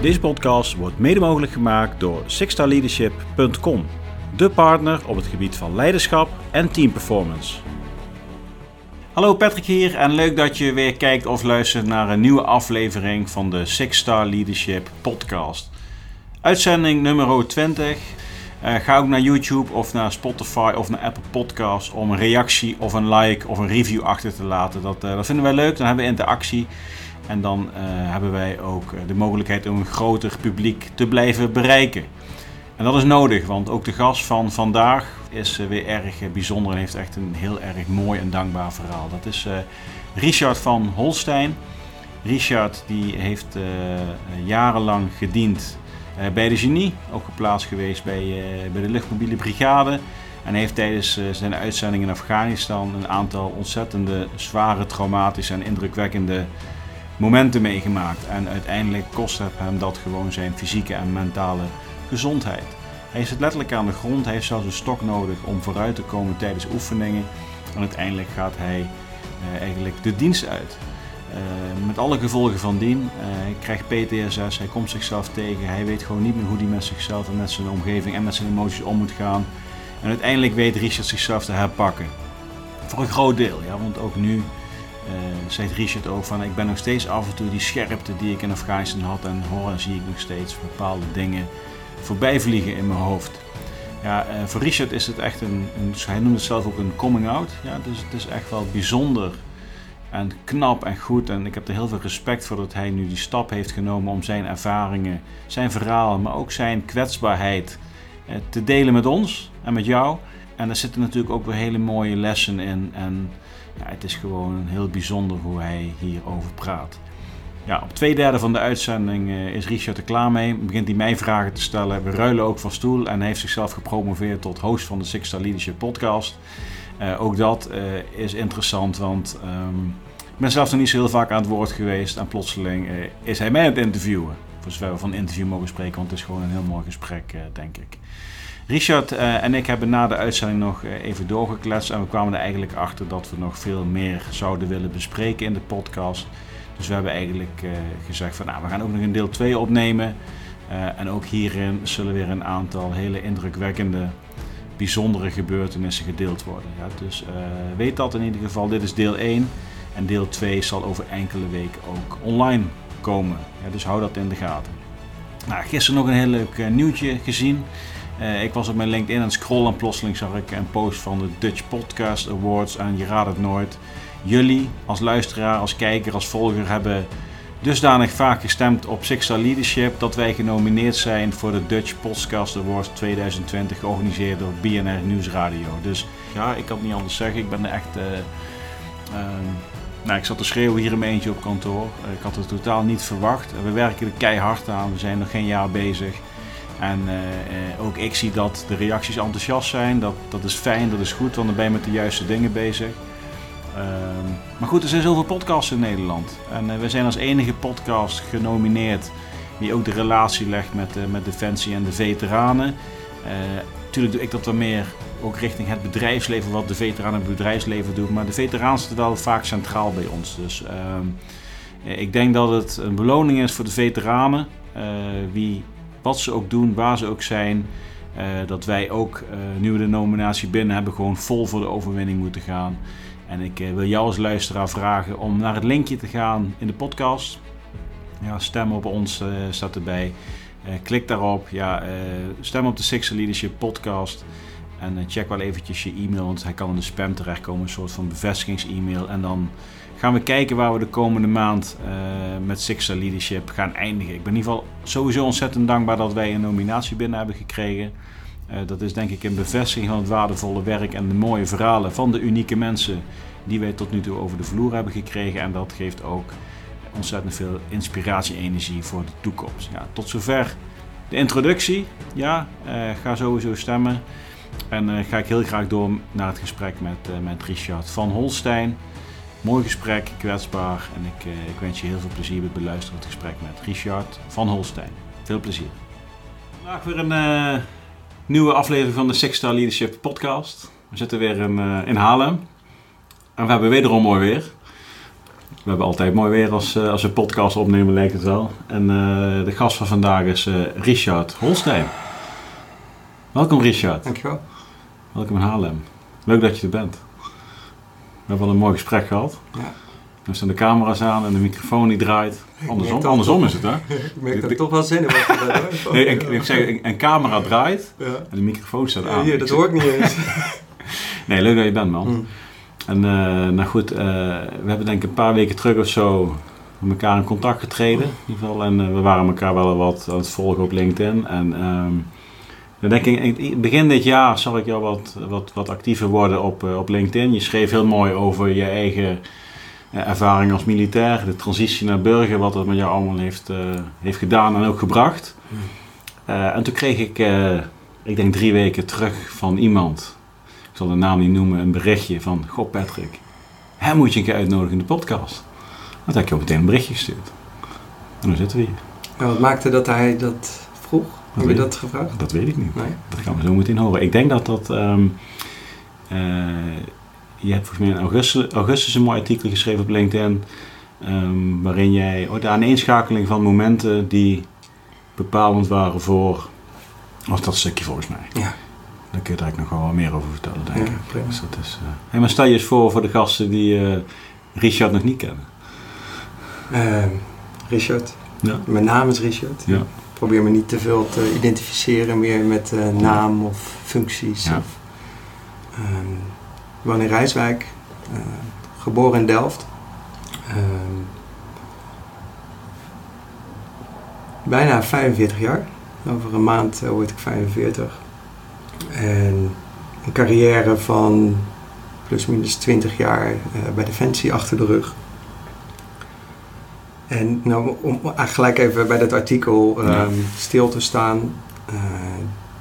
Deze podcast wordt mede mogelijk gemaakt door sixstarleadership.com, de partner op het gebied van leiderschap en teamperformance. Hallo Patrick hier en leuk dat je weer kijkt of luistert naar een nieuwe aflevering van de Six Star Leadership podcast. Uitzending nummer 20. Uh, ga ook naar YouTube of naar Spotify of naar Apple Podcasts om een reactie of een like of een review achter te laten. Dat, uh, dat vinden wij leuk, dan hebben we interactie. En dan uh, hebben wij ook de mogelijkheid om een groter publiek te blijven bereiken. En dat is nodig, want ook de gast van vandaag is weer erg bijzonder en heeft echt een heel erg mooi en dankbaar verhaal. Dat is Richard van Holstein. Richard die heeft jarenlang gediend bij de Genie, ook geplaatst geweest bij, bij de luchtmobiele brigade. En heeft tijdens zijn uitzending in Afghanistan een aantal ontzettende, zware, traumatische en indrukwekkende momenten meegemaakt. En uiteindelijk kost hem dat gewoon zijn fysieke en mentale gezondheid. Hij zit letterlijk aan de grond, hij heeft zelfs een stok nodig om vooruit te komen tijdens oefeningen. En uiteindelijk gaat hij uh, eigenlijk de dienst uit. Uh, met alle gevolgen van dien. Uh, hij krijgt PTSS, hij komt zichzelf tegen, hij weet gewoon niet meer hoe hij met zichzelf en met zijn omgeving en met zijn emoties om moet gaan. En uiteindelijk weet Richard zichzelf te herpakken. Voor een groot deel, ja, want ook nu zegt Richard ook van ik ben nog steeds af en toe die scherpte die ik in Afghanistan had en hoor en zie ik nog steeds bepaalde dingen voorbij vliegen in mijn hoofd. Ja, uh, voor Richard is het echt een, een, hij noemt het zelf ook een coming out. Ja, dus het is echt wel bijzonder en knap en goed. En ik heb er heel veel respect voor dat hij nu die stap heeft genomen om zijn ervaringen, zijn verhalen, maar ook zijn kwetsbaarheid uh, te delen met ons en met jou. En daar zitten natuurlijk ook weer hele mooie lessen in. En ja, het is gewoon heel bijzonder hoe hij hierover praat. Ja, op twee derde van de uitzending uh, is Richard er klaar mee. Begint hij mij vragen te stellen. We ruilen ook van stoel en hij heeft zichzelf gepromoveerd tot host van de Six Star Leadership podcast. Uh, ook dat uh, is interessant, want um, ik ben zelf nog niet zo heel vaak aan het woord geweest. En plotseling is hij mij aan het interviewen. Voor zover we van interview mogen spreken, want het is gewoon een heel mooi gesprek, denk ik. Richard uh, en ik hebben na de uitzending nog uh, even doorgekletst en we kwamen er eigenlijk achter dat we nog veel meer zouden willen bespreken in de podcast. Dus we hebben eigenlijk uh, gezegd van nou, we gaan ook nog een deel 2 opnemen. en ook hierin zullen weer een aantal hele indrukwekkende, bijzondere gebeurtenissen gedeeld worden. Ja, dus weet dat in ieder geval, dit is deel 1 en deel 2 zal over enkele weken ook online komen. Ja, dus hou dat in de gaten. Nou, gisteren nog een heel leuk nieuwtje gezien. Uh, ik was op mijn LinkedIn aan het scrollen en plotseling zag ik een post van de Dutch Podcast Awards en je raadt het nooit. Jullie als luisteraar, als kijker, als volger hebben dusdanig vaak gestemd op Six Star Leadership dat wij genomineerd zijn voor de Dutch Podcast Awards 2020 georganiseerd door BNR Nieuwsradio. Dus ja, ik kan het niet anders zeggen. Ik ben er echt... Uh, uh, nou, ik zat te schreeuwen hier in mijn eentje op kantoor. ik had het totaal niet verwacht. We werken er keihard aan. We zijn nog geen jaar bezig. En uh, uh, ook ik zie dat de reacties enthousiast zijn. Dat, dat is fijn, dat is goed, want dan ben je met de juiste dingen bezig. Uh, maar goed, er zijn zoveel podcasts in Nederland. En uh, we zijn als enige podcast genomineerd die ook de relatie legt met, met Defensie en de veteranen. Natuurlijk doe ik dat wat meer ook richting het bedrijfsleven, wat de veteranen en het bedrijfsleven doen. Maar de veteranen zitten wel vaak centraal bij ons. Dus ehm, ik denk dat het een beloning is voor de veteranen. wie wat ze ook doen, waar ze ook zijn. Uh, dat wij ook, uh, nu we de nominatie binnen hebben, gewoon vol voor de overwinning moeten gaan. En ik uh, wil jou als luisteraar vragen om naar het linkje te gaan in de podcast. Ja, stem op ons staat erbij. klik daarop. Ja, stem op de Six Leadership podcast. En check wel eventjes je e-mail, want hij kan in de spam terechtkomen. Een soort van bevestigings-e-mail. En dan gaan we kijken waar we de komende maand uh, met Sixer Leadership gaan eindigen. Ik ben in ieder geval sowieso ontzettend dankbaar dat wij een nominatie binnen hebben gekregen. Uh, dat is denk ik een bevestiging van het waardevolle werk en de mooie verhalen van de unieke mensen die wij tot nu toe over de vloer hebben gekregen. En dat geeft ook ontzettend veel inspiratie-energie voor de toekomst. Ja, tot zover de introductie. Ja, uh, ga sowieso stemmen. En ga ik heel graag door naar het gesprek met, met Richard van Holstein. Mooi gesprek, kwetsbaar. En ik, eh, ik wens je heel veel plezier bij het beluisteren van het gesprek met Richard van Holstein. Veel plezier. Vandaag weer een uh, nieuwe aflevering van de Six Star Leadership podcast. We zitten weer in, uh, in Haarlem. En we hebben wederom mooi weer. We hebben altijd mooi weer als, uh, als we podcast opnemen, lijkt het wel. En de gast van vandaag is Richard Holstein. Welkom Richard. Dankjewel. Welkom in Haarlem. Leuk dat je er bent. We hebben al een mooi gesprek gehad. Ja. Staan de camera's aan en de microfoon die draait. Andersom, andersom is het hè? Ik merk dat ik toch wel zenuwachtig ben. nee, ik, ik zeg, een, een camera draait ja. en de microfoon staat aan. Hier, dat hoor ik niet eens. nee, leuk dat je bent man. Mm. En uh, nou goed, uh, we hebben denk ik een paar weken terug of zo met elkaar in contact getreden. In ieder geval. En uh, we waren elkaar wel wat aan het volgen op LinkedIn. En um, dan denk ik, begin dit jaar zal ik jou wat, wat, wat actiever worden op, op LinkedIn. Je schreef heel mooi over je eigen ervaring als militair, de transitie naar burger, wat dat met jou allemaal heeft, heeft gedaan en ook gebracht. en toen kreeg ik, ik denk drie weken terug van iemand ik zal de naam niet noemen, een berichtje van... Goh Patrick, hem moet je een keer uitnodigen in de podcast. Dan heb ik je ook meteen een berichtje gestuurd. En dan zitten we hier. En wat maakte dat hij dat vroeg? Heb je dat gevraagd? Dat weet ik niet. Nee? Dat gaan we zo meteen horen. Ik denk dat dat... Um, uh, je hebt volgens mij in augustus, augustus een mooi artikel geschreven op LinkedIn... Um, waarin jij oh, de aaneenschakeling van momenten die bepalend waren voor... Of dat stukje volgens mij. Ja. Daar kun je er nog wel meer over vertellen, denk ik. Dus dat is, uh... hey, maar stel je eens voor voor de gasten die uh, Richard nog niet kennen. Uh, Richard. Ja. Mijn naam is Richard. Ja. Ik probeer me niet te veel te identificeren meer met uh, naam of functies. Ja. Of, um, ik woon in Rijswijk, geboren in Delft. Um, bijna 45 jaar. Over een maand word ik 45. En een carrière van plus minus 20 jaar bij Defensie achter de rug. En nou, om gelijk even bij dat artikel um, ja. stil te staan. Uh,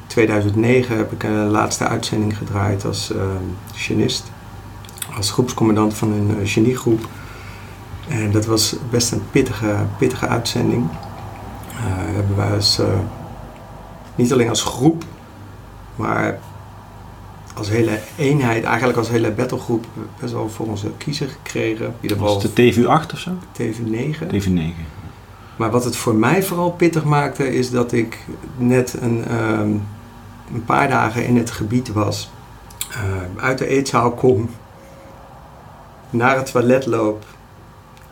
2009 heb ik een laatste uitzending gedraaid als uh, genist. Als groepscommandant van een uh, geniegroep. En dat was best een pittige, pittige uitzending. Hebben wij als, niet alleen als groep maar als hele eenheid, eigenlijk als hele battlegroep, best wel voor onze kiezer gekregen. Was het de TV8 of zo? TV9. TV9. Maar wat het voor mij vooral pittig maakte, is dat ik net een, um, een paar dagen in het gebied was. Uh, uit de eetzaal kom, naar het toilet loop,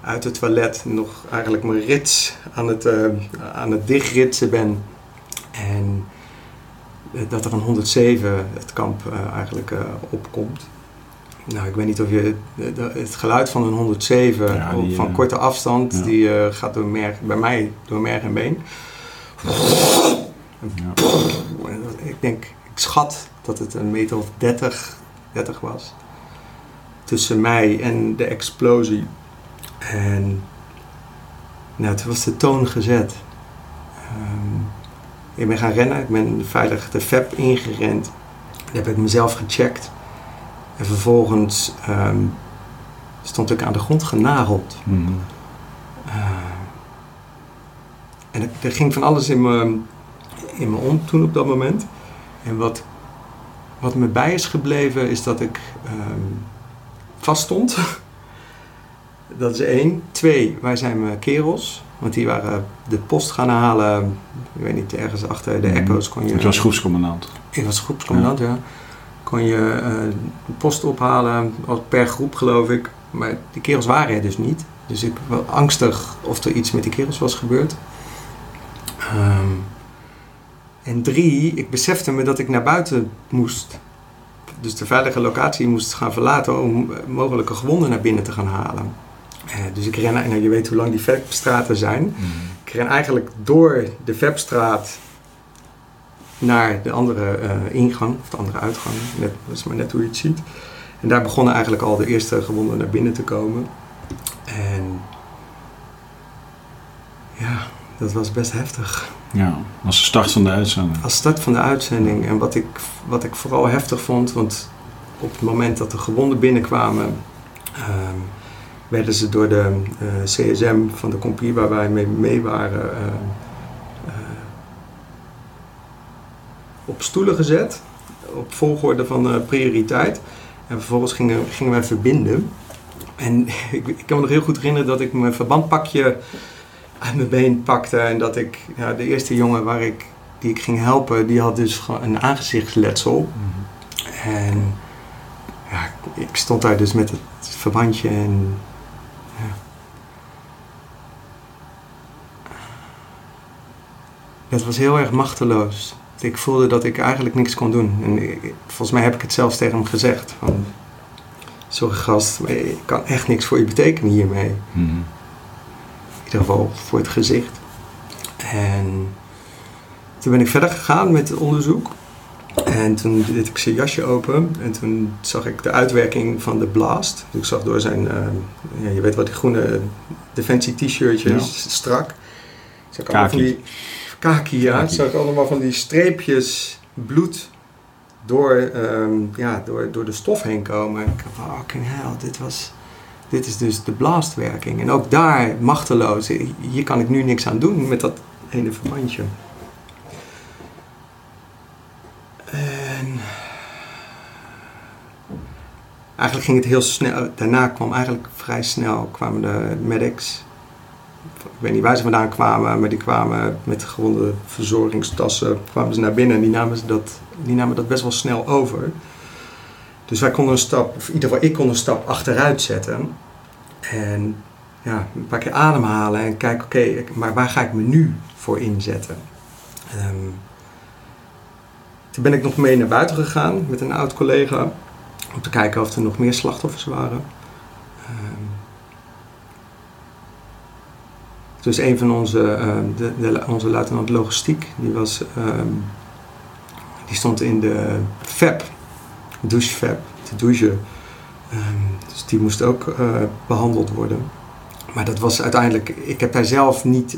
uit het toilet nog eigenlijk mijn rits aan het, uh, aan het dichtritsen ben. En dat er een 107 het kamp uh, eigenlijk uh, opkomt. Nou, ik weet niet of je het geluid van een 107 ja, die, van korte afstand, ja. die gaat door merg, bij mij door merg en been. Ja. Ik denk, ik schat dat het een meter of 30, 30 was. Tussen mij en de explosie. En nou, toen was de toon gezet. Um, ik ben gaan rennen, ik ben veilig de FEP ingerend. Dan heb ik mezelf gecheckt. En vervolgens um, stond ik aan de grond genageld. Mm -hmm. uh, en er ging van alles in me, in me om toen op dat moment. En wat, wat me bij is gebleven is dat ik um, vast stond. dat is één. Twee, wij zijn mijn kerels. Want die waren de post gaan halen, ik weet niet, ergens achter de echo's kon je... Ik was groepscommandant. Ik was groepscommandant, ja. ja. Kon je uh, de post ophalen, per groep geloof ik. Maar die kerels waren er dus niet. Dus ik was angstig of er iets met die kerels was gebeurd. Um, en drie, ik besefte me dat ik naar buiten moest. Dus de veilige locatie moest gaan verlaten om mogelijke gewonden naar binnen te gaan halen. Uh, dus ik ren, nou, je weet hoe lang die Vepstraten zijn. Mm. Ik ren eigenlijk door de Vepstraat naar de andere uh, ingang, of de andere uitgang. Net, dat is maar net hoe je het ziet. En daar begonnen eigenlijk al de eerste gewonden naar binnen te komen. En ja, dat was best heftig. Ja, als start van de uitzending. Als start van de uitzending. En wat ik, wat ik vooral heftig vond, want op het moment dat de gewonden binnenkwamen... Um, werden ze door de uh, CSM van de compagnie waar wij mee, mee waren uh, uh, op stoelen gezet, op volgorde van prioriteit. En vervolgens gingen, gingen wij verbinden. En ik, ik kan me nog heel goed herinneren dat ik mijn verbandpakje uit mijn been pakte. En dat ik, ja, de eerste jongen waar ik, die ik ging helpen, die had dus gewoon een aangezichtsletsel. En ja, ik stond daar dus met het verbandje en Het was heel erg machteloos. Ik voelde dat ik eigenlijk niks kon doen. En ik- volgens mij heb ik het zelfs tegen hem gezegd. Van, Sorry gast, ik kan echt niks voor je betekenen hiermee. Mhm. In ieder geval voor het gezicht. En toen ben ik verder gegaan met het onderzoek. En toen deed ik zijn jasje open. En toen zag ik de uitwerking van de blast. Dus ik zag door zijn, eh, ja, je weet wat die groene defensie t-shirtjes, strak. Ik van Kaki. ja. Zag allemaal van die streepjes bloed door, ehm, ja, door, door de stof heen komen. En ik dacht, fucking hell, dit was... Dit is dus de blastwerking. En ook daar machteloos. Hier kan ik nu niks aan doen met dat ene verbandje. En eigenlijk ging het heel snel. Daarna kwam eigenlijk vrij snel kwamen de medics. Ik weet niet waar ze vandaan kwamen, maar die kwamen met gewonde verzorgingstassen. Kwamen ze naar binnen en die namen, dat, die namen dat best wel snel over. Dus wij konden een stap, of in ieder geval ik kon een stap achteruit zetten. En ja, een paar keer ademhalen en kijken, oké, maar waar ga ik me nu voor inzetten? Ehm, toen ben ik nog mee naar buiten gegaan met een oud collega om te kijken of er nog meer slachtoffers waren. Ehm, dus een van onze, ehm, de, de, onze luitenant logistiek, die, was, ehm, die stond in de FEP, douchefab, te douchen. Ehm, dus die moest ook eh, behandeld worden. Maar dat was uiteindelijk, ik heb daar zelf niet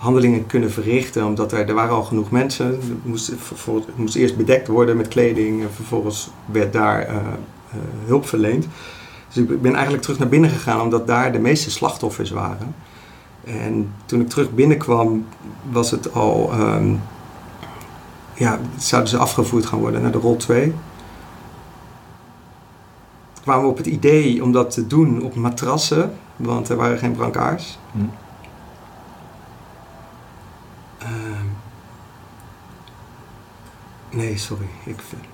handelingen kunnen verrichten, omdat er, er waren al genoeg mensen. Het moest, moest eerst bedekt worden met kleding en vervolgens werd daar eh, eh, hulp verleend. Dus ik ben eigenlijk terug naar binnen gegaan, omdat daar de meeste slachtoffers waren. En toen ik terug binnenkwam, was het al, ehm, ja, zouden ze afgevoerd gaan worden naar de rol 2 kwamen we op het idee om dat te doen op matrassen, want er waren geen brancards. Hm. Ehm, nee, sorry. Ik, vind- Maar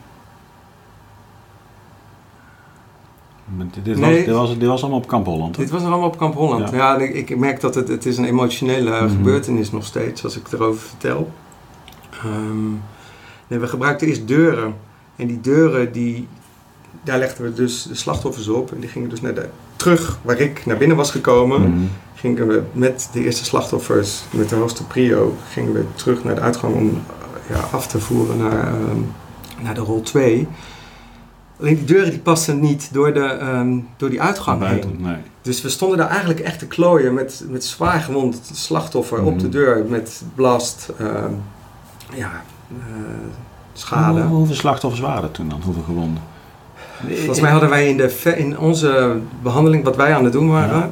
Dit, Nee. was, dit, was, dit was allemaal op Kamp Holland. hè? dit was allemaal op Kamp Holland. Ja. Ja, ik, ik merk dat het, het is een emotionele Mhm. gebeurtenis nog steeds, als ik erover vertel. Ehm, nee, we gebruikten eerst deuren. En die deuren, die, daar legden we dus de slachtoffers op. En die gingen dus naar de, terug waar ik naar binnen was gekomen. Mhm. gingen we met de eerste slachtoffers, met de hoogste prio, gingen we terug naar de uitgang om ja, af te voeren naar, ehm, naar de rol 2. Alleen die deuren die pasten niet door, de, ehm, door die uitgang Buiten, heen. nee. Dus we stonden daar eigenlijk echt te klooien met, met zwaar gewond slachtoffer op Mhm. de deur met blast, ehm, ja, eh, schade. Hoe- hoeveel slachtoffers waren er toen dan? Hoeveel gewonden? Volgens mij hadden wij in, de, in onze behandeling, wat wij aan het doen waren, Ja.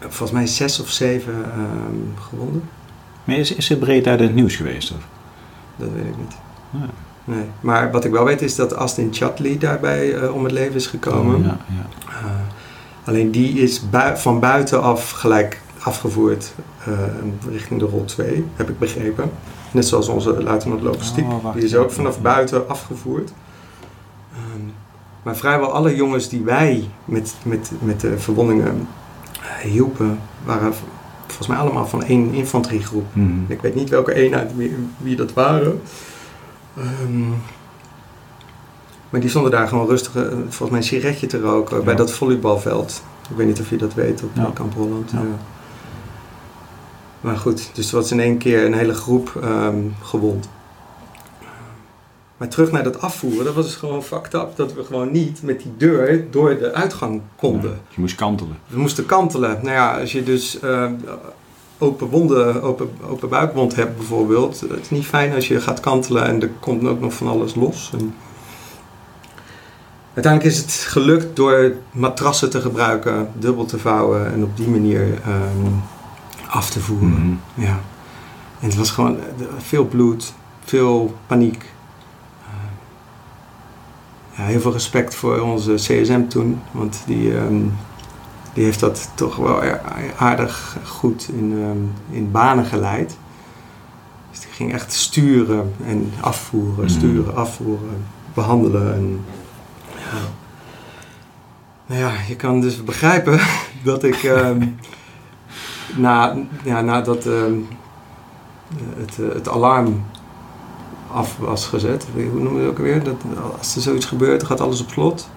volgens mij zes of zeven ehm, gewonden. Maar is, is het breed uit het nieuws geweest? Of? Dat weet ik niet. Ja. Nee. Maar wat ik wel weet is dat Astin Chatli daarbij eh, om het leven is gekomen. Ja, ja. Eh, alleen die is bui- van buitenaf gelijk afgevoerd eh, richting de rol 2, heb ik begrepen. Net zoals onze luitenant logistiek. Oh, die is ook vanaf buiten afgevoerd. Ehm, maar vrijwel alle jongens die wij met, met, met de verwondingen hielpen, waren volgens mij allemaal van één infanteriegroep. Mhm. Ik weet niet welke eenheid, wie, wie dat waren. Ehm, maar die stonden daar gewoon rustig, eh, volgens mij een sigaretje te roken bij dat volleybalveld. Ik weet niet of je dat weet op Ja. Kamp Holland. Ja. Maar goed, dus er was in één keer een hele groep ehm, gewond. Maar terug naar dat afvoeren, dat was dus gewoon fucked up. Dat we gewoon niet met die deur door de uitgang konden. Je moest kantelen. We moesten kantelen. Nou ja, als je dus eh, open wonden, open, open buikwond hebt bijvoorbeeld. Het is niet fijn als je gaat kantelen en er komt ook nog van alles los. En uiteindelijk is het gelukt door matrassen te gebruiken, dubbel te vouwen en op die manier ehm, af te voeren. Mhm. Ja. En het was gewoon eh, veel bloed, veel paniek. Eh, ja, heel veel respect voor onze CSM toen. Want die, ehm, die heeft dat toch wel aardig goed in, ehm, in banen geleid. Dus die ging echt sturen en afvoeren, Mhm. sturen, afvoeren, behandelen. En, ja. Nou ja, je kan dus begrijpen dat ik ehm, na, ja, nadat ehm, het, eh, het alarm af was gezet, hoe noemen we het ook weer? Dat, als er zoiets gebeurt, dan gaat alles op slot.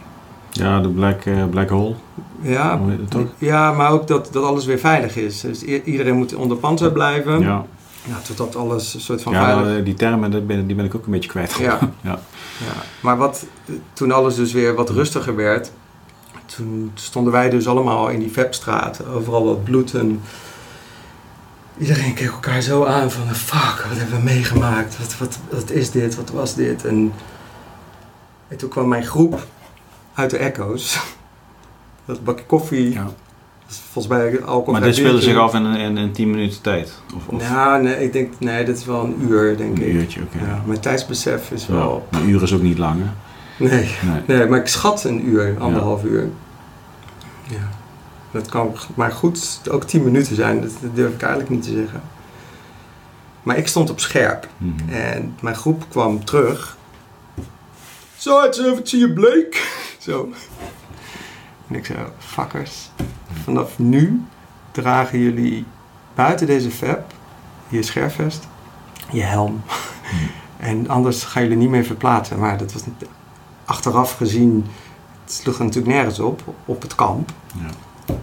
Ja, de black, eh, black hole. Ja, toch? ja maar ook dat, dat alles weer veilig is. Dus iedereen moet onder panzer blijven. Ja, Ja, totdat alles een soort van ja veilig... nou, die termen dat ben, die ben ik ook een beetje kwijt. Ja. ja. Ja. Maar wat, toen alles dus weer wat rustiger werd, toen stonden wij dus allemaal in die Vepstraat. Overal wat bloed en iedereen keek elkaar zo aan van fuck, wat hebben we meegemaakt? Wat, wat, wat is dit? Wat was dit? En, en toen kwam mijn groep uit de Echo's. Dat bakje koffie, Ja. dat is volgens mij alcohol. Maar dit speelde zich af in, een- in, in 10 minuten tijd? Of, of Ja, nee, ik denk, nee, dit is wel een uur, denk een ik. uurtje? Oké. Ja, mijn tijdsbesef is Ja, wel... Een uur is ook niet lang, hè? Nee, Nee. nee, maar ik schat een uur, anderhalf uur. Ja. Dat kan maar goed ook tien minuten zijn, dat dat durf ik eigenlijk niet te zeggen. Maar ik stond op scherp Mhm. en mijn groep kwam terug. Zo, het is even zie je bleek. Zo. En ik zei, fuckers, vanaf nu dragen jullie buiten deze vep, je scherfvest, je helm. En anders gaan jullie niet meer verplaatsen. Maar dat was achteraf gezien, het sloeg er natuurlijk nergens op, op het kamp. Ja.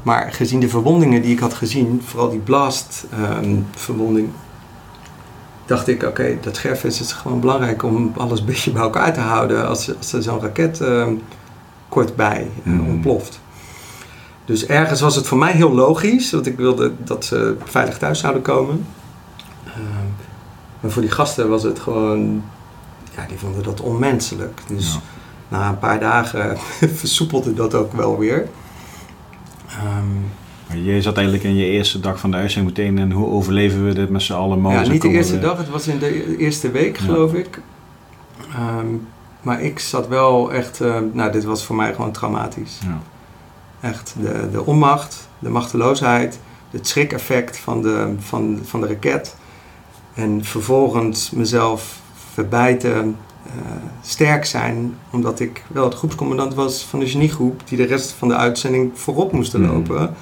Maar gezien de verwondingen die ik had gezien, vooral die blast-verwonding, dacht ik, oké, dat scherfvest is gewoon belangrijk om alles een beetje bij elkaar te houden als, als er zo'n raket ehm, kort bij eh, Mhm. ontploft. Dus ergens was het voor mij heel logisch, want ik wilde dat ze veilig thuis zouden komen. Ehm, maar voor die gasten was het gewoon, ja, die vonden dat onmenselijk. Dus Ja. na een paar dagen versoepelde dat ook wel weer. Ehm, Maar je zat eigenlijk in je eerste dag van de uitzending meteen en hoe overleven we dit met z'n allen? ja, niet de eerste we- dag, het was in de eerste week Ja. geloof ik. Ehm, maar ik zat wel echt, eh, nou dit was voor mij gewoon traumatisch. Ja. Echt de, de onmacht, de machteloosheid, het schrikeffect van de, van, van de raket. En vervolgens mezelf verbijten, eh, sterk zijn, omdat ik wel het groepscommandant was van de geniegroep die de rest van de uitzending voorop moesten Mhm. lopen.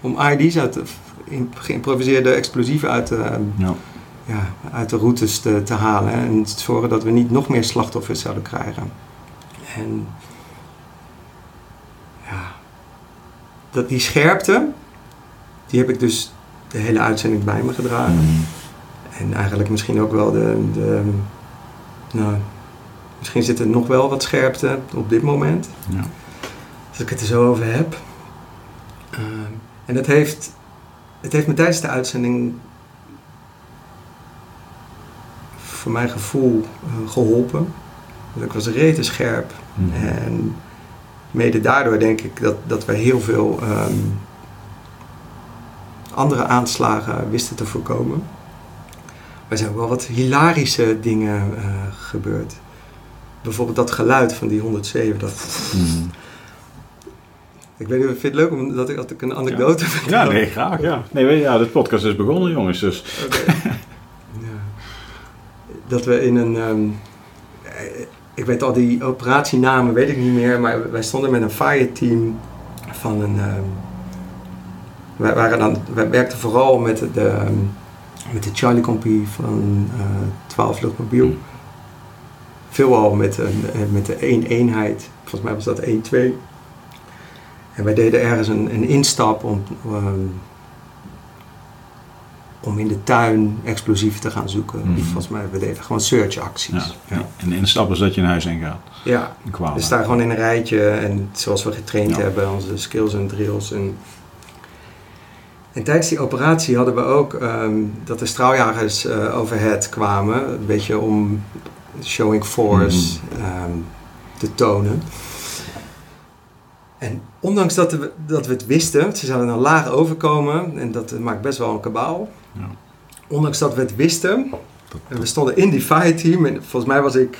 Om ID's uit de in- geïmproviseerde explosieven uit de, Ja. Ja, uit de routes te, te halen en te zorgen dat we niet nog meer slachtoffers zouden krijgen. En ja, dat die scherpte, die heb ik dus de hele uitzending bij me gedragen. Mhm. En eigenlijk misschien ook wel de, de nou, misschien zit er nog wel wat scherpte op dit moment, Ja. als ik het er zo over heb. Ehm, en dat heeft, het heeft me tijdens de uitzending voor mijn gevoel eh, geholpen. Want ik was rete scherp. Mhm. En mede daardoor denk ik dat, dat we heel veel ehm, andere aanslagen wisten te voorkomen. Er zijn ook wel wat hilarische dingen eh, gebeurd. Bijvoorbeeld dat geluid van die 107. Dat, Mhm. ik weet niet, vind je het leuk omdat ik, dat ik een anekdote vertel? Ja, nee, graag. Ja. Nee, weet je, ja, dit podcast is begonnen, jongens. Dus. Oké. Dat we in een. ehm, eh, ik weet al die operatienamen, weet ik niet meer, maar wij stonden met een fireteam van een. ehm, wij, waren dan, wij werkten vooral met de, ehm, met de Charlie Compie van eh 12 Luchtmobiel. Veelal met, een, met de één eenheid, volgens mij was dat 1-2. En wij deden ergens een, een instap om, om in de tuin explosieven te gaan zoeken. Mhm. Volgens mij, we deden gewoon searchacties. Ja. Ja. En is dat je een huis in gaat. ja. Een. We staan gewoon in een rijtje en zoals we getraind Ja. hebben, onze skills en drills. En, en tijdens die operatie hadden we ook ehm, dat de straaljagers eh overhead kwamen. Een beetje om showing force ehm, te tonen. En ondanks dat we, dat we het wisten, ze zouden dan laag overkomen en dat maakt best wel een kabaal. Ja. Ondanks dat we het wisten, Dat- en we stonden in die fireteam en volgens mij was ik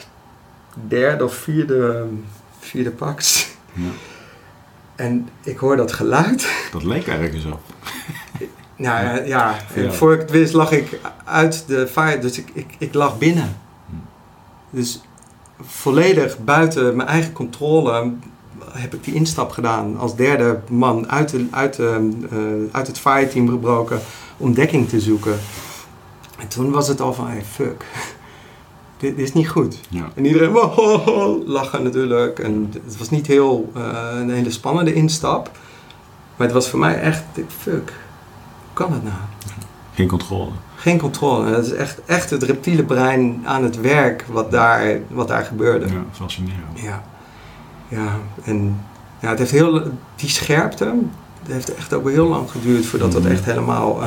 derde of vierde vierde pax. Ja. En ik hoor dat geluid. Dat leek ergens op. Nou ja, ja. en voor ik het wist lag ik uit de fire, dus ik, ik, ik lag binnen. Hm. Dus volledig buiten mijn eigen controle heb ik die instap gedaan als derde man uit, de, uit, de, eh, uit het fireteam gebroken om dekking te zoeken. En toen was het al van, hey, fuck, dit, dit is niet goed. Ja. En iedereen wow, ho, ho, lachen natuurlijk. En het was niet heel eh, een hele spannende instap. Maar het was voor mij echt, fuck, hoe kan het nou? Geen controle. Geen controle. Dat is echt, echt het reptiele brein aan het werk wat daar, wat daar gebeurde. Ja, fascinerend. Ja. Ja, en ja, het heeft heel, die scherpte, het heeft echt ook wel heel lang geduurd voordat dat Mhm. echt helemaal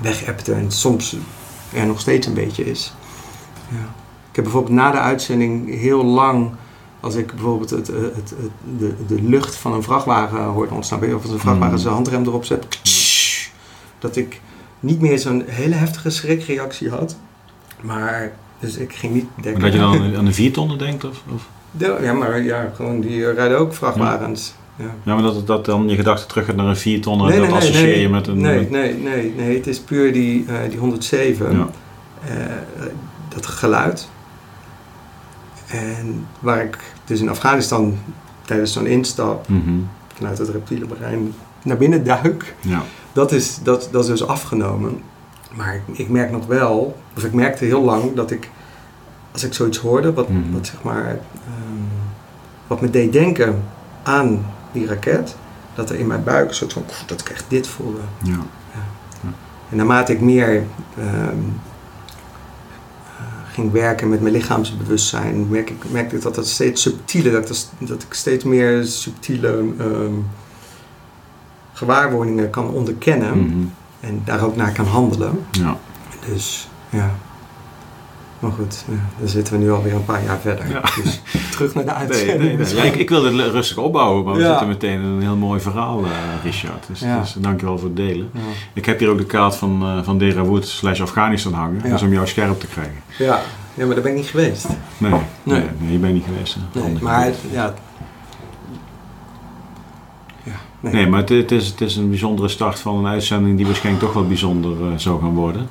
wegepte en soms er nog steeds een beetje is. Ja. Ik heb bijvoorbeeld na de uitzending heel lang, als ik bijvoorbeeld het, eh, het, het, de, de lucht van een vrachtwagen hoorde ontsnappen, of als een vrachtwagen Mhm. zijn handrem erop zet, dat ik niet meer zo'n hele heftige schrikreactie had. Maar, dus ik ging niet denken... Maar dat je dan aan de vier tonnen denkt? Of, of? Ja, ja, maar ja, gewoon die eh, rijden ook vrachtwagens. Ja. Ja, maar dat, dat dan je gedachte terug gaat naar een vier tonnen, Nee, dat nee, nee, associeer nee. je met een... Nee, nee, nee, nee. Het is puur die, eh, die 107. Ja. eh, dat geluid. En waar ik dus in Afghanistan tijdens zo'n instap Mhm. vanuit het reptiele brein naar binnen duik. ja. Dat is, dat, dat is dus afgenomen. Maar ik, ik merk nog wel, of ik merkte heel lang dat ik, als ik zoiets hoorde, wat, Mhm. wat zeg maar, ehm, wat me deed denken aan die raket, dat er in mijn buik een soort van, dat ik echt dit voelde. Ja. En naarmate ik meer ehm, eh, ging werken met mijn lichaamsbewustzijn, merk ik, merkte ik dat het steeds subtieler, dat, dat, dat ik steeds meer subtiele ehm, gewaarwordingen kan onderkennen Mhm. en daar ook naar kan handelen. ja. Dus ja. Maar goed, ja, dan zitten we nu alweer een paar jaar verder. Ja. Dus terug naar de uitzending. nee, nee. Ja, ik, ik wilde het rustig opbouwen, maar we zitten meteen in een heel mooi verhaal, eh, Richard. Dus, Ja. dus dankjewel voor het delen. Ja. Ik heb hier ook de kaart van, eh van Derawood slash Afghanistan hangen. Ja. Dus om jou scherp te krijgen. Ja. ja, maar daar ben ik niet geweest. Nee, nee. Nee. nee, je bent niet geweest. hè? Nee, Handig maar het- ja. ja nee. Nee, maar het, het, is, het is een bijzondere start van een uitzending die waarschijnlijk toch wel bijzonder eh, zou gaan worden.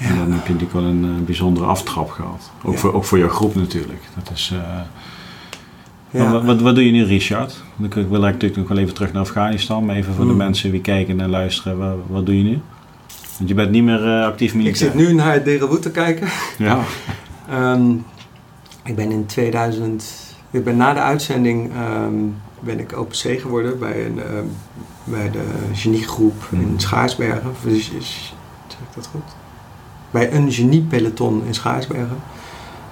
En dan heb je natuurlijk wel een eh, bijzondere aftrap gehad. Ook, Ja. voor, ook voor jouw groep natuurlijk. Dat is, eh, Ja. wat, wat, wat doe je nu, Richard? Ik wil natuurlijk nog wel even terug naar Afghanistan. Maar even voor de Mm. mensen die kijken en luisteren. Wat, wat doe je nu? Want je bent niet meer eh, actief militair. Ik zit nu naar het Derawood te kijken. Ja. Ehm, ik ben in 2000, ik ben na de uitzending ehm, ben ik OPC geworden bij, een, ehm, bij de geniegroep in Mhm. Schaarsbergen. Of is- is- Zeg ik dat goed? Bij een geniepeloton in Schaarsbergen.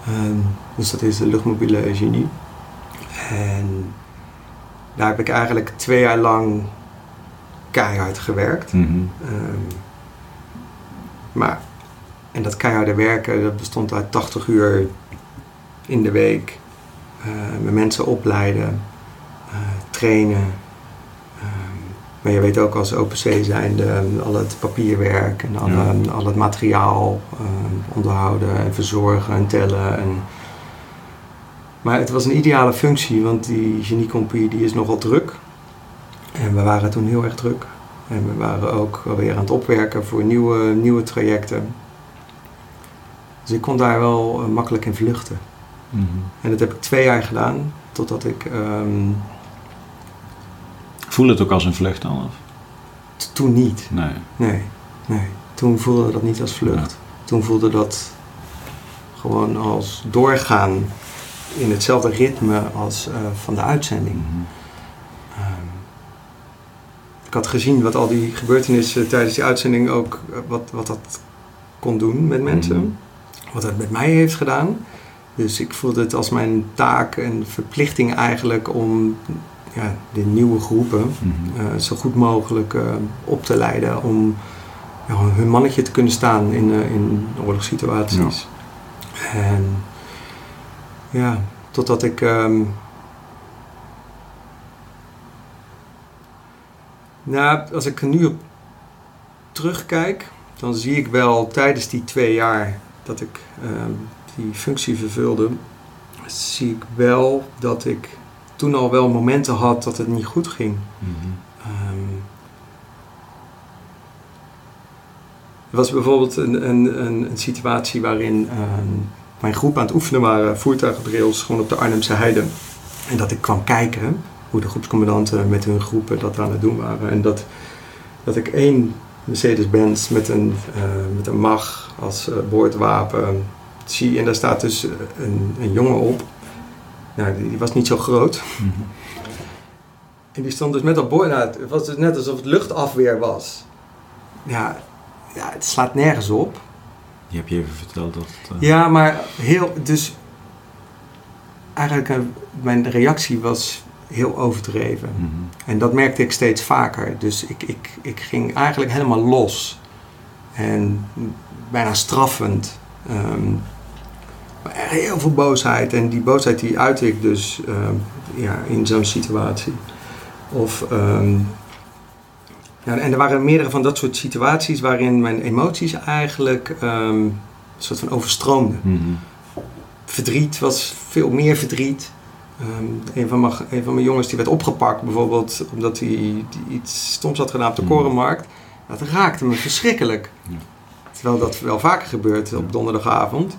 Ehm, dus dat is de luchtmobiele genie. En daar heb ik eigenlijk twee jaar lang keihard gewerkt. Mhm. Ehm, maar, en dat keiharde werken, dat bestond uit 80 uur in de week. eh, met mensen opleiden, eh, trainen. Ehm, maar je weet ook als OPC zijnde eh, al het papierwerk en alle, Ja. al het materiaal eh, onderhouden en verzorgen en tellen. En, maar het was een ideale functie, want die geniecompie die is nogal druk. En we waren toen heel erg druk. En we waren ook alweer aan het opwerken voor nieuwe, nieuwe trajecten. Dus ik kon daar wel eh, makkelijk in vluchten. Mhm. En dat heb ik twee jaar gedaan, totdat ik ehm, Voel het ook als een vlucht dan? Of? toen niet. Nee. Nee, nee. Toen voelde dat niet als vlucht. Toen voelde dat gewoon als doorgaan in hetzelfde ritme als eh, van de uitzending. Mhm. Ehm, ik had gezien wat al die gebeurtenissen tijdens die uitzending ook, eh, wat, wat dat kon doen met mensen. Mhm. Wat het met mij heeft gedaan. Dus ik voelde het als mijn taak en verplichting eigenlijk om ja, de nieuwe groepen Mhm. eh, zo goed mogelijk eh, op te leiden om ja, hun mannetje te kunnen staan in, eh, in oorlogssituaties. En ja, totdat ik ehm, nou, als ik er nu op terugkijk, dan zie ik wel tijdens die twee jaar dat ik ehm, die functie vervulde, zie ik wel dat ik toen al wel momenten had dat het niet goed ging. Ehm, er was bijvoorbeeld een, een, een, een situatie waarin ehm, mijn groep aan het oefenen waren, voertuigendrills, gewoon op de Arnhemse heide. En dat ik kwam kijken hoe de groepscommandanten met hun groepen dat aan het doen waren. En dat, dat ik één Mercedes-Benz met een, eh, met een mag als eh, boordwapen zie. En daar staat dus een, een jongen op. Nou, die, die was niet zo groot. Mhm. En die stond dus met dat boord. Nou, het was dus net alsof het luchtafweer was. Ja, ja het slaat nergens op. Die heb je even verteld dat het, eh, Ja, maar heel. Dus. Eigenlijk, eh, mijn reactie was heel overdreven. mhm. En dat merkte ik steeds vaker. Dus ik, ik, ik ging eigenlijk helemaal los. En bijna straffend. Ehm, maar heel veel boosheid. En die boosheid die uitte ik dus ehm, ja, in zo'n situatie. Of, ehm, ja, en er waren meerdere van dat soort situaties waarin mijn emoties eigenlijk ehm, een soort van overstroomden Mhm. verdriet was veel meer verdriet. Een, van mijn, een van mijn jongens die werd opgepakt bijvoorbeeld omdat hij iets stoms had gedaan op de Hmm. korenmarkt. Dat raakte me verschrikkelijk. Ja. Terwijl dat wel vaker gebeurt op donderdagavond.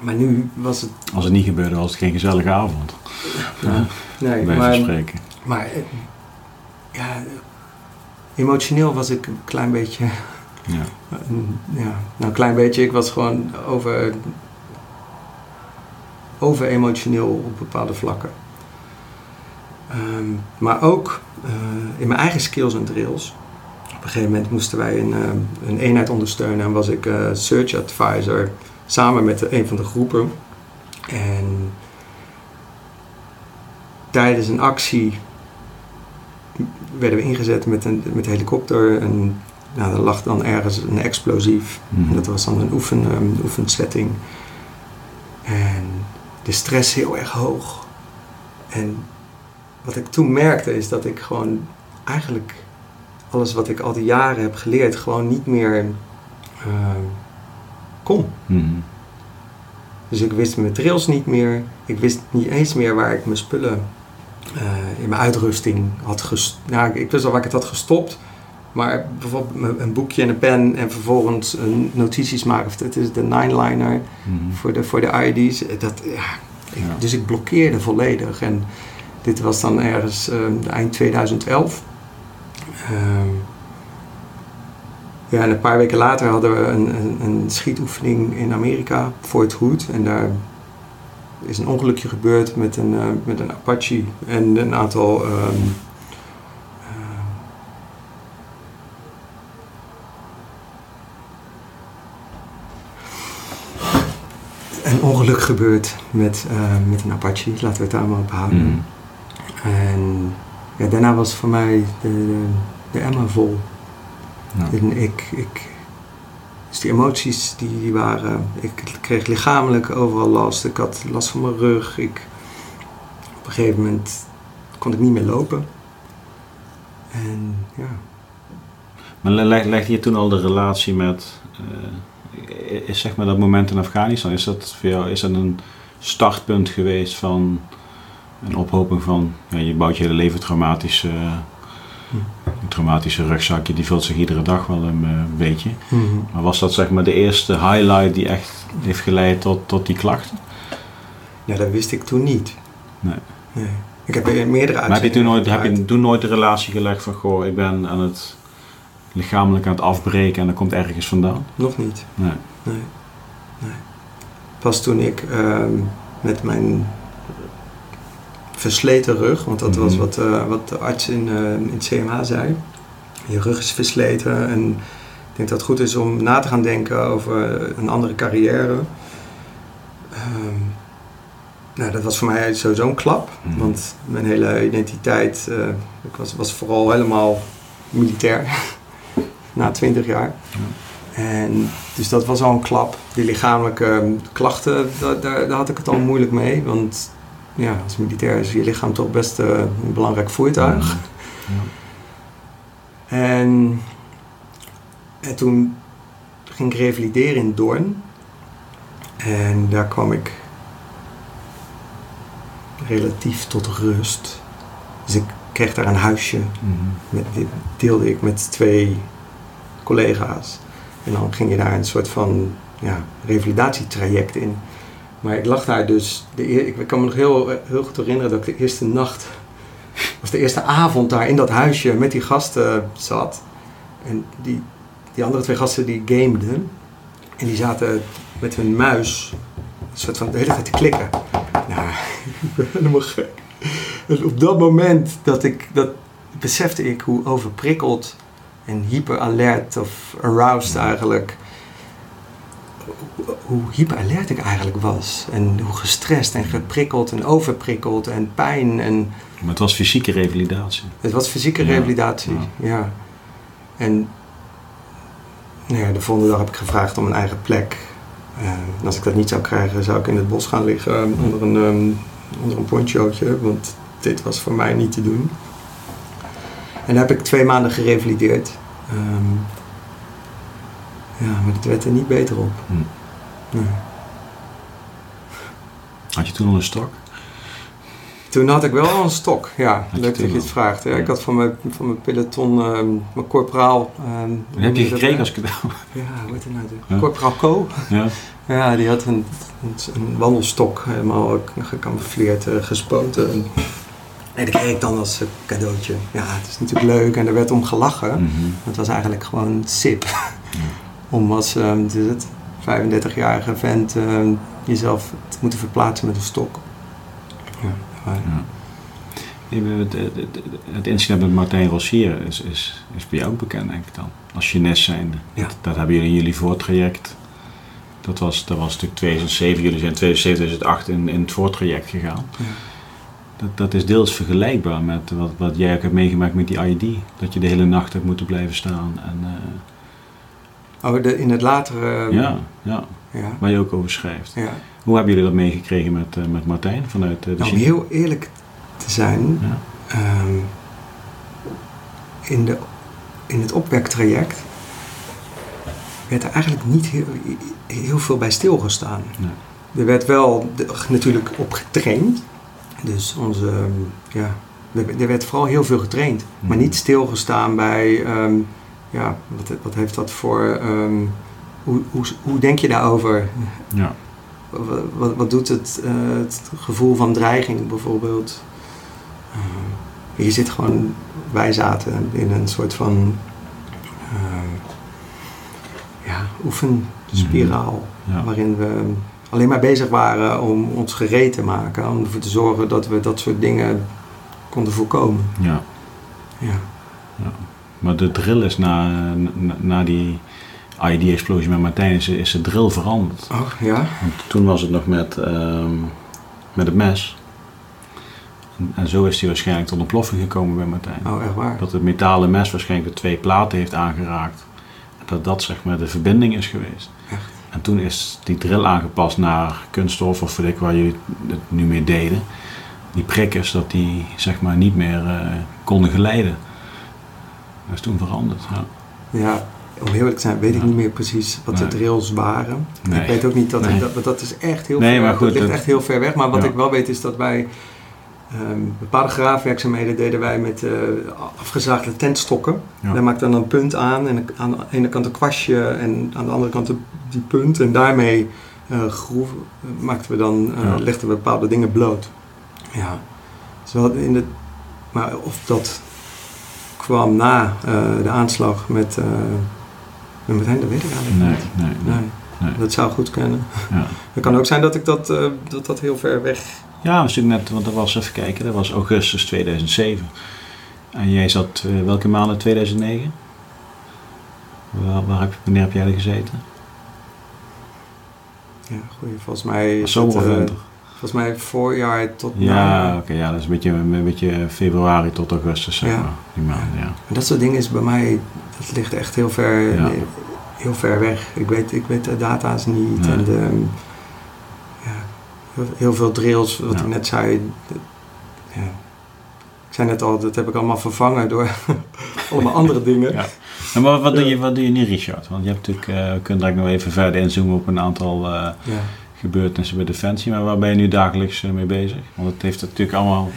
Maar nu was het... Als het niet gebeurde, was het geen gezellige avond. Ja. Nee, Bij maar, spreken. maar eh, ja, emotioneel was ik een klein beetje... Ja. ja, nou een klein beetje. Ik was gewoon over, over emotioneel op bepaalde vlakken. Ehm, maar ook eh, in mijn eigen skills en drills. Op een gegeven moment moesten wij een, eh, een eenheid ondersteunen en was ik search advisor samen met een van de groepen. En tijdens een actie werden we ingezet met een met een helikopter. En nou, er lag dan ergens een explosief. Mhm. En dat was dan een oefen, um, oefensetting. En de stress heel erg hoog. En wat ik toen merkte is dat ik gewoon eigenlijk alles wat ik al die jaren heb geleerd gewoon niet meer eh, kon. Mhm. Dus ik wist mijn drills niet meer. Ik wist niet eens meer waar ik mijn spullen eh, in mijn uitrusting had gestopt. Nou, ik wist al waar ik het had gestopt. Maar bijvoorbeeld een boekje en een pen en vervolgens een notities maken. Of Het is de nine-liner Mhm. voor de, voor de ID's. Dat, ja, ik- Ja. Dus ik blokkeerde volledig. En dit was dan ergens eh, eind 2011. Ehm, ja, en een paar weken later hadden we een, een, een schietoefening in Amerika, Fort Hood. En daar is een ongelukje gebeurd met een, eh, met een Apache en een aantal. ehm, een ongeluk gebeurd met, eh, met een Apache, laten we het daar maar op houden. Mhm. En ja, daarna was voor mij de, de, de emmer vol. Ja. En ik, ik, dus die emoties die, die waren, ik kreeg lichamelijk overal last. Ik had last van mijn rug. Ik, op een gegeven moment kon ik niet meer lopen. En ja, Maar le- leg, legde je toen al de relatie met, eh, is zeg maar dat moment in Afghanistan, is dat voor jou, is dat een startpunt geweest van een ophoping van, ja, je bouwt je hele leven traumatische, een traumatische rugzakje, die vult zich iedere dag wel een eh, beetje. Maar was dat zeg maar de eerste highlight die echt heeft geleid tot, tot die klachten? ja, dat wist ik toen niet. Nee. Nee. Ik heb er meerdere Maar heb je, toen nooit, heb je toen nooit de relatie gelegd van, goh, ik ben aan het lichamelijk aan het afbreken en dat komt ergens vandaan? Nog niet. Nee. Nee. nee. Pas toen ik ehm, met mijn versleten rug, want dat was Mhm. wat, eh, wat de arts in, eh, in het CMH zei. Je rug is versleten en ik denk dat het goed is om na te gaan denken over een andere carrière. Ehm, nou, dat was voor mij sowieso een klap, Mhm. want mijn hele identiteit, eh, ik was, was vooral helemaal militair na twintig jaar. En dus dat was al een klap. Die lichamelijke ehm, klachten, daar, daar, daar had ik het al moeilijk mee. Want ja, als militair is je lichaam toch best eh, een belangrijk voertuig. Ja. En, en toen ging ik revalideren in Doorn. En daar kwam ik relatief tot rust. Dus ik kreeg daar een huisje. Met, dit deelde ik met twee collega's. En dan ging je daar een soort van ja, revalidatietraject in. Maar ik lag daar dus, de, ik kan me nog heel, goed herinneren dat ik de eerste nacht, was de eerste avond daar in dat huisje met die gasten zat. En die, die andere twee gasten die gameden. En die zaten met hun muis een soort van de hele tijd te klikken. Nou, helemaal gek. En op dat moment dat ik, dat besefte ik hoe overprikkeld en hyperalert of aroused eigenlijk, hoe- hyperalert ik eigenlijk was. En hoe gestrest en geprikkeld en overprikkeld en pijn en Maar het was fysieke revalidatie. het was fysieke Ja, revalidatie, ja. En nou ja, de volgende dag heb ik gevraagd om een eigen plek. Eh, en als ik dat niet zou krijgen, zou ik in het bos gaan liggen eh, onder een, ehm, onder een ponchootje. Want dit was voor mij niet te doen. En daar heb ik twee maanden gerevalideerd. Ehm, ja, maar het werd er niet beter op. Hm. Nee. Had je toen al een stok? Toen had ik wel al een stok, ja. Leuk dat je het vraagt. Ja, Ja. Ik had van mijn, van mijn peloton, ehm, mijn corporaal... hoe heb je gekregen nou? als cadeau. Ja, hoe heet het nou? De Ja. Corporaal Co. Ja. Ja, die had een, een, een wandelstok helemaal gecamoufleerd, eh, gespoten. En, nee, dat kreeg ik dan als eh, cadeautje. Ja, het is natuurlijk leuk en er werd om gelachen. Mhm. Het was eigenlijk gewoon sip. Om als wat is het, 35-jarige vent ehm, jezelf te moeten verplaatsen met een stok. Ja, maar- Ja. Het, het, het- het incident met Martijn Rossier is, is, is bij jou ook bekend, denk ik dan. Als Jeunesse zijnde. Ja. Dat, dat hebben jullie in jullie voortraject. Dat was, dat was natuurlijk 2007. Jullie zijn 2007, 2008 in, in het voortraject gegaan. Ja. Dat, dat is deels vergelijkbaar met wat, wat jij ook hebt meegemaakt met die ID. Dat je de hele nacht hebt moeten blijven staan. En, eh, Oh, de, in het latere... ja, ja, ja. waar je ook over schrijft. ja. Hoe hebben jullie dat meegekregen met, eh, met Martijn vanuit eh, de Nou, om heel eerlijk te zijn, Ja. Ehm, in, de, in het opwektraject werd er eigenlijk niet heel, heel veel bij stilgestaan. Nee. Er werd wel de- natuurlijk op getraind. Dus onze, ehm, ja, er, er werd vooral heel veel getraind. Maar Mhm. niet stilgestaan bij, ehm, ja, wat, wat heeft dat voor, ehm, hoe, hoe, hoe denk je daarover? Ja. Wat, wat, wat doet het, eh, het gevoel van dreiging bijvoorbeeld? Eh, je zit gewoon, wij zaten in een soort van eh, ja, oefenspiraal. Ja. Waarin we alleen maar bezig waren om ons gereed te maken. Om ervoor te zorgen dat we dat soort dingen konden voorkomen. Ja. Ja. Maar de drill is na, na, na die ID-explosie met Martijn is, is de drill veranderd. Oh, ja? Want toen was het nog met, ehm, met het mes. En, en zo is hij waarschijnlijk tot ontploffing gekomen bij Martijn. Oh, echt waar? Dat het metalen mes waarschijnlijk de twee platen heeft aangeraakt. En dat dat zeg maar de verbinding is geweest. Echt? En toen is die drill aangepast naar kunststof of weet ik waar jullie het nu mee deden. Die prikkers, dat die zeg maar niet meer eh, konden geleiden. Dat is toen veranderd. Ja. Ja, om heel eerlijk te zijn weet ik Ja. niet meer precies wat Nee. de drills waren. Nee. Ik weet ook niet dat, Nee. dat, want dat is echt heel Nee, ver, maar dat goed, ligt echt heel ver weg. Maar wat Ja. ik wel weet is dat wij ehm, bepaalde graafwerkzaamheden deden wij met eh afgezaagde tentstokken. Ja. Daar maakte dan een punt aan en aan de ene kant een kwastje en aan de andere kant die punt. En daarmee eh groef, maakten we dan, Ja. legden we bepaalde dingen bloot. Ja, dus in de, maar of dat kwam na eh, de aanslag met, eh met Martijn, dat weet ik eigenlijk niet. nee, nee. Nee, Nee. dat zou goed kunnen. Ja. Het kan ook zijn dat ik dat, eh, dat, dat heel ver weg... Ja, natuurlijk net, want dat was even kijken, dat was augustus 2007. En jij zat, welke maanden 2009? Waar, waar heb, wanneer heb jij er gezeten? Ja, goeie, volgens mij... Zomer of winter? Volgens mij voorjaar tot Ja, oké, ja, dat is een beetje, een beetje februari tot augustus, zeg Ja. maar. Die maanden, ja. Dat soort dingen is bij mij... Dat ligt echt heel ver, Ja. heel ver weg. Ik weet, ik weet de data's niet. Nee. En de, ja, heel, veel drills, wat ik net zei... ja. Ik zei net al, dat heb ik allemaal vervangen door allemaal andere dingen. Ja. En wat, wat, doe je, wat doe je nu, Richard? Want je hebt natuurlijk, eh, we kunnen daar nog even verder inzoomen op een aantal eh, Ja. Gebeurtenissen bij Defensie. Maar waar ben je nu dagelijks eh, mee bezig? Want het heeft natuurlijk allemaal...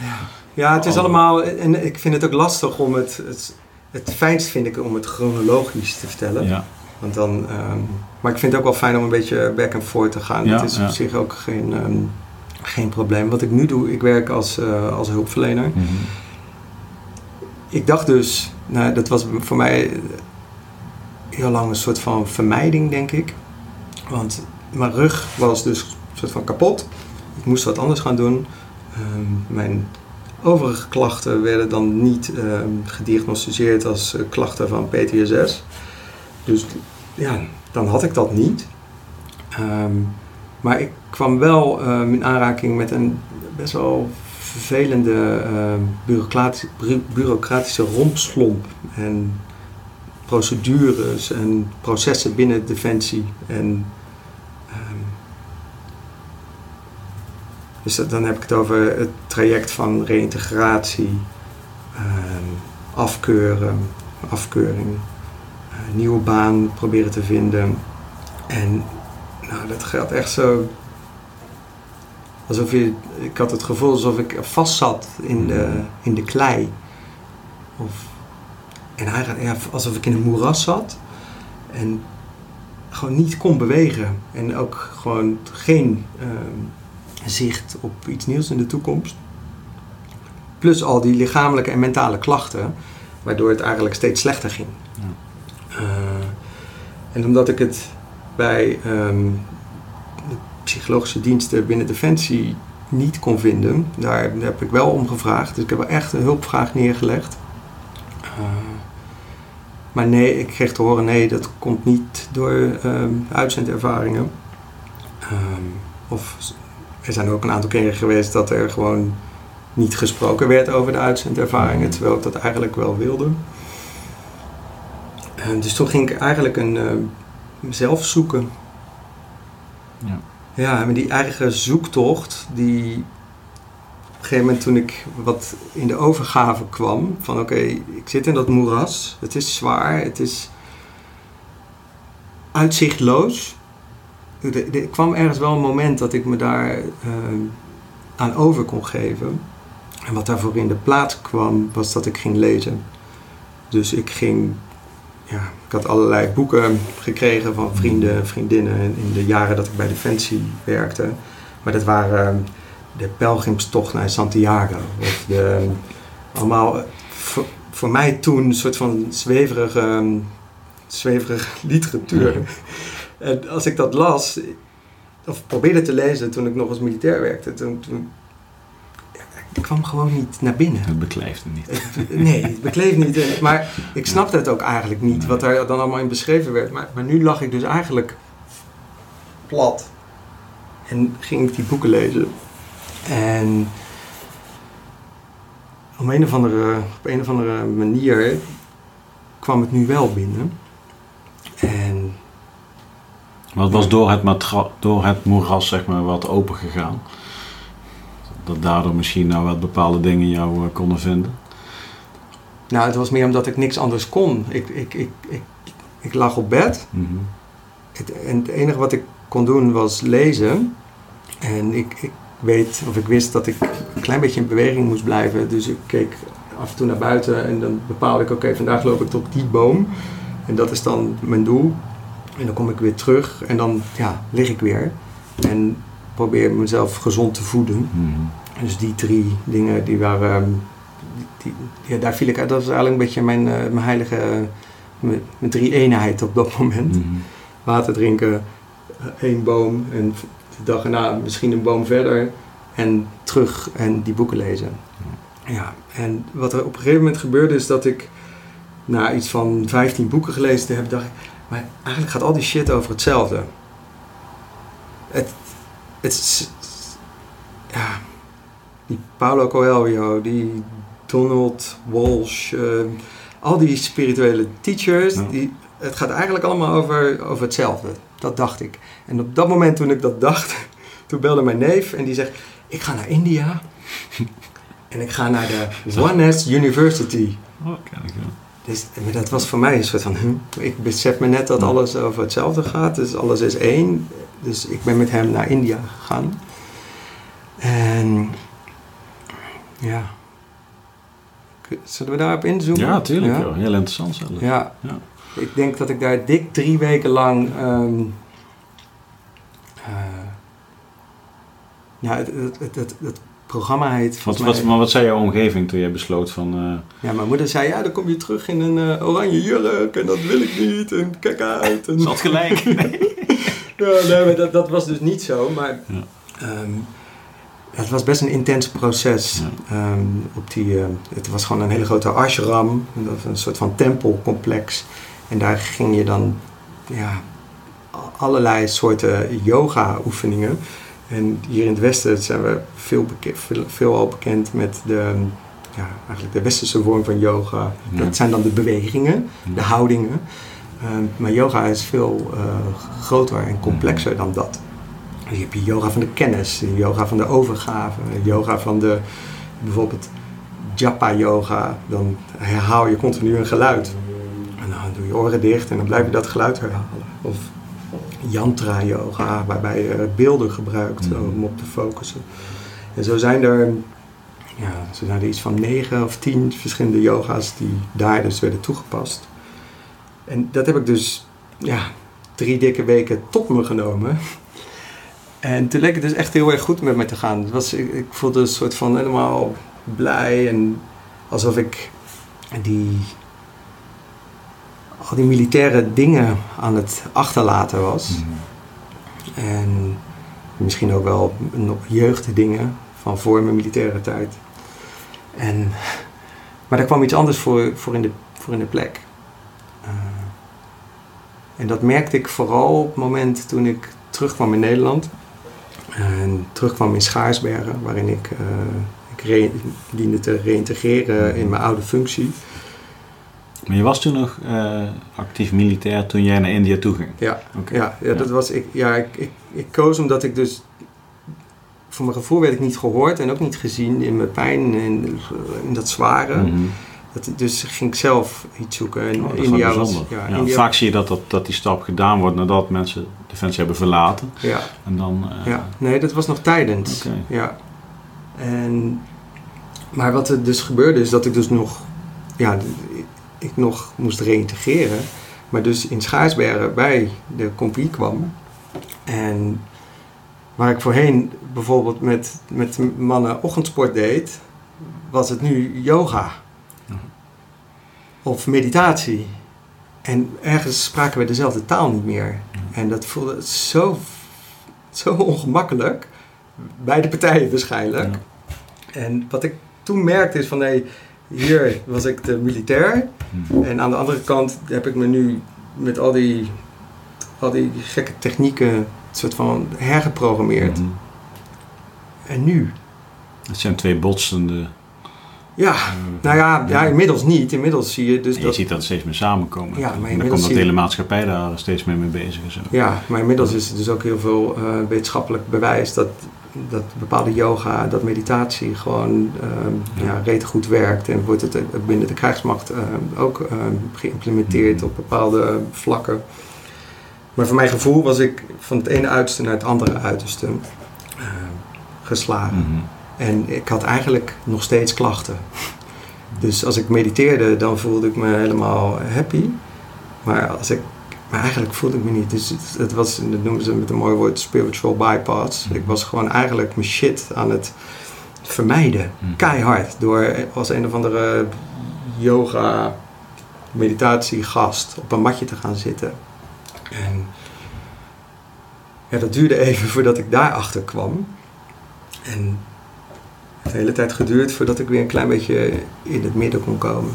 Ja, het is allemaal, en ik vind het ook lastig om het, het, het fijnst vind ik om het chronologisch te vertellen. Ja, Want dan, ehm, maar ik vind het ook wel fijn om een beetje back and forth te gaan. Ja, dat is ja. op zich ook geen, ehm, geen probleem. Wat ik nu doe, ik werk als, eh, als hulpverlener. mhm. Ik dacht dus, nou, dat was voor mij heel lang een soort van vermijding, denk ik. Want mijn rug was dus soort van kapot. Ik moest wat anders gaan doen. Ehm, mijn overige klachten werden dan niet ehm, gediagnosticeerd als eh, klachten van PTSS. Dus ja, dan had ik dat niet. Ehm, maar ik kwam wel in aanraking met een best wel vervelende bureaucratische, bu- bureaucratische rompslomp. En procedures en processen binnen Defensie. En, dus dat- dan heb ik het over het traject van reïntegratie, ehm, afkeuren, afkeuring, eh, nieuwe baan proberen te vinden. En nou, dat gaat echt zo. Alsof je, ik had het gevoel alsof ik vast zat in de, in de klei. Of, en eigenlijk ja, alsof ik in een moeras zat. En gewoon niet kon bewegen. En ook gewoon geen ehm, zicht op iets nieuws in de toekomst. Plus al die lichamelijke en mentale klachten. Waardoor het eigenlijk steeds slechter ging. Eh, en omdat ik het bij ehm, de psychologische diensten binnen Defensie niet kon vinden, daar heb ik wel om gevraagd. Dus ik heb wel echt een hulpvraag neergelegd. Eh, maar nee, ik kreeg te horen: nee, dat komt niet door ehm, uitzendervaringen. Ehm, of er zijn ook een aantal keren geweest dat er gewoon niet gesproken werd over de uitzendervaringen, terwijl ik dat eigenlijk wel wilde. En dus toen ging ik eigenlijk een eh, mezelf zoeken. Ja. Ja, maar die eigen zoektocht, die op een gegeven moment toen ik wat in de overgave kwam, van oké, ik zit in dat moeras, het is zwaar, het is uitzichtloos. Er, kwam ergens wel een moment dat ik me daar eh, aan over kon geven. En wat daarvoor in de plaats kwam, was dat ik ging lezen. Dus ik ging, ja, ik had allerlei boeken gekregen van vrienden, vriendinnen in de jaren dat ik bij Defensie werkte. Maar dat waren de pelgrimstocht naar Santiago. Of de, allemaal eh, voor, voor mij toen een soort van zweverige, zweverige literatuur. En als ik dat las, of probeerde te lezen toen ik nog als militair werkte, toen, toen ik kwam gewoon niet naar binnen. Het beklijft het niet. Nee, het bekleeft niet. Maar ik snapte het ook eigenlijk niet, wat daar dan allemaal in beschreven werd. Maar, maar nu lag ik dus eigenlijk plat. En ging ik die boeken lezen. En op een of andere, op een of andere manier kwam het nu wel binnen. Wat was door het, matra- door het moeras zeg maar, wat open gegaan? Dat daardoor misschien nou wat bepaalde dingen jou eh, konden vinden. nou, het was meer omdat ik niks anders kon. Ik, ik, ik, ik, ik lag op bed. Mhm. Het, en het enige wat ik kon doen was lezen. En ik, ik weet, of ik wist dat ik een klein beetje in beweging moest blijven. Dus ik keek af en toe naar buiten en dan bepaalde ik, oké, vandaag loop ik tot die boom. En dat is dan mijn doel. En dan kom ik weer terug en dan ja, lig ik weer. En probeer mezelf gezond te voeden. Mhm. Dus die drie dingen, die waren... ehm, Die, die- ja, daar viel ik uit. Dat was eigenlijk een beetje mijn, eh, mijn heilige... Mijn, mijn drie eenheid op dat moment Mhm. water drinken, eh, één boom en de dag erna misschien een boom verder en terug en die boeken lezen. Ja, en wat er op een gegeven moment gebeurde is dat ik na iets van 15 boeken gelezen heb, dacht ik, maar eigenlijk gaat al die shit over hetzelfde. Het, het is, ja, die Paulo Coelho, die Donald Walsh, eh, al die spirituele teachers, Ja. die, het gaat eigenlijk allemaal over, over hetzelfde. Dat dacht ik. En op dat moment toen ik dat dacht, toen belde mijn neef en die zegt, ik ga naar India en ik ga naar de Oneness University. Oh, ik wel. Dus, maar dat was voor mij een soort van, ik besef me net dat alles over hetzelfde gaat, dus alles is één. dus ik ben met hem naar India gegaan. En ja. Zullen we daarop inzoomen? Ja, tuurlijk. Ja? Heel interessant zelf. Ja. ja. Ik denk dat ik daar dik drie weken lang. Um, uh, ja, het, het, het, het, programma heet. Wat, wat, maar wat zei jouw omgeving toen jij besloot van. Uh... Ja, mijn moeder zei: Ja, dan kom je terug in een uh, oranje jurk en dat wil ik niet en kijk uit. En... Zat gelijk. ja, nee, maar dat, dat was dus niet zo. Maar ja. um, het was best een intens proces. Ja. Um, op die, uh, het was gewoon een hele grote ashram, een soort van tempelcomplex. En daar ging je dan ja, allerlei soorten yoga-oefeningen. En hier in het Westen zijn we veel, veel, veel al bekend met de, ja, eigenlijk de westerse vorm van yoga. Dat zijn dan de bewegingen, de houdingen. Uh, maar yoga is veel uh, groter en complexer dan dat. Je hebt je yoga van de kennis, yoga van de overgave, yoga van de bijvoorbeeld japa yoga. Dan herhaal je continu een geluid. En dan doe je oren dicht en dan blijf je dat geluid herhalen. Of yantra yoga, waarbij je beelden gebruikt mm. om op te focussen. En zo zijn er, ja, zo zijn er iets van negen of tien verschillende yoga's die daar dus werden toegepast. En dat heb ik dus ja, drie dikke weken tot me genomen. En toen leek het dus echt heel erg goed met me te gaan. Het was, ik, ik voelde een soort van helemaal blij en alsof ik die, al die militaire dingen aan het achterlaten was. Mhm. En misschien ook wel nog jeugddingen van voor mijn militaire tijd. En, maar daar kwam iets anders voor, voor, in, de, voor in de plek. Uh, en dat merkte ik vooral op het moment toen ik terugkwam in Nederland. En terugkwam in Schaarsbergen, waarin ik, uh, ik diende te reïntegreren in mijn oude functie. Maar je was toen nog uh, actief militair toen jij naar India toe ging? Ja, ja, ja, dat was ik. Ja, ik, ik, ik, koos omdat ik dus. Voor mijn gevoel werd ik niet gehoord en ook niet gezien in mijn pijn en in, in dat zware. Mm -hmm. dat, dus ging ik zelf iets zoeken. En oh, India was, ja, ja, India... Vaak zie je dat, dat, dat die stap gedaan wordt nadat mensen Defensie hebben verlaten. Ja. En dan, uh... ja, nee, dat was nog tijdens. Okay. Ja. En, maar wat er dus gebeurde is dat ik dus nog, ja, ik nog moest reïntegreren. Maar dus in Schaarsbergen bij de compagnie kwam. En waar ik voorheen bijvoorbeeld met, met mannen ochtendsport deed, was het nu yoga. Of meditatie. En ergens spraken we dezelfde taal niet meer. En dat voelde zo, zo ongemakkelijk. Beide partijen waarschijnlijk. En wat ik toen merkte is van hé, hier was ik de militair. En aan de andere kant heb ik me nu met al die, al die gekke technieken soort van hergeprogrammeerd. Hmm. En nu? Het zijn twee botsende ja, nou ja, ja, inmiddels niet. Inmiddels zie je dus je dat... ziet dat steeds meer samenkomen. Ja, maar dan komt dat de hele maatschappij daar steeds meer mee bezig. Ja, maar inmiddels is er dus ook heel veel uh, wetenschappelijk bewijs dat, dat bepaalde yoga, dat meditatie gewoon uh, ja. ja goed werkt. En wordt het binnen de krijgsmacht uh, ook geïmplementeerd mm-hmm. op bepaalde vlakken. Maar voor mijn gevoel was ik van het ene uiterste naar het andere uiterste geslagen. Mm-hmm. En ik had eigenlijk nog steeds klachten. Dus als ik mediteerde, dan voelde ik me helemaal happy. Maar, als ik, maar eigenlijk voelde ik me niet. Dus het, was, dat noemen ze met een mooi woord, spiritual bypass. Ik was gewoon eigenlijk mijn shit aan het vermijden. Hmm. Keihard. Door als een of andere yoga meditatiegast op een matje te gaan zitten. En ja, dat duurde even voordat ik daarachter kwam. En de hele tijd geduurd voordat ik weer een klein beetje in het midden kon komen.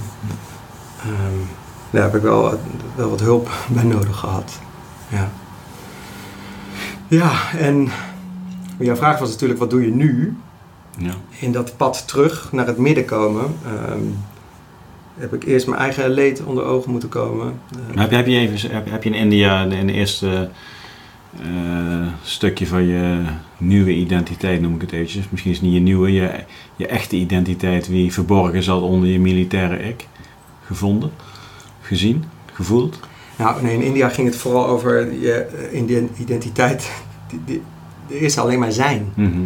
Um, daar heb ik wel, wel wat hulp bij nodig gehad. Ja. Ja, en jouw vraag was natuurlijk, wat doe je nu? Ja. In dat pad terug naar het midden komen, um, heb ik eerst mijn eigen leed onder ogen moeten komen. heb, je, heb, je even, heb, heb je in India in de eerste uh, stukje van je nieuwe identiteit, noem ik het eventjes. Misschien is het niet je nieuwe, je, je echte identiteit, wie verborgen zat onder je militaire ik, gevonden, gezien, gevoeld? Nou, nee, in India ging het vooral over je eh, identiteit er is alleen maar zijn. Mhm.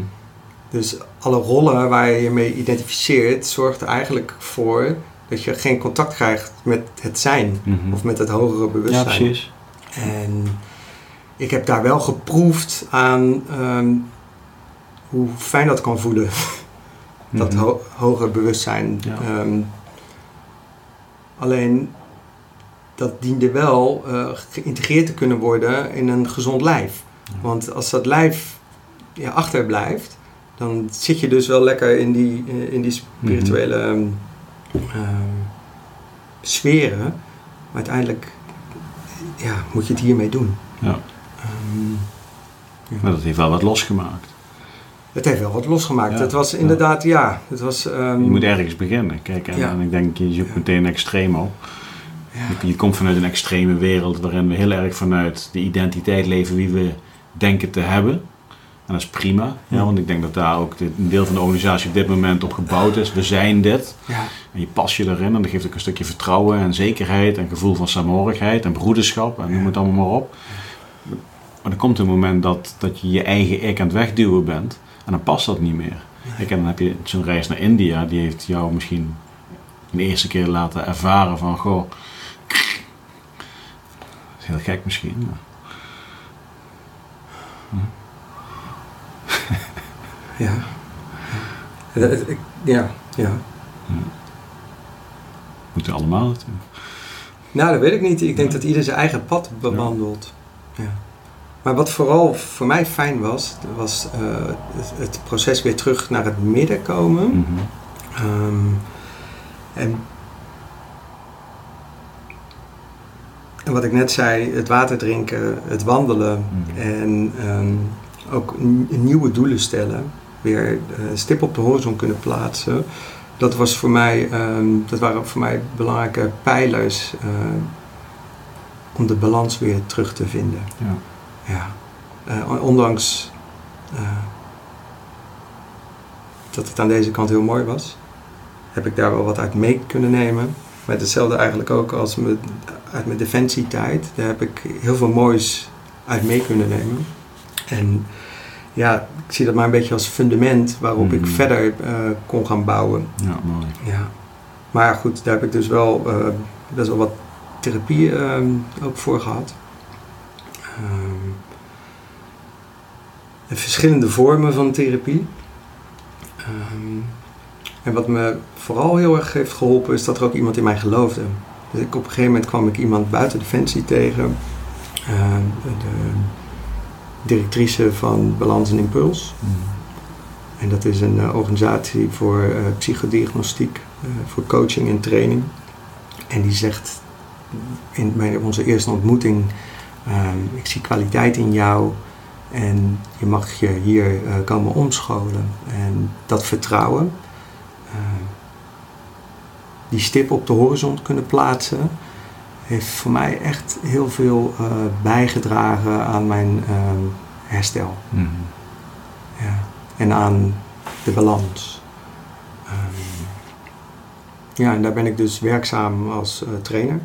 Dus alle rollen waar je je mee identificeert, zorgt er eigenlijk voor dat je geen contact krijgt met het zijn. Mhm. Of met het hogere Ja, bewustzijn. precies. En ik heb daar wel geproefd aan ehm, hoe fijn dat kan voelen. Dat Mhm. ho hoger bewustzijn. Ja. Ehm, alleen dat diende wel eh, geïntegreerd te kunnen worden in een gezond lijf. Ja. Want als dat lijf ja, achterblijft, dan zit je dus wel lekker in die, eh, in die spirituele ehm, sferen. Maar uiteindelijk ja, moet je het hiermee doen. Ja. Ehm, Maar dat heeft wel wat losgemaakt. het heeft wel wat losgemaakt. Ja, Het was ja. inderdaad, ja, het was... ehm, Je moet ergens beginnen. Kijk, en, Ja. en ik denk, je zoekt Ja. meteen een extreem op. Je, je komt vanuit een extreme wereld waarin we heel erg vanuit de identiteit leven wie we denken te hebben. En dat is prima, ja, want ik denk dat daar ook de- een deel van de organisatie op dit moment op gebouwd is. We zijn dit. ja. En je pas je erin en dat geeft ook een stukje vertrouwen en zekerheid en gevoel van saamhorigheid en broederschap en noem het allemaal maar op. Maar er komt een moment dat, dat je je eigen ik aan het wegduwen bent en dan past dat niet meer. Kijk, en dan heb je zo'n reis naar India, die heeft jou misschien de eerste keer laten ervaren van, goh, heel gek misschien. maar- Ja. Ja. Ja, ja. Moeten we allemaal natuurlijk. Nou, dat weet ik niet. Ik denk dat ieder zijn eigen pad bewandelt. Ja. Maar wat vooral voor mij fijn was, was eh, het, het proces weer terug naar het midden komen. Mhm. Ehm, en, en wat ik net zei, het water drinken, het wandelen Mhm. en ehm, ook nieuwe doelen stellen, weer eh, stip op de horizon kunnen plaatsen. Dat, was voor mij, ehm, dat waren voor mij belangrijke pijlers eh, om de balans weer terug te vinden. Ja. Ja. Eh, ondanks dat het aan deze kant heel mooi was, heb ik daar wel wat uit mee kunnen nemen. Maar hetzelfde eigenlijk ook als me, uit mijn defensietijd. Daar heb ik heel veel moois uit mee kunnen nemen. En ja, ik zie dat maar een beetje als fundament waarop ik Mhm. verder eh, kon gaan bouwen. ja, mooi. Ja. Maar goed, daar heb ik dus wel eh, best wel wat therapie eh, ook voor gehad. Ehm, en verschillende vormen van therapie. Ehm, en wat me vooral heel erg heeft geholpen is dat er ook iemand in mij geloofde. Dus ik, op een gegeven moment kwam ik iemand buiten Defensie tegen. Ehm, de directrice van Balans en Impuls. Mhm. En dat is een eh, organisatie voor eh, psychodiagnostiek, eh, voor coaching en training. En die zegt in mijn, onze eerste ontmoeting, ehm, ik zie kwaliteit in jou en je mag je hier komen omscholen. En dat vertrouwen, ehm, die stip op de horizon kunnen plaatsen, heeft voor mij echt heel veel eh, bijgedragen aan mijn ehm, herstel. Mhm. Ja. En aan de balans. Ehm, ja, en daar ben ik dus werkzaam als eh, trainer.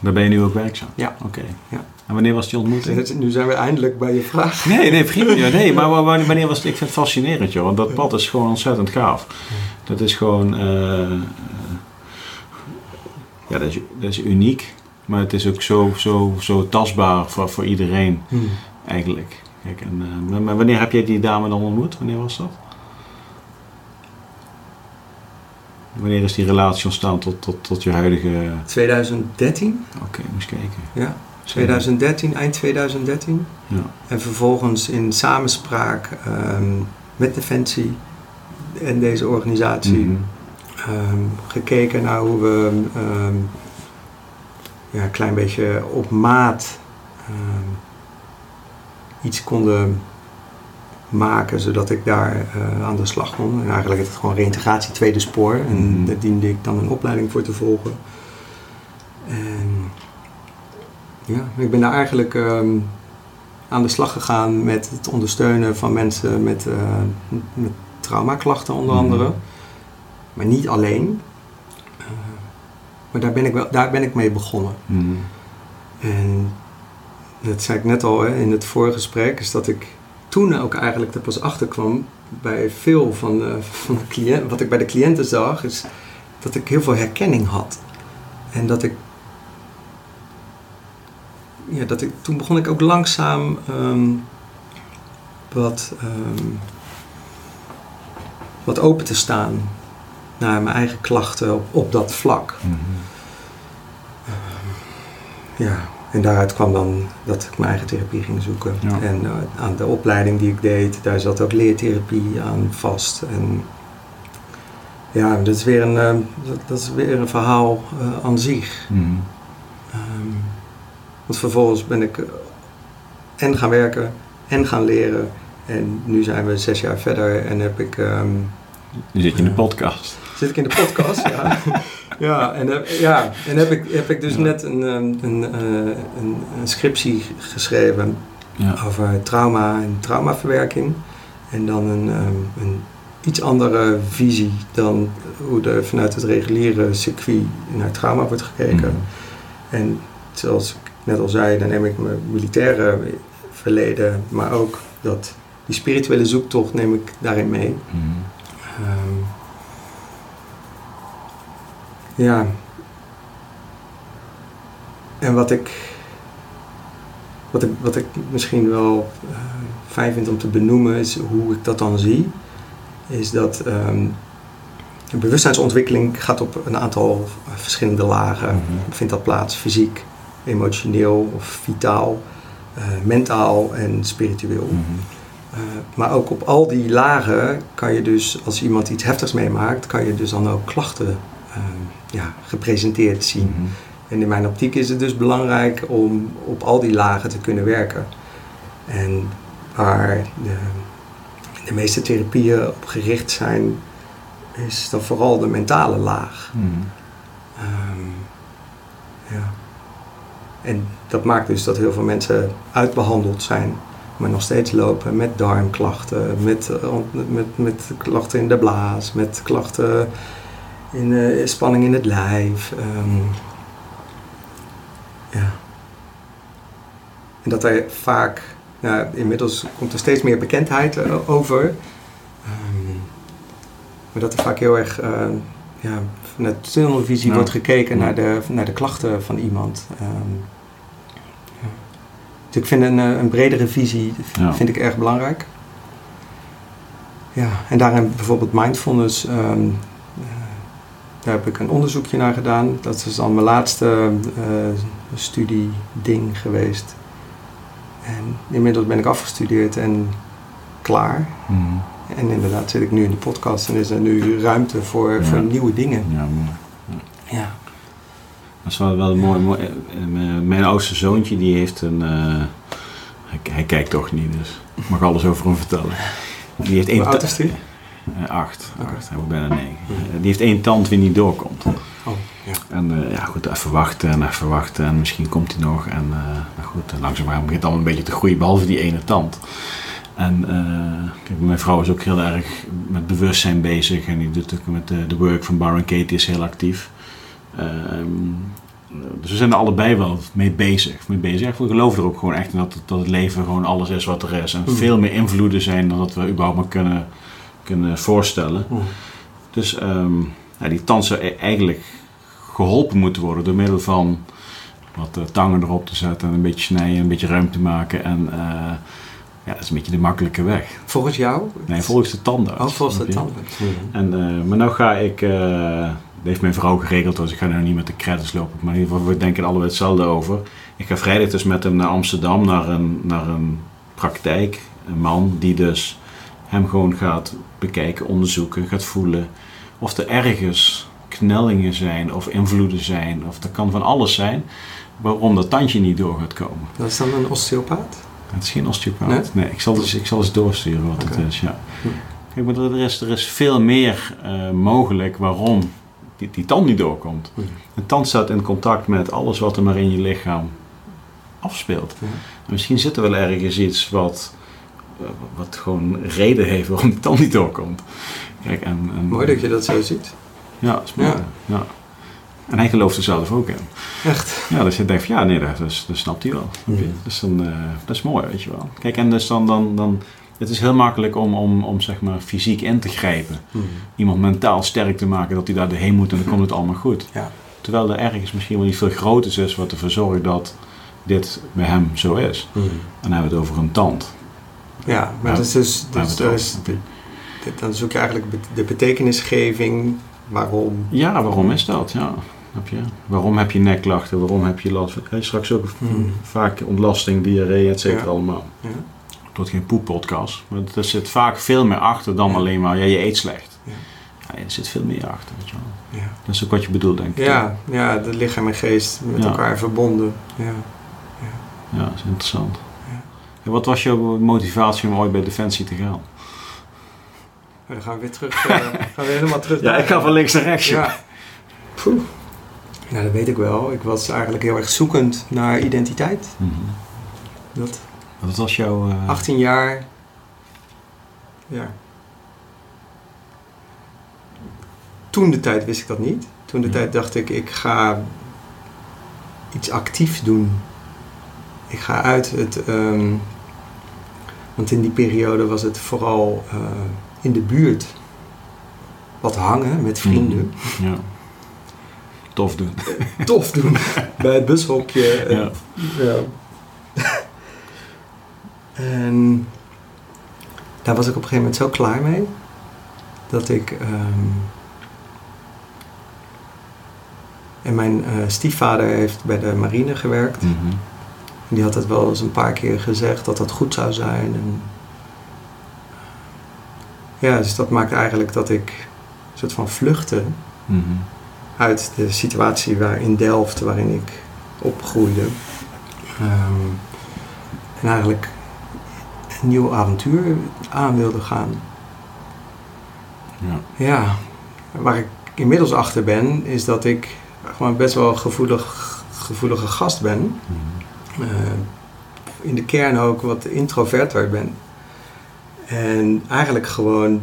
Daar ben je nu ook werkzaam? Ja. Oké. Ja. En wanneer was die ontmoeting? Nu zijn we eindelijk bij je vraag. Nee, nee, prima. Nee, maar wa- wa- wanneer was het? Ik vind het fascinerend, joh. Want dat pad is gewoon ontzettend gaaf. Dat is gewoon... eh, ja, dat is, dat is uniek. Maar het is ook zo, zo, zo tastbaar voor, voor iedereen, Hmm. eigenlijk. Kijk, en, maar- maar wanneer heb jij die dame dan ontmoet? Wanneer was dat? Wanneer is die relatie ontstaan tot, tot, tot je huidige... 2013, Oké, moest kijken. ja. 2013, eind 2013. Ja. En vervolgens in samenspraak ehm, met Defensie en deze organisatie Mhm. Ehm, gekeken naar hoe we ehm, ja, een klein beetje op maat ehm, iets konden maken zodat ik daar eh, aan de slag kon. En eigenlijk is het gewoon reïntegratie tweede spoor. En Mhm. daar diende ik dan een opleiding voor te volgen. En ja, ik ben daar eigenlijk aan de slag gegaan met het ondersteunen van mensen met, eh, met traumaklachten onder Mhm. andere. Maar niet alleen. Eh, maar daar ben, ik wel, daar ben ik mee begonnen. Mhm. En dat zei ik net al hè, in het vorige gesprek, is dat ik toen ook eigenlijk er pas achter kwam bij veel van de, van de cliënten, wat ik bij de cliënten zag, is dat ik heel veel herkenning had. En dat ik, ja, dat ik, toen begon ik ook langzaam ehm, wat, ehm, wat open te staan naar mijn eigen klachten op, op dat vlak. Mhm. Ja, en daaruit kwam dan dat ik mijn eigen therapie ging zoeken. Ja. En eh, aan de opleiding die ik deed, daar zat ook leertherapie aan vast. En ja, dat is weer een, eh, dat, dat is weer een verhaal eh, aan zich. Mhm. Ehm, want vervolgens ben ik en gaan werken en gaan leren. En nu zijn we zes jaar verder en heb ik, ehm, Nu zit je in de podcast. zit ik in de podcast. ja. Ja, en, heb, ja, en heb, ik, heb ik dus Ja. net een, ehm, een, eh, een, een scriptie geschreven Ja. over trauma en traumaverwerking. En dan een, ehm, een iets andere visie dan hoe er vanuit het reguliere circuit naar trauma wordt gekeken. Mhm. En zoals ik net al zei, dan neem ik mijn militaire verleden, maar ook dat, die spirituele zoektocht neem ik daarin mee. Mhm. Ehm, ja. En wat ik, wat ik, wat ik misschien wel eh, fijn vind om te benoemen, is hoe ik dat dan zie. Is dat een bewustzijnsontwikkeling gaat op een aantal verschillende lagen. Mhm. Vindt dat plaats fysiek, emotioneel of vitaal, eh, mentaal en spiritueel. Mhm. Uh, maar ook op al die lagen kan je dus, als iemand iets heftigs meemaakt, kan je dus dan ook klachten uh, ja, gepresenteerd zien. Mhm. En in mijn optiek is het dus belangrijk om op al die lagen te kunnen werken. En waar de, de meeste therapieën op gericht zijn, is dan vooral de mentale laag. Mhm. Ehm, ja. En dat maakt dus dat heel veel mensen uitbehandeld zijn, maar nog steeds lopen met darmklachten, met, eh, met, met klachten in de blaas, met klachten in eh, spanning in het lijf. ehm, ja. En dat er vaak, nou, inmiddels komt er steeds meer bekendheid eh, over, Ehm, maar dat er vaak heel erg eh, ja, vanuit tunnelvisie Ja. wordt gekeken naar, de, naar de klachten van iemand. Ehm. Dus ik vind een, eh, een bredere visie Ja. vind ik erg belangrijk. Ja, en daarin bijvoorbeeld mindfulness, ehm, eh, daar heb ik een onderzoekje naar gedaan. Dat is dan mijn laatste eh studieding geweest. En inmiddels ben ik afgestudeerd en klaar. Mhm. En inderdaad zit ik nu in de podcast en is er nu ruimte voor, Ja. voor nieuwe dingen. Ja, mooi. Is wel, wel mooi. mooi. Eh, Mijn- Mijn oudste zoontje die heeft een. eh, hij, hij kijkt toch niet, dus ik mag alles over hem vertellen. Die heeft één is die? Eh, acht. Hij wordt bijna negen. Eh, die heeft één tand die niet doorkomt. Oh, ja. En eh, ja, goed, even wachten en even wachten en misschien komt hij nog. En eh nou goed, en langzaamaan begint het allemaal een beetje te groeien, behalve die ene tand. En eh, kijk, mijn vrouw is ook heel erg met bewustzijn bezig en die doet ook met de, de work van Baron Katie is heel actief. Ehm, dus we zijn er allebei wel mee bezig. Mee bezig. Ik geloof er ook gewoon echt in dat, het- dat het leven gewoon alles is wat er is. En Mhm. veel meer invloeden zijn dan dat we überhaupt maar kunnen, kunnen voorstellen. Hm. Dus ehm, ja, die tand zou e- eigenlijk geholpen moeten worden door middel van wat eh, tangen erop te zetten en een beetje snijden, een beetje ruimte maken. En eh, ja, dat is een beetje de makkelijke weg. Volgens jou? Nee, volgens de tandarts. Oh, volgens de je? tanden. En, eh, maar nou ga ik, eh, heeft mijn vrouw geregeld, dus ik ga nou niet met de credits lopen. Maar in ieder geval, we denken allebei hetzelfde over. Ik ga vrijdag dus met hem naar Amsterdam, naar een, naar een praktijk. Een man die dus hem gewoon gaat bekijken, onderzoeken, gaat voelen. Of er ergens knellingen zijn of invloeden zijn. Of er kan van alles zijn waarom dat tandje niet door gaat komen. Dat is dan een osteopaat? Het is geen osteopaat. Nee? Nee, ik, zal dus, ik zal eens doorsturen wat het is. Ja. Hm. Kijk, maar er is, er is veel meer eh, mogelijk waarom die, die tand niet doorkomt. Een tand staat in contact met alles wat er maar in je lichaam afspeelt. Ja. Misschien zit er wel ergens iets wat, eh, wat gewoon reden heeft waarom die tand niet doorkomt. Kijk, en, en, Mooi dat je dat zo ziet. Ja, dat is mooi. Ja. Ja. En hij gelooft er zelf ook in. Echt. Ja, dus je denkt van ja, nee, dat, dat, dat snapt hij wel. Dus dan, eh, dat is mooi, weet je wel. Kijk, en dus dan, dan, dan het is heel makkelijk om, om, om zeg maar fysiek in te grijpen. Mhm. Iemand mentaal sterk te maken dat hij daar doorheen moet en dan komt het allemaal goed. Ja. Terwijl er ergens misschien wel iets veel groters is wat ervoor zorgt dat dit bij hem zo is. Mhm. En dan hebben we het over een tand. Ja, maar Ja, dat is dus, Daar dus, dus, dan zoek je eigenlijk de betekenisgeving waarom. Ja, waarom is dat? Ja. Snap je? Waarom heb je nekklachten? Waarom heb je last. Heb straks ook Hmm. vaak ontlasting, diarree, et cetera Ja. allemaal. Ja. Wordt geen poeppodcast. Maar er zit vaak veel meer achter dan Ja. alleen maar... Ja, je eet slecht. Ja. Ja, er zit veel meer achter. Weet je wel. Ja. Dat is ook wat je bedoelt, denk ik. Ja, ja, de lichaam en geest met elkaar verbonden. Ja. Ja, dat is interessant. Ja. En wat was jouw motivatie om ooit bij Defensie te gaan? Dan gaan we weer terug. eh, gaan we helemaal terug. Ja, ik ga van links naar rechts. Ja. Poeh. Nou, dat weet ik wel. Ik was eigenlijk heel erg zoekend naar identiteit. Mhm. Dat Wat was jouw... eh, 18 jaar. Ja. Toen de tijd wist ik dat niet. Toen de Ja. tijd dacht ik, ik ga iets actiefs doen. Ik ga uit het. ehm, want in die periode was het vooral eh, in de buurt wat hangen met vrienden. Ja. Tof doen. Tof doen bij het bushokje. En- Ja. En daar was ik op een gegeven moment zo klaar mee dat ik. ehm, en mijn eh, stiefvader heeft bij de marine gewerkt. Mhm. Die had het wel eens een paar keer gezegd dat dat goed zou zijn. En ja, dus dat maakte eigenlijk dat ik een soort van vluchtte Mhm. uit de situatie waar in Delft waarin ik opgroeide. Ehm, en eigenlijk nieuw avontuur aan wilde gaan. Ja. Ja, waar ik inmiddels achter ben, is dat ik gewoon best wel een gevoelig, gevoelige gast ben. Mhm. Eh, in de kern ook wat introverter ben. En eigenlijk gewoon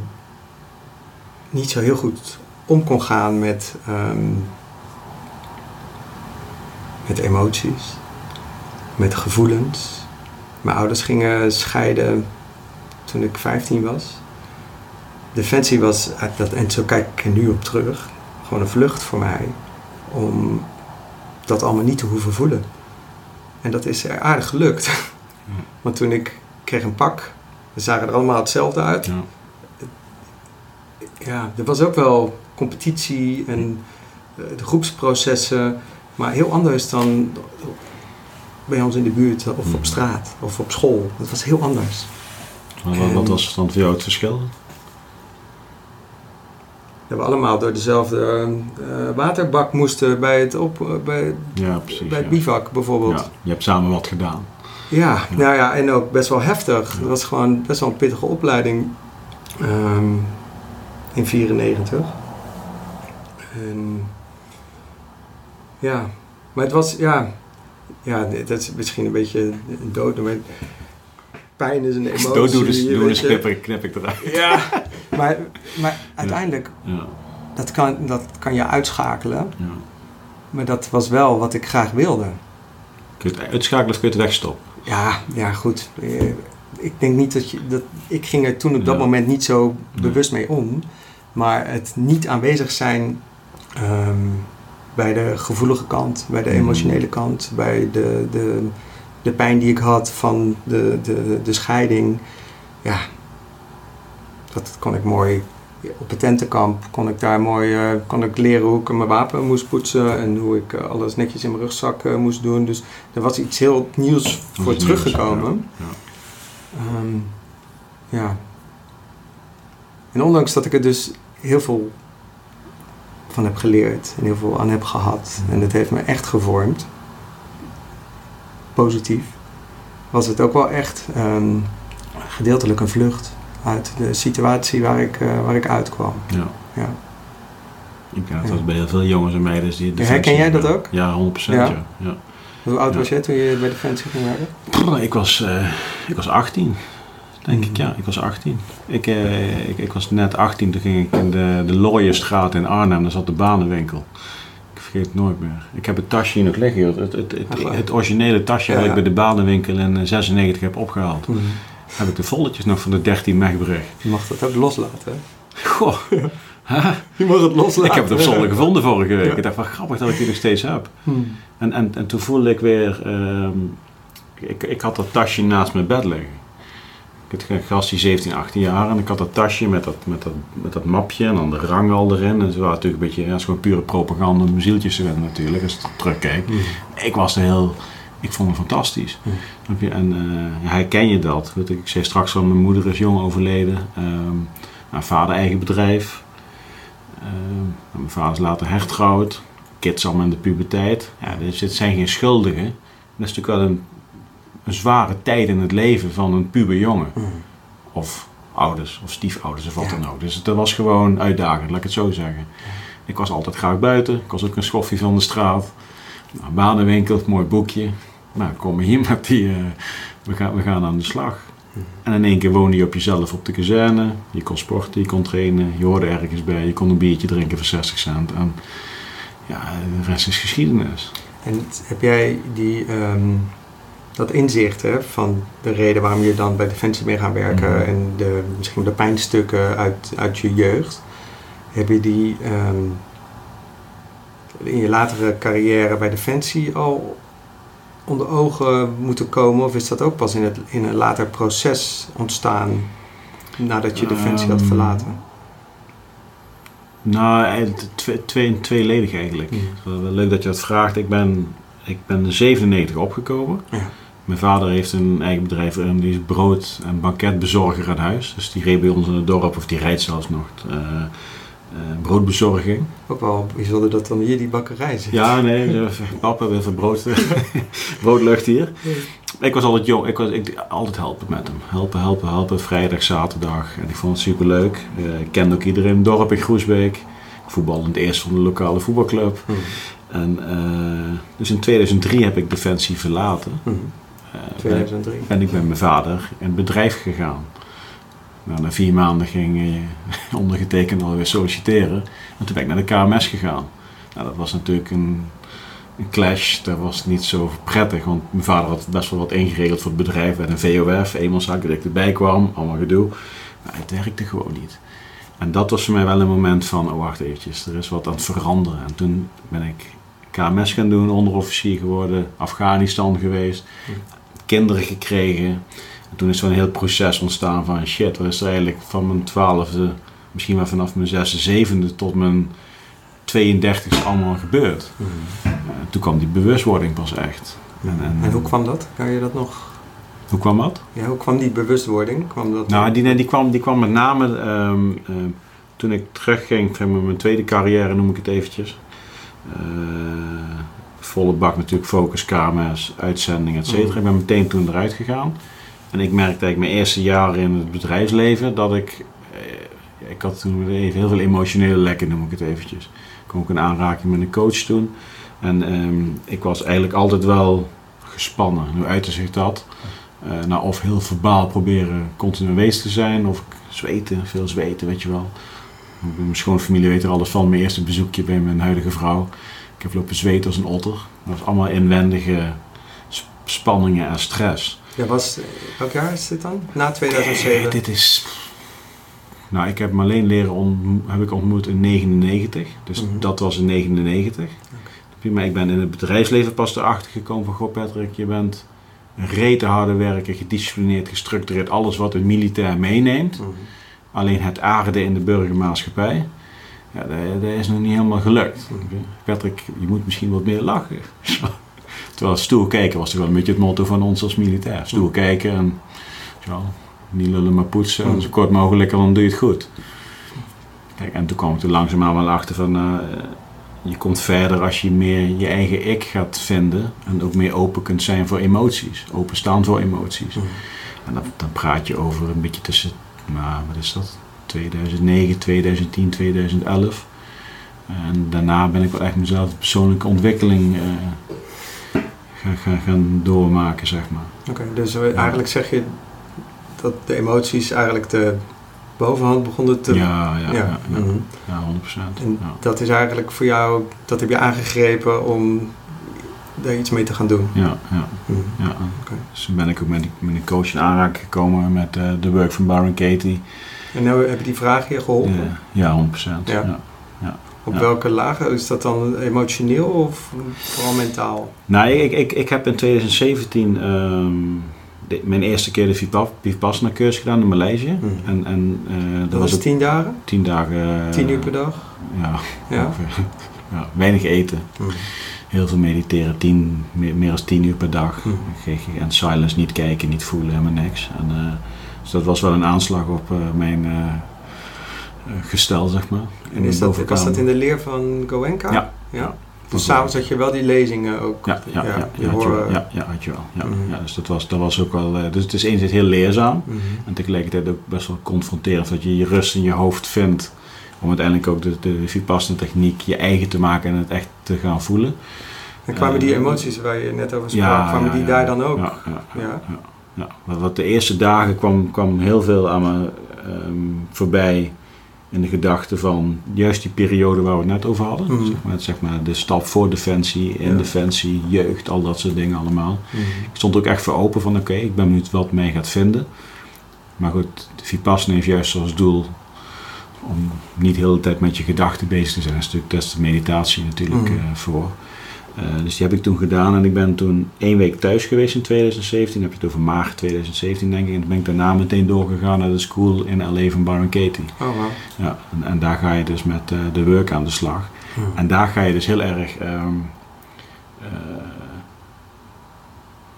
niet zo heel goed om kon gaan met, ehm, met emoties, met gevoelens. Mijn ouders gingen scheiden toen ik 15 was. Defensie was, uit dat, en zo kijk ik er nu op terug, gewoon een vlucht voor mij om dat allemaal niet te hoeven voelen. En dat is er aardig gelukt. Want toen ik kreeg een pak, we zagen er allemaal hetzelfde uit. Ja. Ja, er was ook wel competitie en eh, de groepsprocessen, maar heel anders dan bij ons in de buurt of op straat of op school. Dat was heel anders. Wat, was dan voor jou het verschil? Dat we allemaal door dezelfde eh, waterbak moesten bij het, op, eh, bij, Ja, precies. bij het ja. bivak bijvoorbeeld. Ja, je hebt samen wat gedaan. Ja, Ja. nou ja, en ook best wel heftig. Het was gewoon best wel een pittige opleiding ehm, in 94. En ja, maar het was, ja, ja, dat is misschien een beetje een dood, maar pijn is een emotie. Dood dus, doe je. knip, ik- knip ik eruit. Ja, maar, maar uiteindelijk, Ja, dat kan, dat kan je uitschakelen. ja. Maar dat was wel wat ik graag wilde. Kun je het uitschakelen of kun je het wegstoppen? Ja, ja, goed. Eh, Ik denk niet dat je. Dat, ik ging er toen op dat Ja. moment niet zo Nee. bewust mee om. Maar het niet aanwezig zijn ehm, bij de gevoelige kant, bij de Mhm. emotionele kant, bij de, de, de pijn die ik had van de, de, de scheiding. Ja, dat kon ik mooi. Op het tentenkamp kon ik daar mooi eh, kon ik leren hoe ik mijn wapen moest poetsen en hoe ik eh, alles netjes in mijn rugzak eh, moest doen. Dus er was iets heel nieuws voor teruggekomen. Ja, Ehm, ja. En ondanks dat ik er dus heel veel van heb geleerd en heel veel aan heb gehad en het heeft me echt gevormd, positief, was het ook wel echt ehm, gedeeltelijk een vlucht uit de situatie waar ik, eh, waar ik uitkwam. ja. ja. Ik denk dat Ja. dat bij heel veel jongens en meiden die Ja, herken jij dat ook? Ja, 100%. Ja? Ja. Hoe oud was jij toen je bij Defensie ging werken? Ik, was, eh, ik was 18, denk ik. Mhm. Ja, ik was 18. Ik, eh, ik, ik was net 18, toen ging ik in de, de in Arnhem. Daar zat de banenwinkel. Ik vergeet het nooit meer. Ik heb het tasje hier nog liggen. joh. Het, het, het, originele tasje Ja. dat ik bij de banenwinkel in eh, 96 heb opgehaald. heb ik de volletjes nog van de 13 megbrug. Je mag dat ook loslaten. hè? Goh. Huh? Je mag het loslaten. Ik heb het op zolder gevonden vorige week. Ja. Ik dacht van grappig dat ik die nog steeds heb. Hmm. En, en, en toen voelde ik weer... ehm, ik, ik had dat tasje naast mijn bed liggen. Ik had een gast die 17, 18 jaar en ik had dat tasje met dat, met dat, met dat mapje en dan de rang al erin. En waren natuurlijk een beetje, ja, het is gewoon pure propaganda om zieltjes te winnen natuurlijk, als ik terugkijk. Hmm. Ik was er heel, ik vond hem fantastisch. Je? En eh, herken je dat? Weet ik, ik zei straks al, mijn moeder is jong overleden. Ehm, mijn vader eigen bedrijf. Ehm, mijn vader is later hertrouwd. Kids allemaal in de puberteit. Ja, dit, dit zijn geen schuldigen. Dat is natuurlijk wel een, een zware tijd in het leven van een puberjongen. Hmm. Of ouders, of stiefouders, of wat Ja. dan ook. Dus dat was gewoon uitdagend, laat ik het zo zeggen. Ik was altijd graag buiten. Ik was ook een schoffie van de straat. Nou, banenwinkel, mooi boekje. Nou, kom maar hier met die... eh, we, gaan, we gaan aan de slag. Hmm. En in één keer woonde je op jezelf op de kazerne. Je kon sporten, je kon trainen. Je hoorde ergens bij. Je kon een biertje drinken voor 60 cent. En ja, de rest is geschiedenis. En heb jij die, ehm, dat inzicht hè, van de reden waarom je dan bij Defensie mee gaan werken Mhm. en de, misschien de pijnstukken uit, uit je jeugd, heb je die ehm, in je latere carrière bij Defensie al onder ogen moeten komen? Of is dat ook pas in, het, in een later proces ontstaan nadat je Defensie had Ehm, verlaten? Nou, twee, twee, tweeledig eigenlijk. Wel leuk dat je dat vraagt. Ik ben, ik ben in 97 opgekomen. Ja. Mijn vader heeft een eigen bedrijf en die is brood- en banketbezorger aan huis. Dus die reed bij ons in het dorp, of die rijdt zelfs nog, eh, eh, broodbezorging. Ook wel bijzonder dat dan hier die bakkerij zit. Ja, nee, eh, papa wil even brood, broodlucht hier. Ik was altijd jong, ik was ik, altijd helpen met hem. Helpen, helpen, helpen, vrijdag, zaterdag. En ik vond het super leuk. ik kende ook iedereen in het dorp in Groesbeek. Ik voetbalde in het eerste van de lokale voetbalclub. Mhm. En, dus in 2003 heb ik Defensie verlaten. Eh, 2003. ben ik met mijn vader in het bedrijf gegaan. Nou, na vier maanden ging eh, ondergetekend alweer solliciteren. En toen ben ik naar de KMS gegaan. Nou, dat was natuurlijk een, een clash. Dat was niet zo prettig, want mijn vader had best wel wat ingeregeld voor het bedrijf. Bij een VOF, eenmanszaak, dat ik erbij kwam, allemaal gedoe. Maar het werkte gewoon niet. En dat was voor mij wel een moment van, oh wacht eventjes, er is wat aan het veranderen. En toen ben ik KMS gaan doen, onderofficier geworden, Afghanistan geweest, kinderen gekregen. En toen is een heel proces ontstaan van shit, wat is er eigenlijk van mijn twaalfde, misschien wel vanaf mijn zesde, zevende tot mijn 32 allemaal gebeurd. Mhm. En toen kwam die bewustwording pas echt. En, en, En hoe kwam dat? Kan je dat nog? hoe kwam dat? Ja, hoe kwam die bewustwording? Kwam dat Nou, die, nee, die, kwam, die kwam met name ehm, toen ik terugging van mijn tweede carrière, noem ik het eventjes. Eh, volle bak natuurlijk, focus, KMS, uitzending, et cetera. Mhm. Ik ben meteen toen eruit gegaan. En ik merkte eigenlijk mijn eerste jaren in het bedrijfsleven dat ik... eh, ik had toen even heel veel emotionele lekken, noem ik het eventjes. Ik kwam ook in aanraking met een coach toen. En ehm, ik was eigenlijk altijd wel gespannen. Hoe uitte zich dat? Eh, nou, of heel verbaal proberen continu aanwezig te zijn, of zweten, veel zweten, weet je wel. Mijn schoonfamilie weet er alles van. Mijn eerste bezoekje bij mijn huidige vrouw. Ik heb lopen zweten als een otter. Dat was allemaal inwendige sp- spanningen en stress. Ja, was, welk jaar is dit dan? Na 2007? Eh, dit is... Nou, ik heb Marleen leren ontmo- heb ik ontmoet in 99. Dus Mhm. dat was in 99. Maar ik ben in het bedrijfsleven pas erachter gekomen van... Goh Patrick, je bent een rete harde werker, gedisciplineerd, gestructureerd. Alles wat een militair meeneemt. Mhm. Alleen het aarde in de burgermaatschappij... Ja, dat, dat is nog niet helemaal gelukt. Patrick, je moet misschien wat meer lachen. Terwijl stoer kijken was toch wel een beetje het motto van ons als militair. Stoer kijken en zo, niet lullen maar poetsen. En zo kort mogelijk en dan doe je het goed. Kijk, en toen kwam ik er langzaamaan wel achter van... eh, je komt verder als je meer je eigen ik gaat vinden. En ook meer open kunt zijn voor emoties. Openstaan voor emoties. En dan, dan praat je over een beetje tussen, nou, wat is dat? 2009, 2010, 2011. En daarna ben ik wel echt mezelf persoonlijke ontwikkeling eh, gaan, gaan, gaan doormaken, zeg maar. Oké, dus eigenlijk zeg je dat de emoties eigenlijk de bovenhand begonnen te... Ja, ja, ja, ja, mhm. ja, 100%. En Ja. dat is eigenlijk voor jou, dat heb je aangegrepen om daar iets mee te gaan doen. Ja, ja, Mhm. ja. Oké. Dus toen ben ik ook met, een coach in aanraking gekomen met eh, de work van Baron Katie. En nou heb je die vraag hier geholpen? Ja, ja, 100%. Ja. Ja. Op Ja. welke lagen? Is dat dan emotioneel of vooral mentaal? Nou, ik, ik, ik heb in 2017 ehm, de- mijn eerste keer de Vipa- Vipassana cursus gedaan in Maleisië. Mhm. En, en eh, dat, Dat was tien dagen? tien dagen. eh, Tien uur per dag? Ja, Ja. ongeveer. ja, weinig eten. Mhm. Heel veel mediteren, tien, meer, meer dan tien uur per dag. Mhm. En silence, niet kijken, niet voelen, helemaal niks. En, eh, dus dat was wel een aanslag op eh, mijn eh, eh, gestel, zeg maar. En is dat, was dat in de leer van Goenka? Ja. ja. Dus s'avonds had je wel die lezingen ook? Ja, ja, ja, die ja, had je wel. ja, ja, had je wel. Ja, ja, dus dat was, dat was ook wel. dus het is enerzijds heel leerzaam. Mhm. En tegelijkertijd ook best wel confronterend dat je je rust in je hoofd vindt. Om uiteindelijk ook de, de Vipassana techniek je eigen te maken en het echt te gaan voelen. En kwamen die emoties waar je net over sprak, kwamen die daar dan ook? Ja, ja, ja. Wat, de eerste dagen kwam, kwam heel veel aan me ehm, voorbij in de gedachte van juist die periode waar we het net over hadden. Mhm. Zeg, maar, zeg maar de stap voor defensie, in Ja. defensie, jeugd, al dat soort dingen allemaal. Mhm. Ik stond ook echt voor open van oké, ik ben benieuwd wat mij gaat vinden. Maar goed, de Vipassana heeft juist als doel om niet de hele tijd met je gedachten bezig te zijn. Een stuk test meditatie natuurlijk Mhm. eh, voor. Eh, dus die heb ik toen gedaan en ik ben toen één week thuis geweest in 2017. Dan heb je het over maart 2017 denk ik. En toen ben ik daarna meteen doorgegaan naar de school in LA van Baron Katie. Oh, wow. Ja, en, en daar ga je dus met eh, de work aan de slag. Mhm. En daar ga je dus heel erg ehm, eh,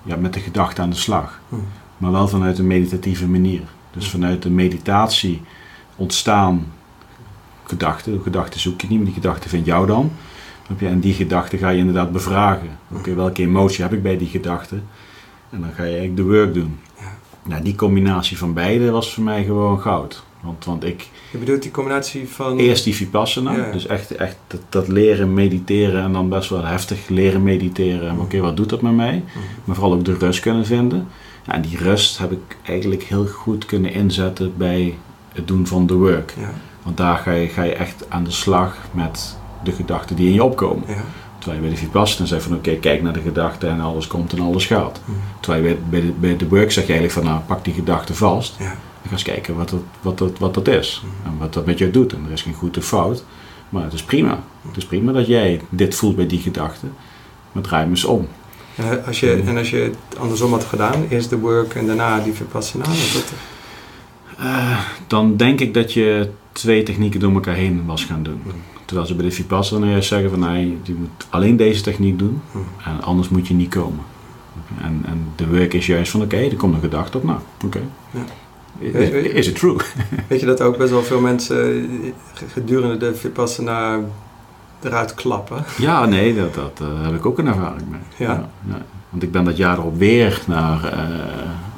ja, met de gedachte aan de slag. Mhm. Maar wel vanuit een meditatieve manier. Dus vanuit de meditatie ontstaan gedachten. Gedachten zoek je niet, maar die gedachten vind jou dan. Je? En die gedachten ga je inderdaad bevragen. Oké, welke emotie heb ik bij die gedachte? En dan ga je eigenlijk de work doen. Ja. Nou, die combinatie van beide was voor mij gewoon goud. Want, want ik, Je bedoelt die combinatie van... Eerst die Vipassana, Ja. dus echt, echt dat, dat leren mediteren en dan best wel heftig leren mediteren. En Oké, wat doet dat met mij? Mhm. Maar vooral ook de rust kunnen vinden. Ja, en die rust heb ik eigenlijk heel goed kunnen inzetten bij het doen van de work. Ja, Want daar ga je, ga je echt aan de slag met de gedachten die in je opkomen. ja. Terwijl je bij de Vipassana zegt van oké, kijk naar de gedachten en alles komt en alles gaat. Mhm. Terwijl je bij de, bij de work zeg je eigenlijk van nou, pak die gedachten vast. Ja. En ga eens kijken wat dat, wat dat, wat dat is. En wat dat met jou doet. En er is geen goed of fout. Maar het is prima. Het is prima dat jij dit voelt bij die gedachte. Maar draai hem eens om. En eh, als je, en als je het andersom had gedaan, eerst de work en daarna die Vipassana, was dat... Eh, dan denk ik dat je twee technieken door elkaar heen was gaan doen. Terwijl ze bij de Vipassana juist zeggen van nee, je moet alleen deze techniek doen. Mhm. En anders moet je niet komen. En, en de work is juist van oké, er komt een gedachte op. Nou, oké. Ja. Is, is it true? Weet je dat ook best wel veel mensen eh, gedurende de Vipassana eruit klappen? Ja, nee, dat, dat eh, heb ik ook een ervaring mee. Ja. ja. Want ik ben dat jaar erop weer naar eh,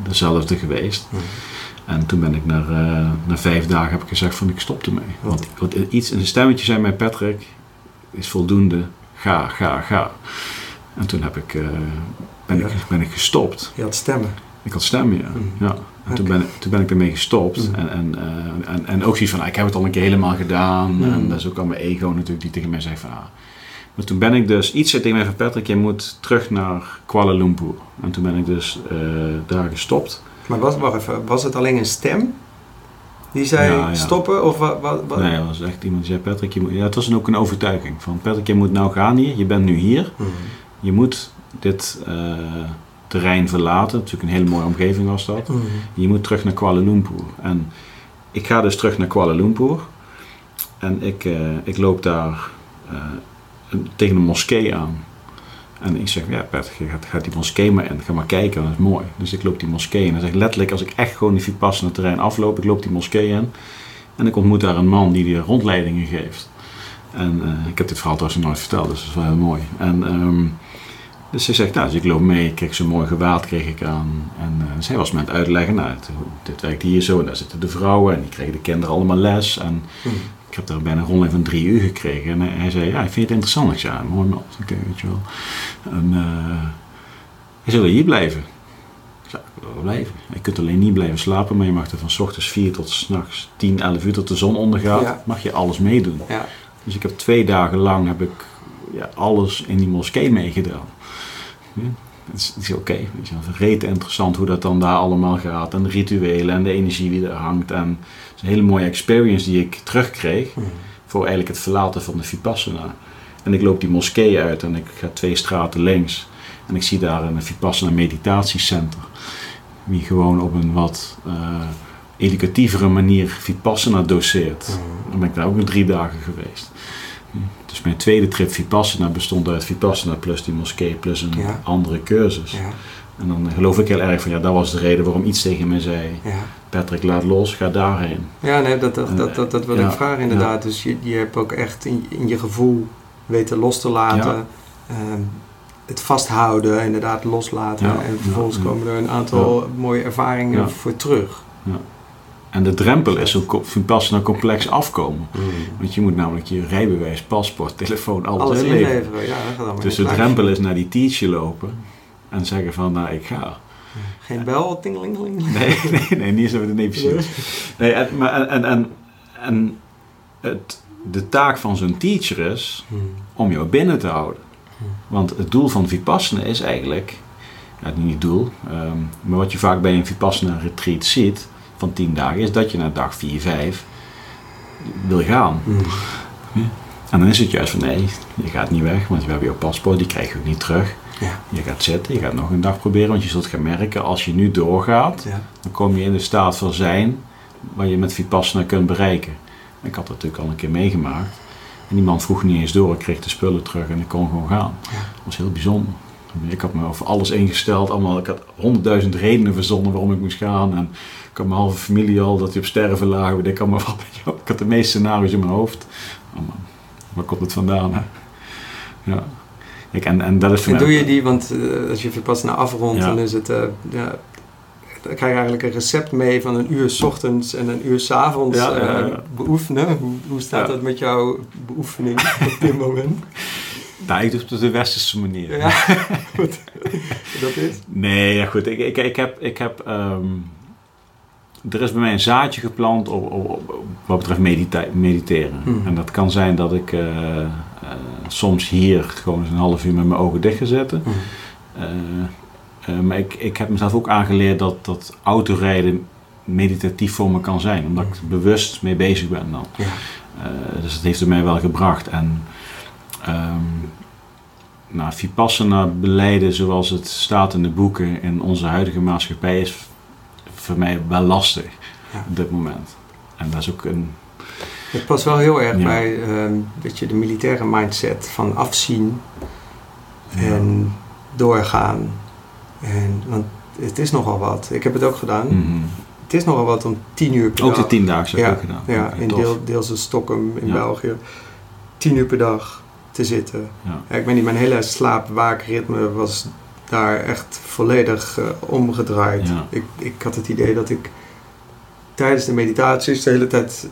dezelfde geweest. En toen ben ik naar, eh, na vijf dagen heb ik gezegd van ik stop ermee. Want, want iets, een stemmetje zei mij Patrick, is voldoende, ga, ga, ga. En toen heb ik, eh, ben, Ja. ik, ben ik gestopt. Je had stemmen. Ik had stemmen, ja. Mhm. ja. En toen, ben, toen ben ik ermee gestopt. Mhm. En, en, eh, en, en ook zoiets van, ah, ik heb het al een keer helemaal gedaan. Mhm. En dat is ook al mijn ego natuurlijk die tegen mij zegt van... Ah. Maar toen ben ik dus, iets zei tegen mij van Patrick, je moet terug naar Kuala Lumpur. En toen ben ik dus daar gestopt. Maar was, wacht even, was het alleen een stem die zei Ja, ja. stoppen? Of wat? wat, wat? Nee, dat was echt iemand die zei, Patrick, je moet, ja, het was ook een overtuiging. Van Patrick, je moet nou gaan hier, je bent nu hier. Mhm. Je moet dit eh, terrein verlaten. Natuurlijk een hele mooie omgeving was dat. Mhm. Je moet terug naar Kuala Lumpur. En ik ga dus terug naar Kuala Lumpur. En ik, eh, ik loop daar eh, tegen een moskee aan. En ik zeg, ja je gaat, die moskee maar in. Ga maar kijken, dat is mooi. Dus ik loop die moskee in. En zeg letterlijk, als ik echt gewoon die Vipassana terrein afloop, ik loop die moskee in. En ik ontmoet daar een man die die rondleidingen geeft. En eh, ik heb dit verhaal trouwens nooit verteld, dus dat is wel heel mooi. En ehm, dus ze zegt, nou, dus ik loop mee, ik kreeg zo'n mooi gewaad kreeg ik aan. En eh, zij was me aan het uitleggen, nou, dit werkt hier zo en daar zitten de vrouwen. En die kregen de kinderen allemaal les. En Mhm. Ik heb daar bijna een rondleiding van drie uur gekregen. En hij, zei, ja, ik vind het interessant? Ik zei, ja, mooi man. Oké, weet je wel. En uh, hij zei, wil hier blijven? Ik zei, ik wil wel blijven. Je kunt alleen niet blijven slapen, maar je mag er van s ochtends 4 tot s'nachts 10, 11 uur tot de zon ondergaat. Ja. Mag je alles meedoen. Ja. Dus ik heb twee dagen lang heb ik ja, alles in die moskee meegedaan. Het is, oké. Okay, het is interessant hoe dat dan daar allemaal gaat. En de rituelen en de energie die er hangt. En het is een hele mooie experience die ik terugkreeg. Mm. Voor eigenlijk het verlaten van de Vipassana. En ik loop die moskee uit en ik ga twee straten links. En ik zie daar een Vipassana meditatiecenter. Wie gewoon op een wat uh, educatievere manier Vipassana doseert. Mm. Dan ben ik daar ook nog drie dagen geweest. Dus mijn tweede trip Vipassana bestond uit Vipassana plus die moskee plus een andere cursus. Ja. En dan geloof ik heel erg van ja, dat was de reden waarom iets tegen mij zei. Ja. Patrick, laat los, ga daarheen. Ja, nee, dat, dat, dat, dat, dat wil ik vragen inderdaad. Dus je, je hebt ook echt in, in je gevoel weten los te laten. Ehm, het vasthouden, inderdaad loslaten. en vervolgens komen er een aantal mooie ervaringen voor terug. En de drempel is ook Vipassana complex afkomen. Mm. Want je moet namelijk je rijbewijs, paspoort, telefoon, alles, alles inleveren. Ja, dat dus de drempel is naar die teacher lopen en zeggen van, nou ik ga. Geen bel, tingelingeling? Nee, nee, nee, niet zo nee, precies. Nee, en, maar, en, en, en het, de taak van zo'n teacher is mm. om jou binnen te houden. Mm. Want het doel van Vipassana is eigenlijk, ja, niet het doel, um, maar wat je vaak bij een Vipassana retreat ziet, van 10 dagen is dat je naar dag 4, 5 wil gaan. Mm. En dan is het juist van nee, je gaat niet weg, want we hebben jouw paspoort, die krijg je ook niet terug. Ja. Je gaat zitten, je gaat nog een dag proberen, want je zult gaan merken, als je nu doorgaat, ja. dan kom je in de staat van zijn waar je met Vipassana kunt bereiken. Ik had dat natuurlijk al een keer meegemaakt. En die man vroeg niet eens door, ik kreeg de spullen terug en ik kon gewoon gaan. Dat was heel bijzonder. Ik had me over alles ingesteld, allemaal, ik had honderdduizend redenen verzonnen waarom ik moest gaan. En had mijn halve familie al dat hij op sterven lag. Ik, kan maar wat, ik had de meeste scenario's in mijn hoofd. Oh waar komt het vandaan? Hè? Ja. Ik, en, en dat is en doe je die, want uh, als je pas naar afrondt, dan is het, uh, ja, dan krijg je eigenlijk een recept mee van een uur s ochtends en een uur s avonds ja, uh, beoefenen. Hoe, hoe staat dat met jouw beoefening op dit moment? Nou, ik doe het op de westerse manier. Ja, goed. dat is? Nee, ja, goed. Ik, ik, ik heb, ik heb um, er is bij mij een zaadje geplant op, op, wat betreft mediteren. Hmm. En dat kan zijn dat ik uh, uh, soms hier gewoon eens een half uur met mijn ogen dicht ga zetten. Hmm. Uh, maar ik, ik heb mezelf ook aangeleerd dat, dat autorijden meditatief voor me kan zijn. Omdat ik bewust mee bezig ben dan. Ja. dus dat heeft er mij wel gebracht. En um, nou, Vipassana beleiden zoals het staat in de boeken in onze huidige maatschappij is voor mij wel lastig op dit moment. En dat is ook een. Het past wel heel erg bij uh, je, de militaire mindset van afzien en doorgaan. En, want het is nogal wat. Ik heb het ook gedaan. Mhm. Het is nogal wat om tien uur per ook dag. Ook de tien dagen heb ik ook gedaan. Ja, in deel, deels in Stockholm in België. Tien uur per dag te zitten. Ja. ik weet niet, mijn hele slaap-waakritme was daar echt volledig uh, omgedraaid. Ik, ik had het idee dat ik tijdens de meditaties de hele tijd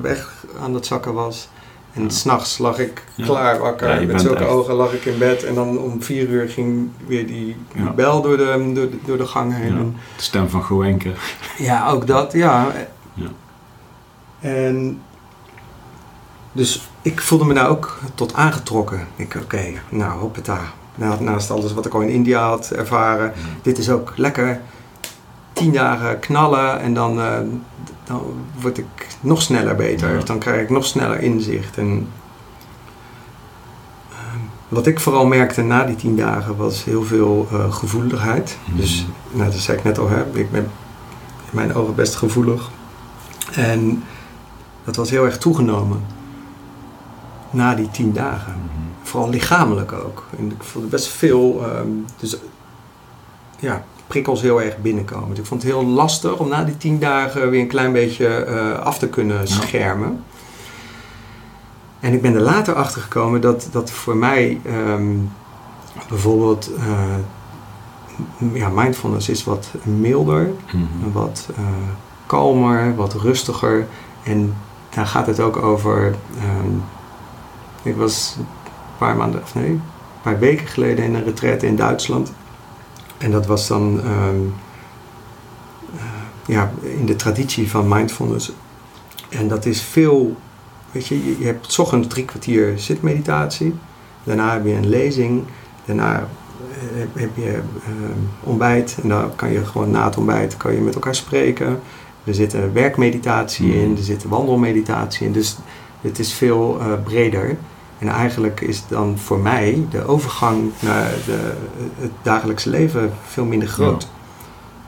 weg aan het zakken was. En ja. s'nachts lag ik klaar wakker. met zulke ogen lag ik in bed. En dan om vier uur ging weer die, bel door de, door, de, door de gang heen. De stem van Goenke. Ja, ook dat, ja. En dus ik voelde me daar ook tot aangetrokken. Ik oké, okay, nou hoppata, Naast alles wat ik al in India had ervaren. Dit is ook lekker. Tien dagen knallen en dan, uh, dan word ik nog sneller beter. Dan krijg ik nog sneller inzicht. En uh, wat ik vooral merkte na die tien dagen was heel veel uh, gevoeligheid. Mm. Dus, nou, dat zei ik net al, hè, ik ben in mijn ogen best gevoelig. En dat was heel erg toegenomen na die tien dagen. Mm vooral lichamelijk ook. En ik voelde best veel, ehm, dus ja, prikkels heel erg binnenkomen. Dus ik vond het heel lastig om na die tien dagen weer een klein beetje uh, af te kunnen schermen. En ik ben er later achter gekomen dat, dat voor mij um, bijvoorbeeld uh, ja, mindfulness is wat milder, mm wat uh, kalmer, wat rustiger. En daar gaat het ook over. Um, ik was paar maanden, of nee, een paar weken geleden in een retraite in Duitsland. En dat was dan ehm, eh, ja, in de traditie van mindfulness. En dat is veel, weet je, je hebt s ochtends drie kwartier zitmeditatie. Daarna heb je een lezing. Daarna heb, heb je ehm, ontbijt en dan kan je gewoon na het ontbijt kan je met elkaar spreken. Er zit een werkmeditatie Mhm. in, er zit een wandelmeditatie in. Dus het is veel eh, breder. En eigenlijk is dan voor mij de overgang naar de, het dagelijkse leven veel minder groot.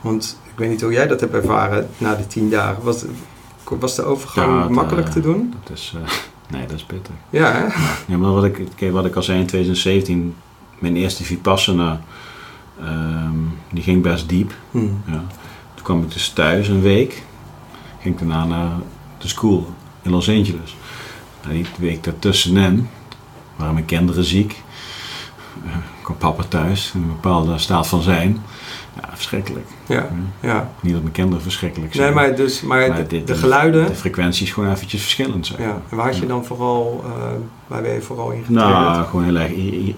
Want ik weet niet hoe jij dat hebt ervaren na die tien dagen. Was, was de overgang Ja, het, makkelijk eh, te doen? Dat is, eh, nee, dat is pittig. Ja, hè? Ja, maar wat ik, wat ik al zei in 2017, mijn eerste Vipassana, ehm, die ging best diep. Hm. Ja. Toen kwam ik dus thuis een week. Ging daarna naar de school in Los Angeles. En die week daartussenin waren mijn kinderen ziek. Eh, kwam papa thuis in een bepaalde staat van zijn. Ja, verschrikkelijk. Ja, ja. Niet dat mijn kinderen verschrikkelijk zijn. Nee, maar, dus, maar, Maar de, geluiden... De frequenties gewoon eventjes verschillend zijn. Ja, en waar had je Ja. dan vooral, eh, waar ben je vooral in getriggerd? Nou, gewoon heel erg. je- je-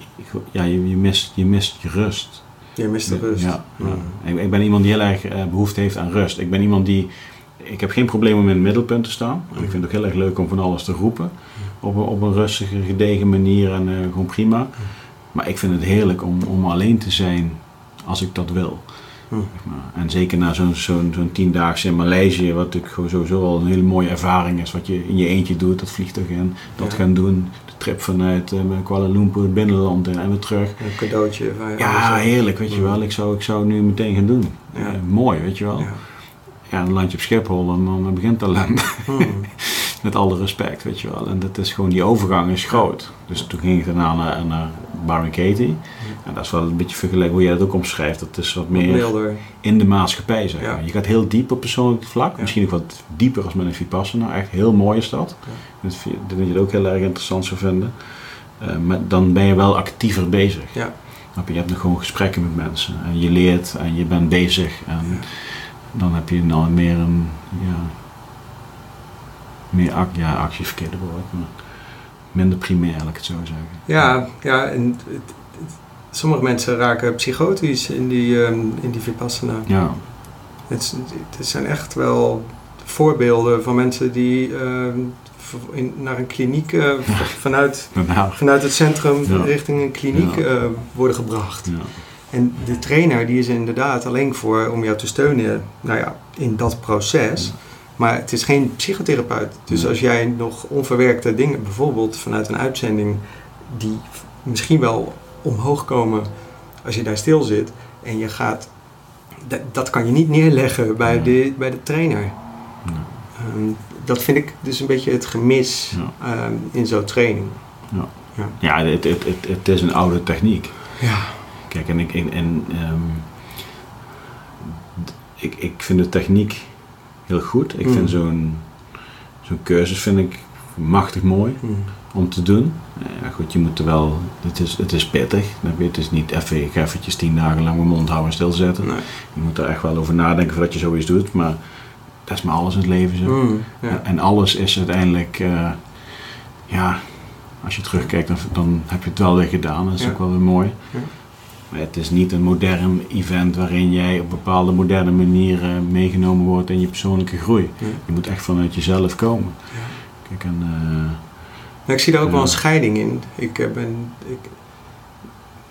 Ja, je, je, mist, je mist je rust. je mist de rust. Ja, ja. Mm. Ik, ik ben iemand die heel erg eh, behoefte heeft aan rust. Ik ben iemand die. Ik heb geen probleem om in het middelpunt te staan. En ik vind het ook heel erg leuk om van alles te roepen. Op een, op een rustige, gedegen manier en eh, gewoon prima. Maar ik vind het heerlijk om, om alleen te zijn als ik dat wil. Hm. Zeg maar. En zeker na zo'n zo'n zo'n tiendaagse in Maleisië, wat natuurlijk gewoon sowieso al een hele mooie ervaring is. Wat je in je eentje doet, dat vliegtuig in, dat Ja. gaan doen. De trip vanuit eh, Kuala Lumpur, het binnenland in en weer terug. Een cadeautje. Van je Ja, heerlijk, weet je Mm. wel. Ik zou, ik zou nu meteen gaan doen. Ja. Eh, mooi, weet je wel. Ja. Ja, dan land je op Schiphol en dan begint. Hm. Met alle respect, weet je wel. En dat is gewoon, die overgang is groot. Dus toen ging ik daarna naar, naar Katie. En dat is wel een beetje vergeleken hoe jij dat ook omschrijft. Dat is wat meer milder. in de maatschappij, zeg maar. Je gaat heel diep op persoonlijk vlak. Misschien ook wat dieper als met een Vipassana. Echt heel mooi is dat. Dat vind- je het ook heel erg interessant zou vinden. Eh, maar dan ben je wel actiever bezig. Ja. Je Je hebt nog gewoon gesprekken met mensen. En je leert en je bent bezig. En dan heb je nou meer een... Ja, meer ja, actie verkeerde woord. Maar minder primair, laat ik het zo zeggen. Ja, ja en het- het- sommige mensen raken psychotisch in die, ehm, in die Vipassana. Ja, Het, het zijn echt wel voorbeelden van mensen die ehm, in, naar een kliniek eh, vanuit, vanuit het centrum Ja. richting een kliniek eh, worden gebracht. ja. En de trainer die is er inderdaad alleen voor om jou te steunen nou ja, in dat proces. Ja. Maar het is geen psychotherapeut. Dus Nee. als jij nog onverwerkte dingen, bijvoorbeeld vanuit een uitzending, die misschien wel omhoog komen als je daar stil zit en je gaat, dat, dat kan je niet neerleggen bij, Nee. de, bij de trainer. Ja. Ehm, dat vind ik dus een beetje het gemis Ja. ehm, in zo'n training. Ja, het, het, het, het is een oude techniek. Ja. Kijk, en ik, en, ehm, ik, ik vind de techniek heel goed. Ik Mm. vind zo'n zo'n cursus vind ik machtig mooi Hm. om te doen. Ja, goed, je moet er wel, het is, het is pittig. Het is niet even, ik ga eventjes tien dagen lang mijn mond houden en stilzetten. Nee. Je moet er echt wel over nadenken voordat je zoiets doet. Maar dat is maar alles in het leven zo. Ja. En alles is uiteindelijk, eh, ja, als je terugkijkt, dan, dan heb je het wel weer gedaan. Dat is Ja. ook wel weer mooi. Ja. Maar het is niet een modern event waarin jij op bepaalde moderne manieren meegenomen wordt in je persoonlijke groei. Ja. Je moet echt vanuit jezelf komen. Ja. Kijk, en, eh, Nou, ik zie daar ook wel een Ja. scheiding in. Ik, eh, ben, ik,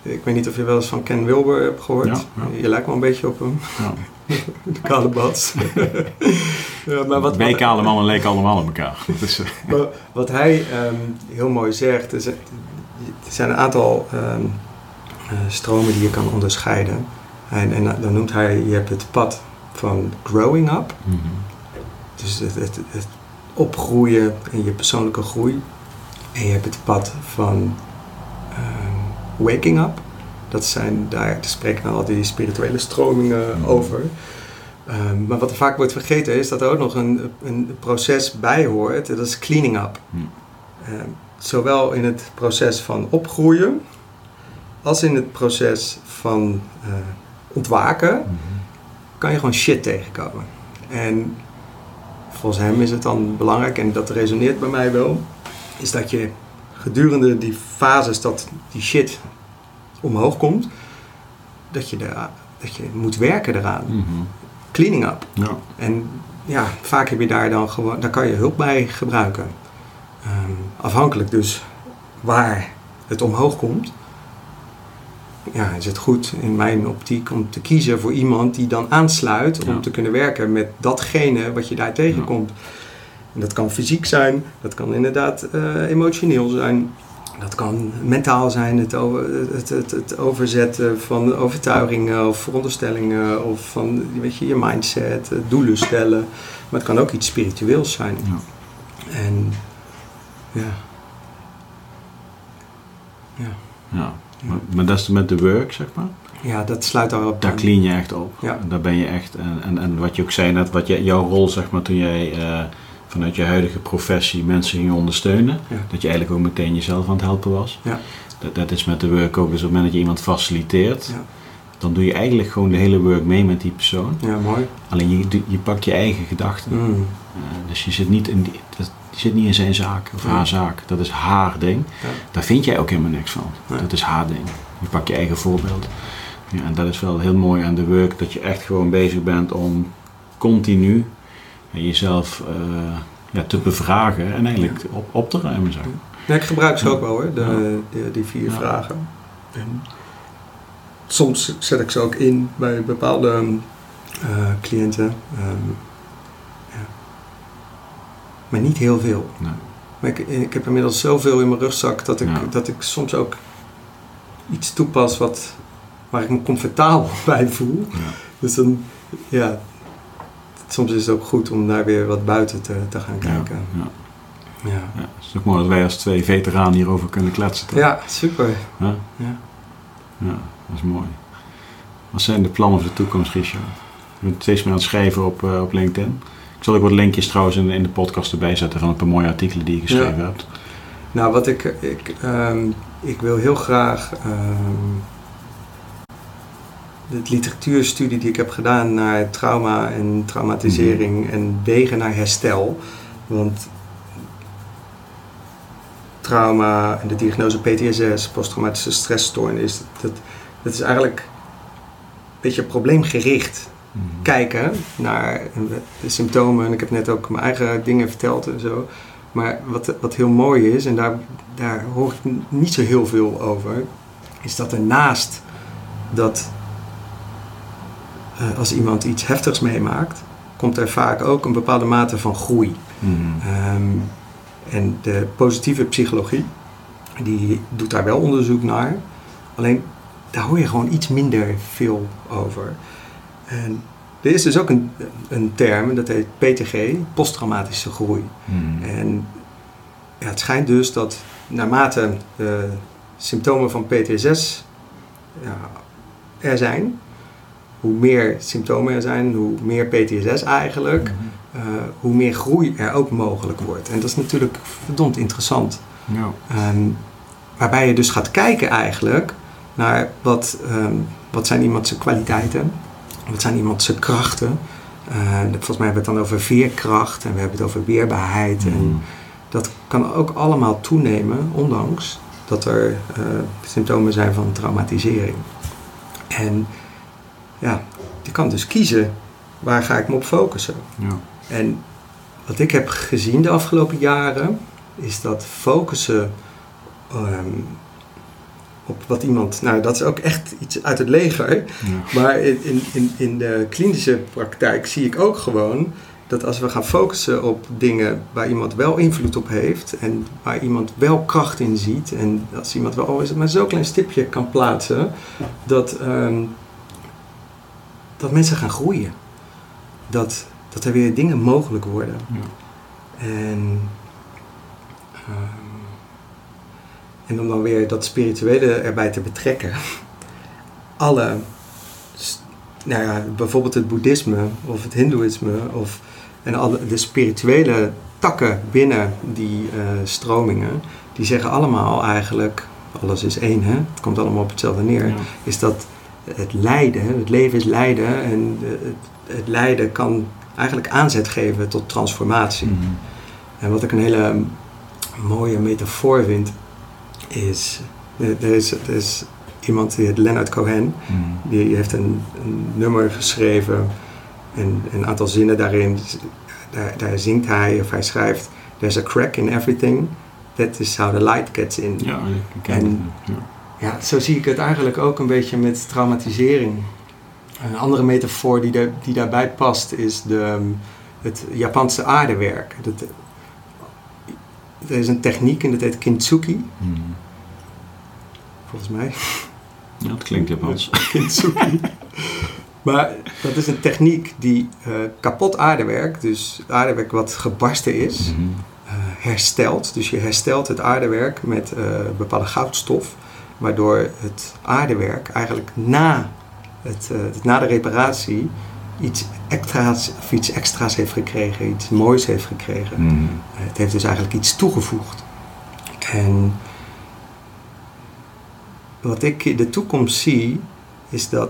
ik weet niet of je wel eens van Ken Wilber hebt gehoord. Ja. Je lijkt wel een beetje op hem. ja. De kale bats. ja, maar wat, Wij kale mannen lijken allemaal op elkaar. Eh, wat hij ehm, heel mooi zegt, is, er zijn een aantal ehm, eh, stromen die je kan onderscheiden. En, en dan noemt hij, je hebt het pad van growing up. mhm. Dus het, het, het opgroeien in je persoonlijke groei. En je hebt het pad van ehm, waking up. Dat zijn, daar spreken dan al die spirituele stromingen Mhm. over. Ehm, maar wat er vaak wordt vergeten is dat er ook nog een, een proces bij hoort. Dat is cleaning up. Mhm. Ehm, zowel in het proces van opgroeien als in het proces van eh, ontwaken Mhm. kan je gewoon shit tegenkomen. En volgens hem is het dan belangrijk, en dat resoneert bij mij wel, is dat je gedurende die fases dat die shit omhoog komt, dat je, daar, dat je moet werken eraan. Mhm. Cleaning up. Ja. En ja, vaak heb je daar dan gewoon, daar kan je hulp bij gebruiken. Ehm, afhankelijk dus waar het omhoog komt, ja, is het goed in mijn optiek om te kiezen voor iemand die dan aansluit om Ja. te kunnen werken met datgene wat je daar tegenkomt. En dat kan fysiek zijn, dat kan inderdaad eh, emotioneel zijn. Dat kan mentaal zijn, het, over, het, het, het overzetten van overtuigingen of veronderstellingen of van weet je, je mindset, eh, doelen stellen. Maar het kan ook iets spiritueels zijn. Ja. En ja. Ja, Ja. Maar, maar dat is met de work, zeg maar. ja dat sluit Daar aan. clean je echt op. Ja. En daar ben je echt. En, en, en wat je ook zei net, wat je, jouw rol, zeg maar, toen jij eh, vanuit je huidige professie mensen ging ondersteunen. Ja. Dat je eigenlijk ook meteen jezelf aan het helpen was. Ja. Dat, dat is met de work ook. Dus op het moment dat je iemand faciliteert, Ja. dan doe je eigenlijk gewoon de hele work mee met die persoon. Ja, mooi. Alleen je, je pakt je eigen gedachten. Mm. Eh, dus je zit niet in, die, je zit niet in zijn zaak of haar zaak. Dat is haar ding. Daar vind jij ook helemaal niks van. Dat is haar ding. Je pakt je eigen voorbeeld. Ja, en dat is wel heel mooi aan de work. Dat je echt gewoon bezig bent om continu jezelf eh, ja, te bevragen. En eigenlijk op, op te ruimen. Ja, ik gebruik ze ook wel hoor, de, Ja. de- die vier vragen. En soms zet ik ze ook in bij bepaalde eh, cliënten. Ehm. Maar niet heel veel. Nee. Maar ik, ik heb inmiddels zoveel in mijn rugzak dat ik, Ja. dat ik soms ook iets toepas wat, waar ik me comfortabel bij voel. Ja. Dus dan, ja, soms is het ook goed om daar weer wat buiten te, te gaan kijken. ja, Ja, ja. Het is ook mooi dat wij als twee veteranen hierover kunnen kletsen. toch? ja super. Ja? Ja. Ja, dat is mooi. Wat zijn de plannen voor de toekomst, Richard? Je bent steeds meer aan het schrijven op, eh, op LinkedIn. Ik zal ook wat linkjes trouwens in, in de podcast erbij zetten van een paar mooie artikelen die je geschreven Ja. hebt. Nou, wat ik, ik, ehm, ik wil heel graag ehm, de literatuurstudie die ik heb gedaan naar trauma en traumatisering en wegen naar herstel. Want trauma en de diagnose PTSS, posttraumatische stressstoornis, dat, dat is eigenlijk een beetje probleemgericht Mhm. kijken naar de symptomen. En ik heb net ook mijn eigen dingen verteld en zo. Maar wat, wat heel mooi is, en daar, daar hoor ik niet zo heel veel over, is dat er naast dat eh, als iemand iets heftigs meemaakt, komt er vaak ook een bepaalde mate van groei. Mhm. Ehm, en de positieve psychologie, die doet daar wel onderzoek naar. Alleen daar hoor je gewoon iets minder veel over. En er is dus ook een, een term, dat heet PTG, posttraumatische groei. Mhm. En ja, het schijnt dus dat naarmate de symptomen van PTSS ja, er zijn, hoe meer symptomen er zijn, hoe meer PTSS eigenlijk, Mhm. eh, hoe meer groei er ook mogelijk wordt. En dat is natuurlijk verdomd interessant. Ja. Ehm, waarbij je dus gaat kijken eigenlijk naar wat, ehm, wat zijn iemand zijn kwaliteiten, wat zijn iemand zijn krachten. Eh, volgens mij hebben we het dan over veerkracht en we hebben het over weerbaarheid. En Mhm. dat kan ook allemaal toenemen, ondanks dat er eh, symptomen zijn van traumatisering. En ja, je kan dus kiezen waar ga ik me op focussen. Ja. En wat ik heb gezien de afgelopen jaren, is dat focussen ehm, op wat iemand. Nou, dat is ook echt iets uit het leger. Ja. Maar in, in, in, de klinische praktijk zie ik ook gewoon dat als we gaan focussen op dingen waar iemand wel invloed op heeft en waar iemand wel kracht in ziet en als iemand wel al is het maar zo'n klein stipje kan plaatsen, dat, ehm, dat mensen gaan groeien. Dat, dat er weer dingen mogelijk worden. Ja. En, ehm, en om dan weer dat spirituele erbij te betrekken. Alle, nou ja, bijvoorbeeld het boeddhisme of het hindoeïsme of en alle de spirituele takken binnen die eh, stromingen, die zeggen allemaal eigenlijk, alles is één, hè? het komt allemaal op hetzelfde neer, Ja. is dat het lijden, het leven is lijden en eh, het, het lijden kan eigenlijk aanzet geven tot transformatie. Mhm. En wat ik een hele mooie metafoor vind, is, er is, er is iemand die heet Leonard Cohen, Mhm. die heeft een, een nummer geschreven en een aantal zinnen daarin, daar, daar zingt hij of hij schrijft, There's a crack in everything, that is how the light gets in. Ja, ik ken En- het. Ja. Ja, zo zie ik het eigenlijk ook een beetje met traumatisering. Een andere metafoor die, daar, die daarbij past is de, het Japanse aardewerk. Dat, er is een techniek en dat heet kintsugi, Hmm. Volgens mij. Ja, dat klinkt Japans. kintsugi. maar dat is een techniek die eh, kapot aardewerk, dus aardewerk wat gebarsten is, Mhm. eh, herstelt. Dus je herstelt het aardewerk met eh, bepaalde goudstof, waardoor het aardewerk eigenlijk na, het, na de reparatie iets extra's, of iets extra's heeft gekregen, iets moois heeft gekregen. Mhm. Het heeft dus eigenlijk iets toegevoegd. En wat ik in de toekomst zie, is dat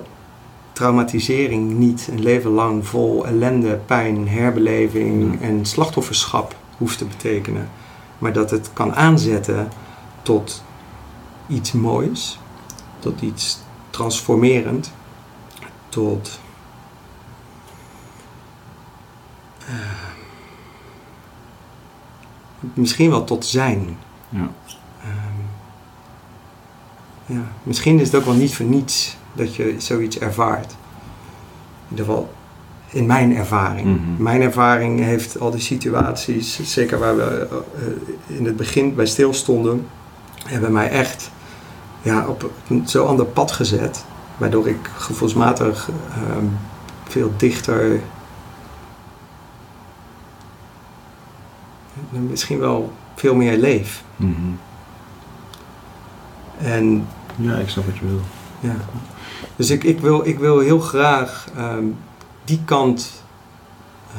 traumatisering niet een leven lang vol ellende, pijn, herbeleving en slachtofferschap hoeft te betekenen. Maar dat het kan aanzetten tot iets moois, tot iets transformerend, tot. eh, misschien wel tot zijn. Ja. Ja, misschien is het ook wel niet voor niets dat je zoiets ervaart. In ieder geval in mijn ervaring. Mhm. Mijn ervaring heeft al die situaties, zeker waar we eh, in het begin bij stilstonden, hebben mij echt ja, op een zo ander pad gezet. Waardoor ik gevoelsmatig ehm, veel dichter, misschien wel veel meer leef. Mhm. En Ja, ik snap wat je bedoelt. Ja. Dus ik, ik, wil, ik wil heel graag ehm, die kant eh,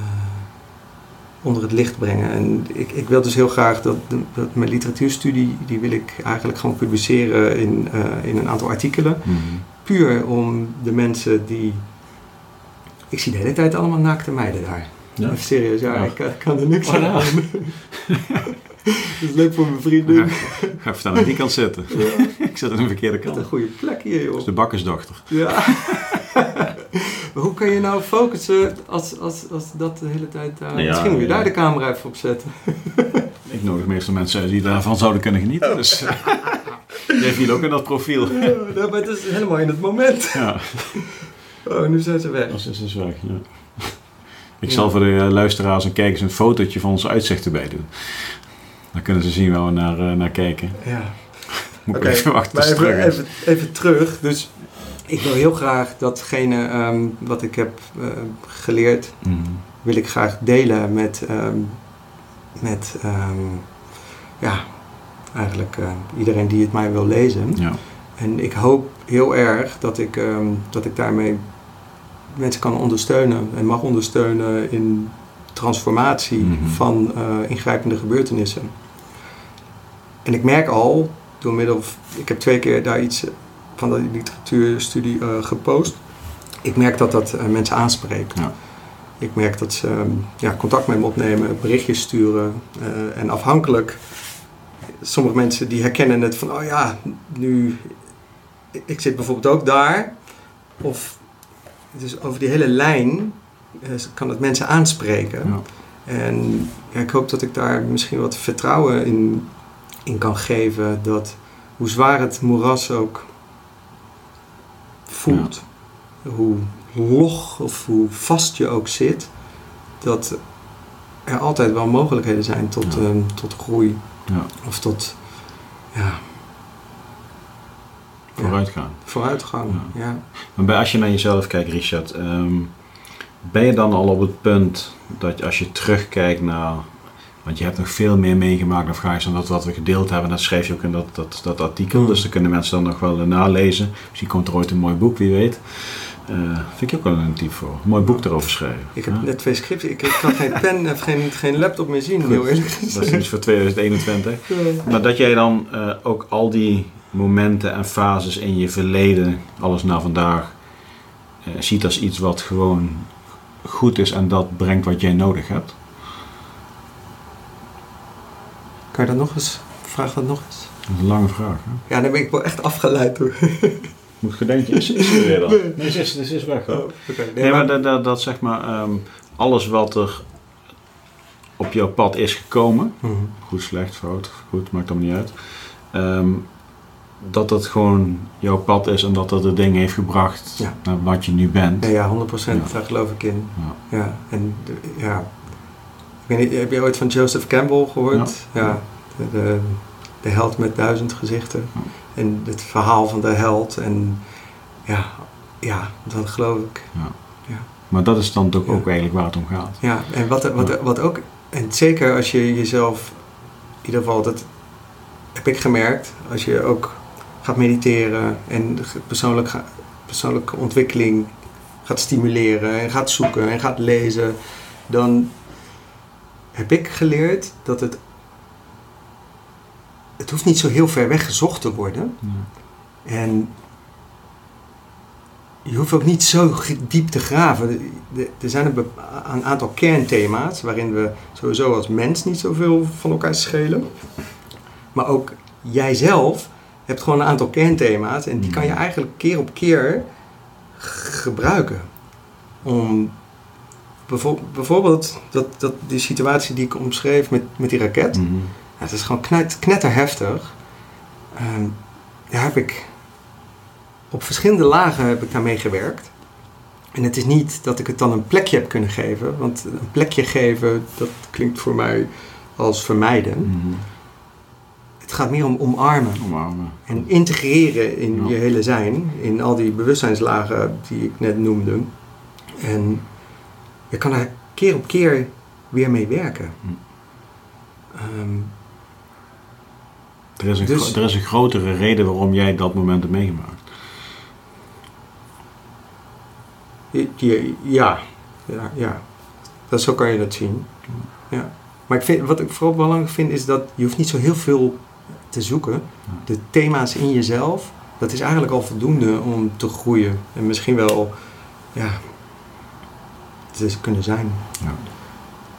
onder het licht brengen. En ik, ik wil dus heel graag dat, dat mijn literatuurstudie, die wil ik eigenlijk gewoon publiceren in, eh, in een aantal artikelen. Mhm. Puur om de mensen die... Ik zie de hele tijd allemaal naakte meiden daar. Ja. Even serieus, ja, Ja. Ik, kan- ik kan er niks Oh, aan ja. Dat is leuk voor mijn vrienden. Ga even staan aan die kant zitten. Ja, ik zit aan de verkeerde wat een kant. goede plek hier, joh. Dat is de bakkersdochter. Ja. maar hoe kan je nou focussen als, als, als dat de hele tijd daar... Ja, Misschien moet je daar de camera even op zetten. Ik nodig meestal mensen die daarvan zouden kunnen genieten. Dus jij viel ook in dat profiel. Ja, maar het is helemaal in het moment. Ja, Oh, nu zijn ze weg. is dus weg. Ja. Ik zal voor de eh, luisteraars en kijkers een fotootje van onze uitzicht erbij doen. Dan kunnen ze zien waar we naar, eh, naar kijken. Ja. Moet ik even wachten maar even, even, even terug. Dus ik wil heel graag datgene ehm, wat ik heb eh, geleerd, Mhm. wil ik graag delen met, ehm, met ehm, ja, eigenlijk eh, iedereen die het mij wil lezen. Ja. En ik hoop heel erg dat ik, dat ik daarmee mensen kan ondersteunen en mag ondersteunen in transformatie Mhm. van ingrijpende gebeurtenissen. En ik merk al, door middel van, ik heb twee keer daar iets van de literatuurstudie eh, gepost. Ik merk dat dat eh, mensen aanspreekt. Ja. Ik merk dat ze ehm, ja, contact met me opnemen, berichtjes sturen. eh, en afhankelijk, sommige mensen die herkennen het van, oh ja, nu, ik zit bijvoorbeeld ook daar. Of, dus over die hele lijn kan het mensen aanspreken. Ja. En ja, ik hoop dat ik daar misschien wat vertrouwen in, in kan geven. Dat hoe zwaar het moeras ook voelt, hoe log of hoe vast je ook zit, dat er altijd wel mogelijkheden zijn tot, Ja. ehm, tot groei. Ja. Of tot ja, Vooruitgaan. vooruitgang. Ja. Ja. Maar bij, als je naar jezelf kijkt, Richard, ehm, ben je dan al op het punt dat je, als je terugkijkt naar. Want je hebt nog veel meer meegemaakt Afghanistan dan dat wat we gedeeld hebben. Dat schreef je ook in dat, dat, dat artikel. Dus daar kunnen mensen dan nog wel nalezen. Misschien komt er ooit een mooi boek, wie weet. Eh, vind ik ook wel een tip voor. Een mooi boek erover schrijven. Ik heb net twee scripts. Ik, ik kan geen pen en geen, geen laptop meer zien, Goed. heel eerlijk Dat is iets voor 2021. Maar dat jij dan eh, ook al die momenten en fases in je verleden, alles naar vandaag, eh, ziet als iets wat gewoon goed is en dat brengt wat jij nodig hebt. Kan je dat nog eens? Vraag dat nog eens. Dat is een lange vraag. Hè? Ja, dan ben ik wel echt afgeleid door. Moet gedenken, is, is er weer dan? Nee, ze is, is weg. hoor. Oh, oké. Nee, maar dat, dat, dat zeg maar, ehm, alles wat er op jouw pad is gekomen, Mhm. goed, slecht, fout, goed, maakt allemaal niet uit. Ehm, dat dat gewoon jouw pad is en dat dat het ding heeft gebracht Ja. naar wat je nu bent. Ja, 100% Ja. daar geloof ik in. Ja. Ja, en ja. Ik weet niet, heb je ooit van Joseph Campbell gehoord? Ja. De, de, de held met duizend gezichten. Ja. En het verhaal van de held. En ja, ja dat geloof ik. Maar dat is dan toch Ja. ook eigenlijk waar het om gaat. Ja, en wat, wat, Ja. wat ook, en zeker als je jezelf, in ieder geval, dat heb ik gemerkt, als je ook gaat mediteren en persoonlijk persoonlijke ontwikkeling gaat stimuleren en gaat zoeken en gaat lezen, dan heb ik geleerd dat het, het hoeft niet zo heel ver weg gezocht te worden. Ja. En je hoeft ook niet zo diep te graven. Er zijn een, aantal kernthema's waarin we sowieso als mens niet zoveel van elkaar schelen. Maar ook jijzelf hebt gewoon een aantal kernthema's en die kan je eigenlijk keer op keer gebruiken. Om bijvoorbeeld dat, dat, die situatie die ik omschreef met, met die raket. Mhm. Ja, het is gewoon knet, knetterheftig. Ehm, daar heb ik op verschillende lagen heb ik daarmee gewerkt. En het is niet dat ik het dan een plekje heb kunnen geven, want een plekje geven, dat klinkt voor mij als vermijden. Mhm. Het gaat meer om omarmen Omarmen. en integreren in Ja. je hele zijn, in al die bewustzijnslagen die ik net noemde. En je kan daar keer op keer weer mee werken. Hm. Ehm, Er is, een Dus- er is een grotere reden waarom jij dat moment hebt meegemaakt. Ja, ja, ja. Dat, zo kan je dat zien. Ja. Maar ik vind, wat ik vooral belangrijk vind is dat je hoeft niet zo heel veel te zoeken. De thema's in jezelf, dat is eigenlijk al voldoende om te groeien. En misschien wel, ja, te kunnen zijn. Ja.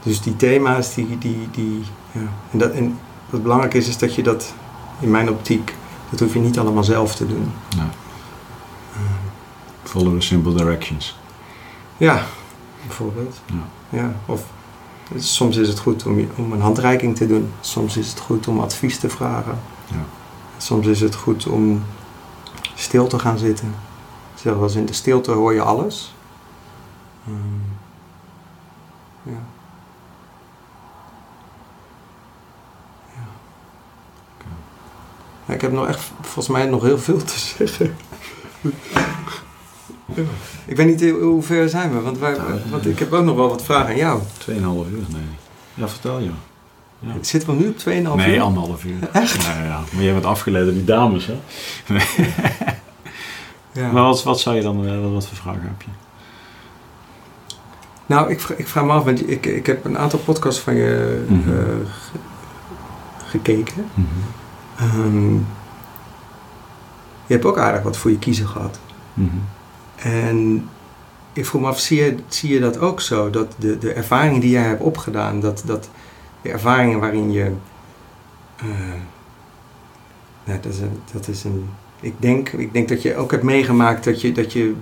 Dus die thema's, die, die, die ja. En, dat, en wat belangrijk is, is dat je dat, in mijn optiek, dat hoef je niet allemaal zelf te doen. Ja. Follow the simple directions. Ja, bijvoorbeeld. Ja. Ja, of soms is het goed om, om een handreiking te doen. Soms is het goed om advies te vragen. Ja. Soms is het goed om stil te gaan zitten. Zelfs in de stilte hoor je alles. Ehm, ja. Ja. Ik heb nog echt, volgens mij, nog heel veel te zeggen. Ik weet niet hoe ver zijn we, want, wij, want ik heb ook nog wel wat vragen aan jou. 2,5 uur, nee. Ja, vertel je. Ja. Zitten we nu op 2,5 Nee, uur? anderhalf uur. Echt? Ja, ja. Maar jij bent afgeleid door die dames, hè? Ja. Maar wat, wat zou je dan, eh, wat voor vragen heb je? Nou, ik, ik vraag me af, want ik, ik heb een aantal podcasts van je Mhm. eh, ge- gekeken. Ehm, je hebt ook aardig wat voor je kiezen gehad. Mhm. En ik vroeg me af, zie je, zie je dat ook zo? Dat de, de ervaringen die jij hebt opgedaan, dat, dat de ervaringen waarin je... eh, nou, dat is een... Dat is een ik, denk, ik denk dat je ook hebt meegemaakt dat je, dat je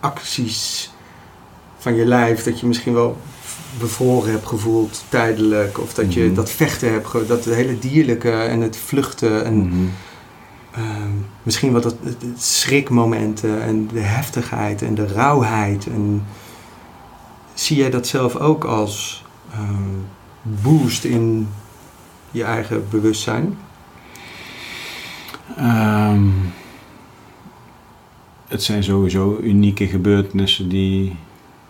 acties van je lijf, dat je misschien wel bevroren hebt gevoeld tijdelijk. Of dat je Mhm. dat vechten hebt, dat het hele dierlijke en het vluchten en... Mhm. Ehm, misschien wat het, het schrikmomenten en de heftigheid en de rauwheid. En zie jij dat zelf ook als ehm, boost in je eigen bewustzijn? Ehm, het zijn sowieso unieke gebeurtenissen die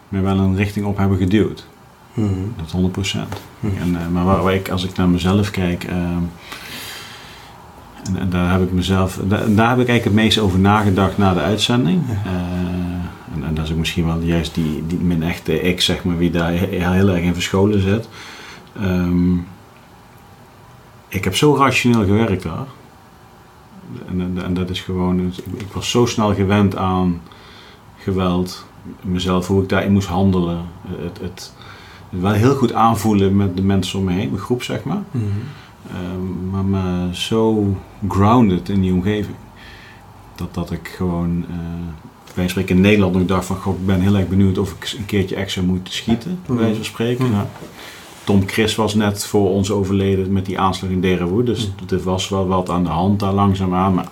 me wel een richting op hebben geduwd. Dat is 100 procent. Mhm. En, eh, maar waar, waar ik, als ik naar mezelf kijk, ehm, en, en daar heb ik mezelf, daar, daar heb ik eigenlijk het meest over nagedacht na de uitzending. Eh, en, en dat is ook misschien wel juist die, die mijn echte ik, zeg maar, wie daar heel, erg in verscholen zit. Ehm, ik heb zo rationeel gewerkt daar. En, en, en dat is gewoon, ik was zo snel gewend aan geweld, mezelf, hoe ik daarin moest handelen. Het, het, wel heel goed aanvoelen met de mensen om me heen, mijn groep zeg maar. Mhm. Ehm, maar me zo grounded in die omgeving. Dat, dat ik gewoon, eh wij spreken in Nederland nog dacht van, god, ik ben heel erg benieuwd of ik een keertje extra moet schieten, bij wijze van spreken. Mhm. Nou, Tom Chris was net voor ons overleden met die aanslag in Derewood. Dus Mm. er was wel wat aan de hand daar langzaamaan. Maar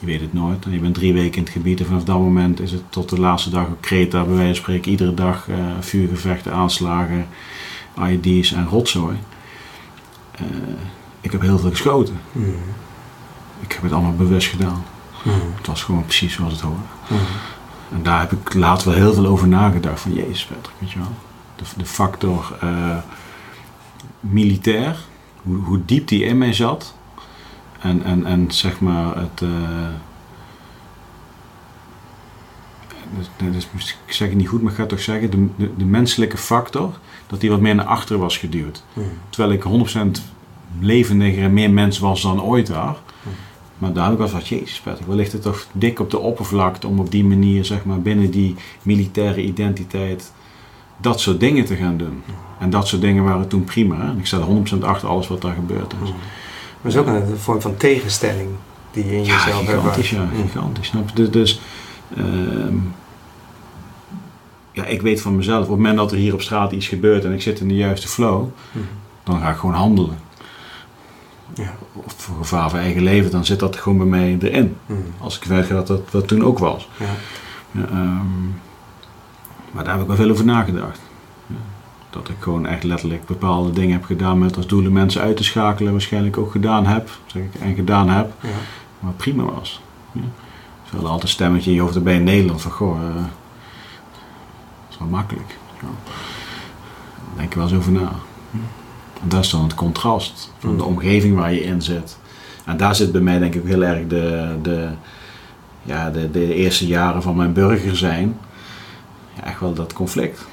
je weet het nooit. Je bent drie weken in het gebied en vanaf dat moment is het tot de laatste dag op Kreta, bij wijze van spreken, iedere dag eh, vuurgevechten, aanslagen, IED's en rotzooi. Eh, ik heb heel veel geschoten. Mhm. Ik heb het allemaal bewust gedaan. Mhm. Het was gewoon precies zoals het hoorde. Mhm. En daar heb ik later wel heel veel over nagedacht. Van jezus Patrick, weet je wel. De, de factor eh, militair. Hoe, hoe diep die in mij zat. En, en, en zeg maar het... dus- ik zeg het niet goed, maar ik ga toch zeggen, de, de, de menselijke factor, dat die wat meer naar achteren was geduwd. Mhm. Terwijl ik 100% levendiger en meer mens was dan ooit daar. Mhm. Maar ik wel van, jezus Patrick, wel ligt het toch dik op de oppervlakte om op die manier, zeg maar, binnen die militaire identiteit dat soort dingen te gaan doen. En dat soort dingen waren toen prima. Hè? En ik sta er 100% achter alles wat daar gebeurd is. Maar het is ook een vorm van tegenstelling die je in Ja, jezelf hebt. gigantisch, ja, Mhm. gigantisch. Snap je? Dus, dus ehm, ja, ik weet van mezelf, op het moment dat er hier op straat iets gebeurt en ik zit in de juiste flow, Mhm. dan ga ik gewoon handelen. Ja. Of voor gevaar van eigen leven, dan zit dat gewoon bij mij erin. Mhm. Als ik weet dat dat wat toen ook was. Ja. Ja, ehm, maar daar heb ik wel veel over nagedacht. Dat ik gewoon echt letterlijk bepaalde dingen heb gedaan met als doel om mensen uit te schakelen. Waarschijnlijk ook gedaan heb, zeg ik, en gedaan heb. Ja. Maar prima was. Ja. Terwijl er altijd een stemmetje in je hoofd erbij in Nederland van, goh, eh, dat is wel makkelijk. Ja. Daar denk je wel eens over na. Ja. En dat is dan het contrast van de omgeving waar je in zit. En daar zit bij mij denk ik heel erg de, de, ja, de, de eerste jaren van mijn burger zijn. Ja, echt wel dat conflict.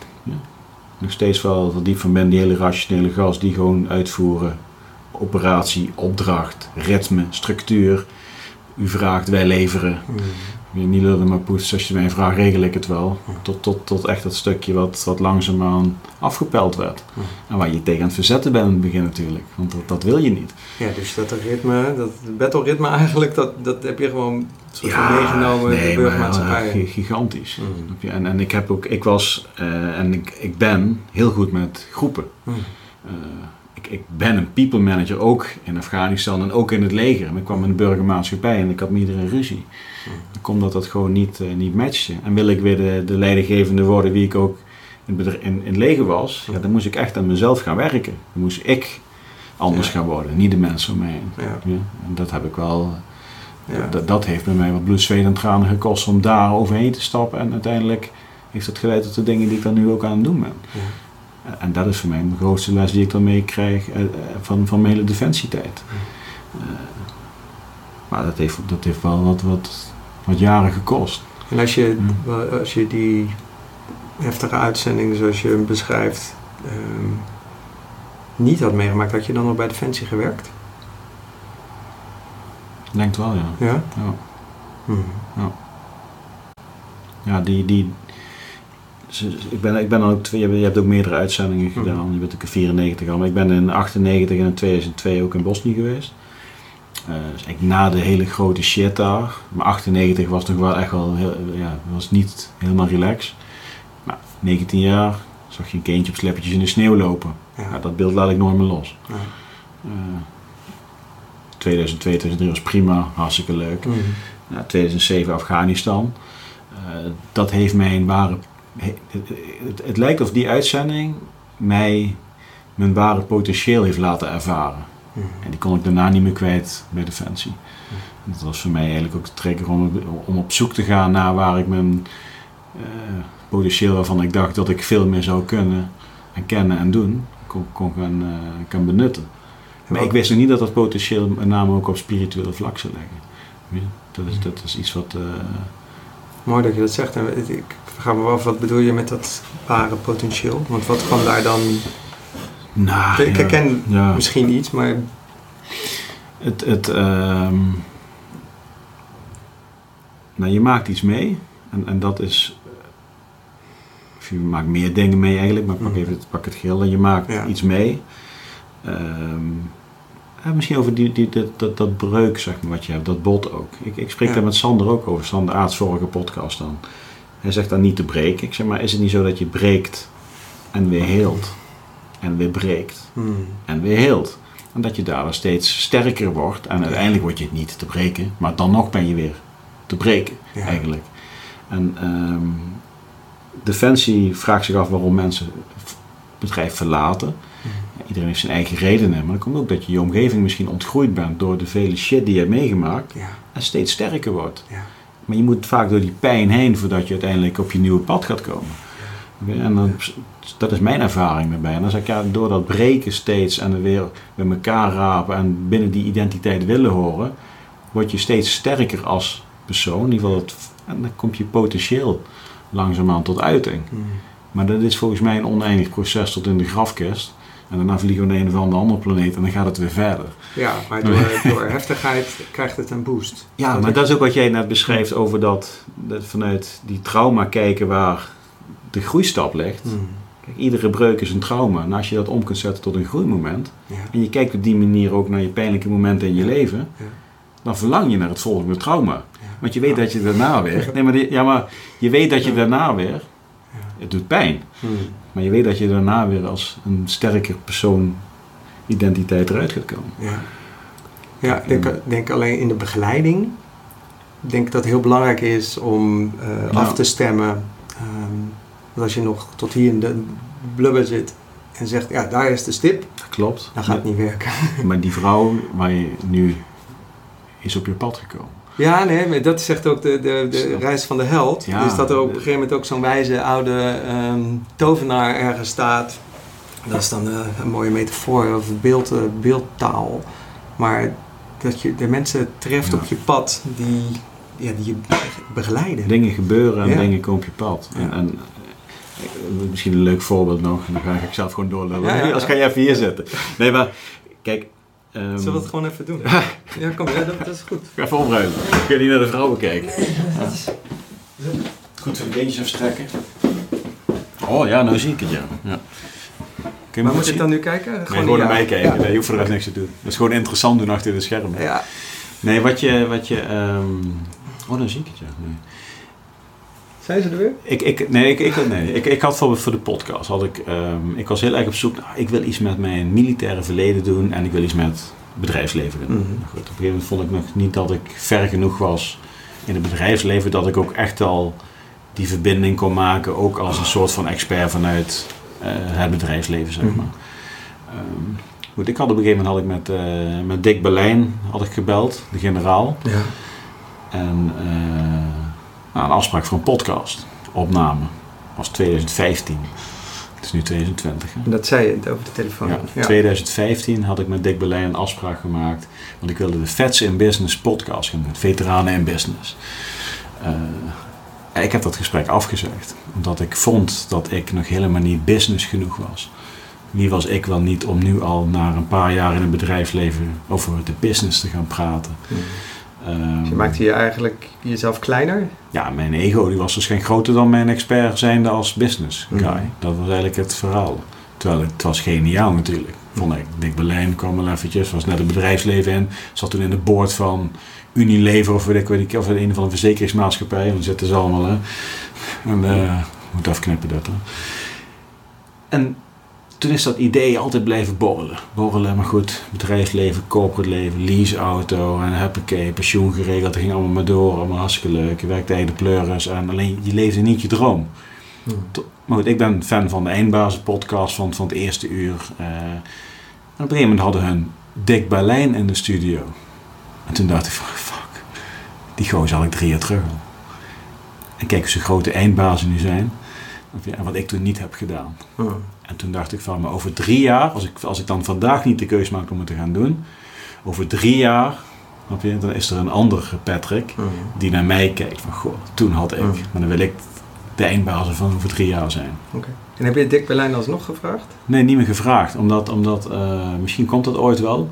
Nog steeds wel diep van ben, die hele rationele gast die gewoon uitvoeren. Operatie, opdracht, ritme, structuur. U vraagt, wij leveren. Je niet lullen maar poets, als je mij vraagt regel ik het wel. Tot, tot, tot echt dat stukje wat, wat langzaamaan afgepeld werd. Mhm. En waar je tegen aan het verzetten bent in het begin natuurlijk. Want dat, dat wil je niet. Ja, dus dat ritme, dat battle ritme eigenlijk, dat, dat heb je gewoon van meegenomen in de nee, burgermaatschappij. maar, gi- gigantisch. Je? En, en ik heb ook, ik was eh, en ik, ik ben heel goed met groepen. Mhm. Eh, ik, ik ben een people manager ook in Afghanistan en ook in het leger. Maar ik kwam in de burgermaatschappij en ik had met iedereen ruzie. Dan komt dat dat gewoon niet, eh, niet matchte. En wil ik weer de, de leidinggevende worden wie ik ook in, in, leger was, ja, dan moest ik echt aan mezelf gaan werken. Dan moest ik anders Ja. gaan worden, niet de mensen om mij heen. Ja. Ja, en dat heb ik wel, Ja. dat, dat heeft bij mij wat bloed, zweet en tranen gekost om daar overheen te stappen. En uiteindelijk heeft dat geleid tot de dingen die ik dan nu ook aan het doen ben. Ja. En dat is voor mij de grootste les die ik dan meekrijg eh, eh, van, van mijn hele defensietijd. Eh, maar dat heeft, dat heeft wel wat, wat, wat jaren gekost. En als je, Ja. als je die heftige uitzendingen zoals je hem beschrijft ehm, niet had meegemaakt, had je dan nog bij Defensie gewerkt? Ik denk het wel, ja. Ja? Ja, Mhm. ja die... die ze- ik, ben, ik ben dan ook twee, je hebt- ook meerdere uitzendingen Mhm. gedaan. Je bent ook in 94 al. Maar ik ben in 98 en in 2002 ook in Bosnië geweest. Eh, dus eigenlijk na de hele grote shit daar. Maar 98 was nog wel echt wel, heel, ja, was niet helemaal relaxed. Maar 19 jaar zag je een kindje op sleppertjes in de sneeuw lopen. Ja. Ja, dat beeld laat ik nooit meer los. Ja. Eh 2002, 2003 was prima, hartstikke leuk. Mhm. Ja, 2007 Afghanistan. Eh, dat heeft mijn ware. he- Het, het, het lijkt of die uitzending mij mijn ware potentieel heeft laten ervaren. Mhm. En die kon ik daarna niet meer kwijt bij Defensie. En dat was voor mij eigenlijk ook de trigger om, om op zoek te gaan naar waar ik mijn eh, potentieel waarvan ik dacht dat ik veel meer zou kunnen en kennen en doen, kon, kon gaan, eh, kan benutten. Maar ik wist nog niet dat dat potentieel met name ook op spiritueel vlak zou leggen. Ja, dat, is, dat is iets wat. eh, Mooi dat je dat zegt. En ik vraag me wel af, wat bedoel je met dat ware potentieel? Want wat kwam daar dan... nou, ik herken ja. misschien iets, maar... Het, het, ehm, nou, je maakt iets mee. En, en dat is... of je maakt meer dingen mee eigenlijk, maar pak, Mhm. even het, pak het geheel. En je maakt Ja. iets mee. Ehm, ja, misschien over die, die, dat, dat, dat breuk, zeg maar, wat je hebt. Dat bot ook. Ik, ik spreek Ja. daar met Sander ook over. Sander Aarts vorige podcast dan. Hij zegt dan niet te breken. Ik zeg maar, is het niet zo dat je breekt en weer heelt? en weer breekt Hmm. en weer heelt. En dat je daardoor steeds sterker wordt. En uiteindelijk word je niet te breken, maar dan nog ben je weer te breken Ja. eigenlijk. En ehm, Defensie vraagt zich af waarom mensen het bedrijf verlaten. Iedereen heeft zijn eigen redenen, maar dan komt ook dat je je omgeving misschien ontgroeid bent door de vele shit die je hebt meegemaakt Ja. en steeds sterker wordt. Ja. Maar je moet vaak door die pijn heen voordat je uiteindelijk op je nieuwe pad gaat komen. En dan, dat is mijn ervaring daarbij. En dan zeg ik, ja, door dat breken steeds en er weer bij elkaar rapen en binnen die identiteit willen horen, word je steeds sterker als persoon. In ieder geval, het, en dan komt je potentieel langzaamaan tot uiting. Hmm. Maar dat is volgens mij een oneindig proces tot in de grafkist. En daarna vliegen we naar een of andere andere planeet en dan gaat het weer verder. Ja, maar door, door heftigheid krijgt het een boost. Ja, Dat maar ik- dat is ook wat jij net beschrijft over dat, dat vanuit die trauma kijken waar de groeistap ligt. Hmm. Kijk, iedere breuk is een trauma. En als je dat om kunt zetten tot een groeimoment, Ja. en je kijkt op die manier ook naar je pijnlijke momenten in je leven, Ja. dan verlang je naar het volgende trauma. Want je weet dat je daarna weer, nee, maar, die- ja, maar je weet dat je daarna weer, Ja. het doet pijn, Hmm. Maar je weet dat je daarna weer als een sterker persoon identiteit eruit gaat komen. Ja, ja ik denk, denk alleen in de begeleiding. Ik denk dat het heel belangrijk is om eh, Ja. af te stemmen. dat als je nog tot hier in de blubber zit en zegt, ja, daar is de stip, Dat klopt. dan gaat het niet werken. Maar die vrouw waar je nu is op je pad gekomen. Ja, nee, maar dat zegt ook de, de, de reis van de held. Ja, dus dat er op een gegeven moment ook zo'n wijze oude ehm, tovenaar ergens staat. Dat is dan eh, een mooie metafoor of beeld, eh, beeldtaal. Maar dat je de mensen treft Ja. op je pad die, ja, die je begeleiden. Dingen gebeuren en Ja. dingen komen op je pad. En, en, eh, misschien een leuk voorbeeld nog, en dan ga ik zelf gewoon doorlullen. Ja. Als ga je even hier zitten. Nee, maar kijk. Ehm, Zullen we het gewoon even doen? ja, kom, ja, dat, dat is goed. Ga even opruimen. Kun je niet naar de vrouwen kijken? Goed, de beentjes even strekken. Oh ja, nou zie ik het ja. ja. Je Maar moet ik zien? dan nu kijken? Nee, gewoon naar ja. mij kijken. Ja. Nee, je hoeft voor de rest niks te doen. Dat is gewoon interessant doen achter de schermen. Ja. Nee, wat je... Wat je ehm, Oh, dan zie ik het ja. Nee. Zijn ze er weer? Ik, ik, nee, ik, ik, nee. Ik, ik had voor, voor de podcast, had ik, ehm, ik was heel erg op zoek naar, ik wil iets met mijn militaire verleden doen en ik wil iets met bedrijfsleven doen. Mhm. Nou goed, op een gegeven moment vond ik nog niet dat ik ver genoeg was in het bedrijfsleven, dat ik ook echt al die verbinding kon maken, ook als een soort van expert vanuit eh, het bedrijfsleven, zeg Mhm. maar. Ehm, goed, ik had op een gegeven moment had ik met, eh, met Dick Berlijn had ik gebeld, de generaal. Ja. En eh, nou, een afspraak voor een podcast, opname. was 2015. Het is nu 2020. Hè? Dat zei je over de telefoon. Ja, 2015 had ik met Dick Berlijn een afspraak gemaakt. Want ik wilde de Vets in Business podcast gaan doen. Veteranen in Business. Eh, ik heb dat gesprek afgezegd. Omdat ik vond dat ik nog helemaal niet business genoeg was. Wie was ik wel niet om nu al na een paar jaar in het bedrijfsleven over de business te gaan praten. Ehm, Je maakte je eigenlijk jezelf kleiner. ja, mijn ego die was waarschijnlijk groter dan mijn expert zijnde als business guy. Mhm. Dat was eigenlijk het verhaal. Terwijl het, was geniaal natuurlijk. Vond ik. Dick Berlijn kwam wel eventjes, was net het bedrijfsleven in. Zat toen in de board van Unilever of weet ik weet ik, of een van de verzekeringsmaatschappij. Dan zitten ze allemaal hè. En eh moet afknippen dat hè. En toen is dat idee altijd blijven borrelen. Borrelen, maar goed, bedrijfsleven, corporate leven, leaseauto en huppakee, pensioen geregeld. Dat ging allemaal maar door, allemaal hartstikke leuk. Je werkte de pleuris en alleen je leefde niet je droom. Maar goed, ik ben fan van de Eindbazen podcast van, van het eerste uur. Eh, en op een gegeven moment hadden hun Dick Berlijn in de studio. En toen dacht ik van, fuck, die gozer had ik drie jaar terug al. En kijk eens hoe groot de eindbazen nu zijn. En wat ik toen niet heb gedaan. Mhm. En toen dacht ik van, maar over drie jaar, als ik, als ik dan vandaag niet de keuze maak om het te gaan doen, over drie jaar, je, dan is er een andere Patrick Mhm. die naar mij kijkt van, goh, toen had ik, Mm. maar dan wil ik de eindbazen van over drie jaar zijn. Oké. En heb je Dick Berlijn alsnog gevraagd? Nee, niet meer gevraagd, omdat, omdat eh, misschien komt dat ooit wel.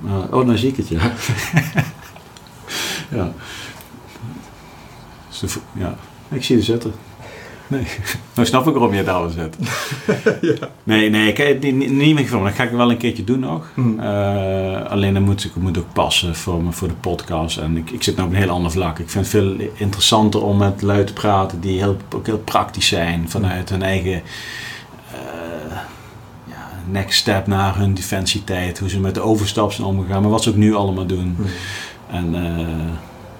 Maar, oh, dan zie ik het, ja. ja. Dus de- ja. Ik zie het zitten. Nee, nou snap ik waarom je het daar wil zetten. Nee, nee, ik heb niet, niet meer gevonden. Dat ga ik wel een keertje doen nog. Mhm. Eh, alleen dan moet ik moet ook passen voor, me- voor de podcast. En ik, ik zit nu op een heel ander vlak. Ik vind het veel interessanter om met lui te praten die heel, ook heel praktisch zijn. Vanuit hun eigen eh, next step naar hun defensietijd. Hoe ze met de overstap zijn omgegaan. Maar wat ze ook nu allemaal doen. Hmm. En uh,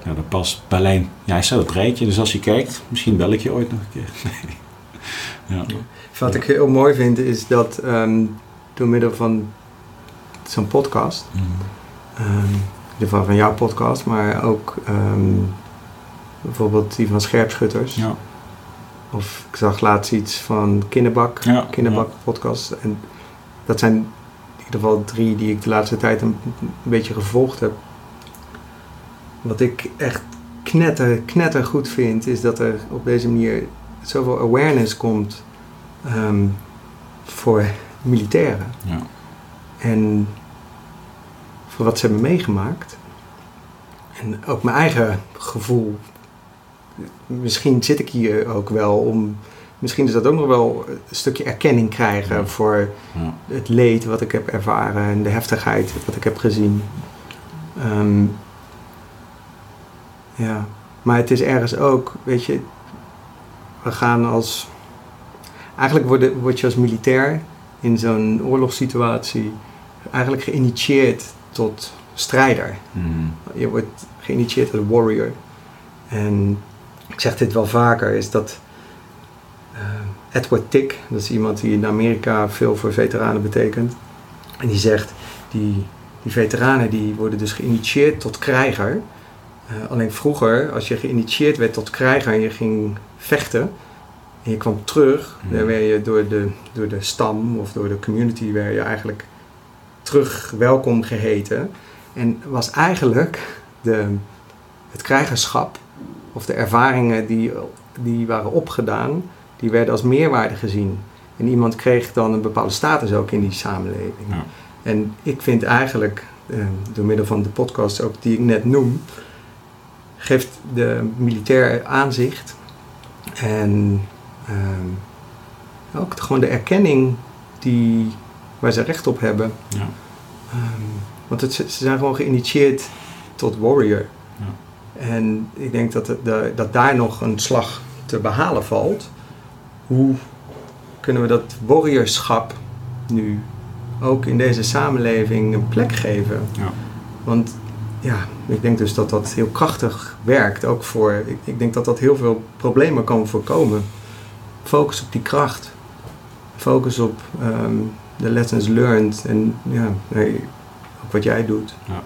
ja, dat past Berlijn. Ja, hij staat op het rijtje. Dus als je kijkt, misschien bel ik je ooit nog een keer. ja. Wat ik heel mooi vind is dat um, door middel van zo'n podcast, mm. um, in ieder geval van jouw podcast, maar ook um, bijvoorbeeld die van Scherpschutters. Ja. Of ik zag laatst iets van Kinderbak, ja, Kinderbak podcast. En dat zijn in ieder geval drie die ik de laatste tijd een beetje gevolgd heb. Wat ik echt knetter, knetter goed vind, is dat er op deze manier zoveel awareness komt um, voor militairen. Ja. En voor wat ze hebben meegemaakt. En ook mijn eigen gevoel. Misschien zit ik hier ook wel om. Misschien is dat ook nog wel een stukje erkenning krijgen voor ja. het leed wat ik heb ervaren en de heftigheid wat ik heb gezien. Um, ja, maar het is ergens ook, weet je, we gaan als. Eigenlijk word, word je als militair in zo'n oorlogssituatie eigenlijk geïnitieerd tot strijder. Mm. Je wordt geïnitieerd als warrior. En ik zeg dit wel vaker, is dat uh, Edward Tick, dat is iemand die in Amerika veel voor veteranen betekent. En die zegt, die, die veteranen die worden dus geïnitieerd tot krijger. Uh, alleen vroeger, als je geïnitieerd werd tot krijger en je ging vechten, en je kwam terug, mm. dan werd je door de, door de stam of door de community werd je eigenlijk terug welkom geheten. En was eigenlijk de, het krijgerschap of de ervaringen die, die waren opgedaan, die werden als meerwaarde gezien. En iemand kreeg dan een bepaalde status ook in die samenleving. Ja. En ik vind eigenlijk, eh, door middel van de podcast ook die ik net noem, geeft de militair aanzicht en uh, ook gewoon de erkenning die, waar ze recht op hebben. Ja. Um, want het, ze zijn gewoon geïnitieerd tot warrior. Ja. En ik denk dat, de, dat daar nog een slag te behalen valt. Hoe kunnen we dat warriorschap nu ook in deze samenleving een plek geven? Ja. Want ja, ik denk dus dat dat heel krachtig werkt. Ook voor, ik, ik denk dat dat heel veel problemen kan voorkomen. Focus op die kracht. Focus op um, de lessons learned. En ja, nee, ook wat jij doet. Ja.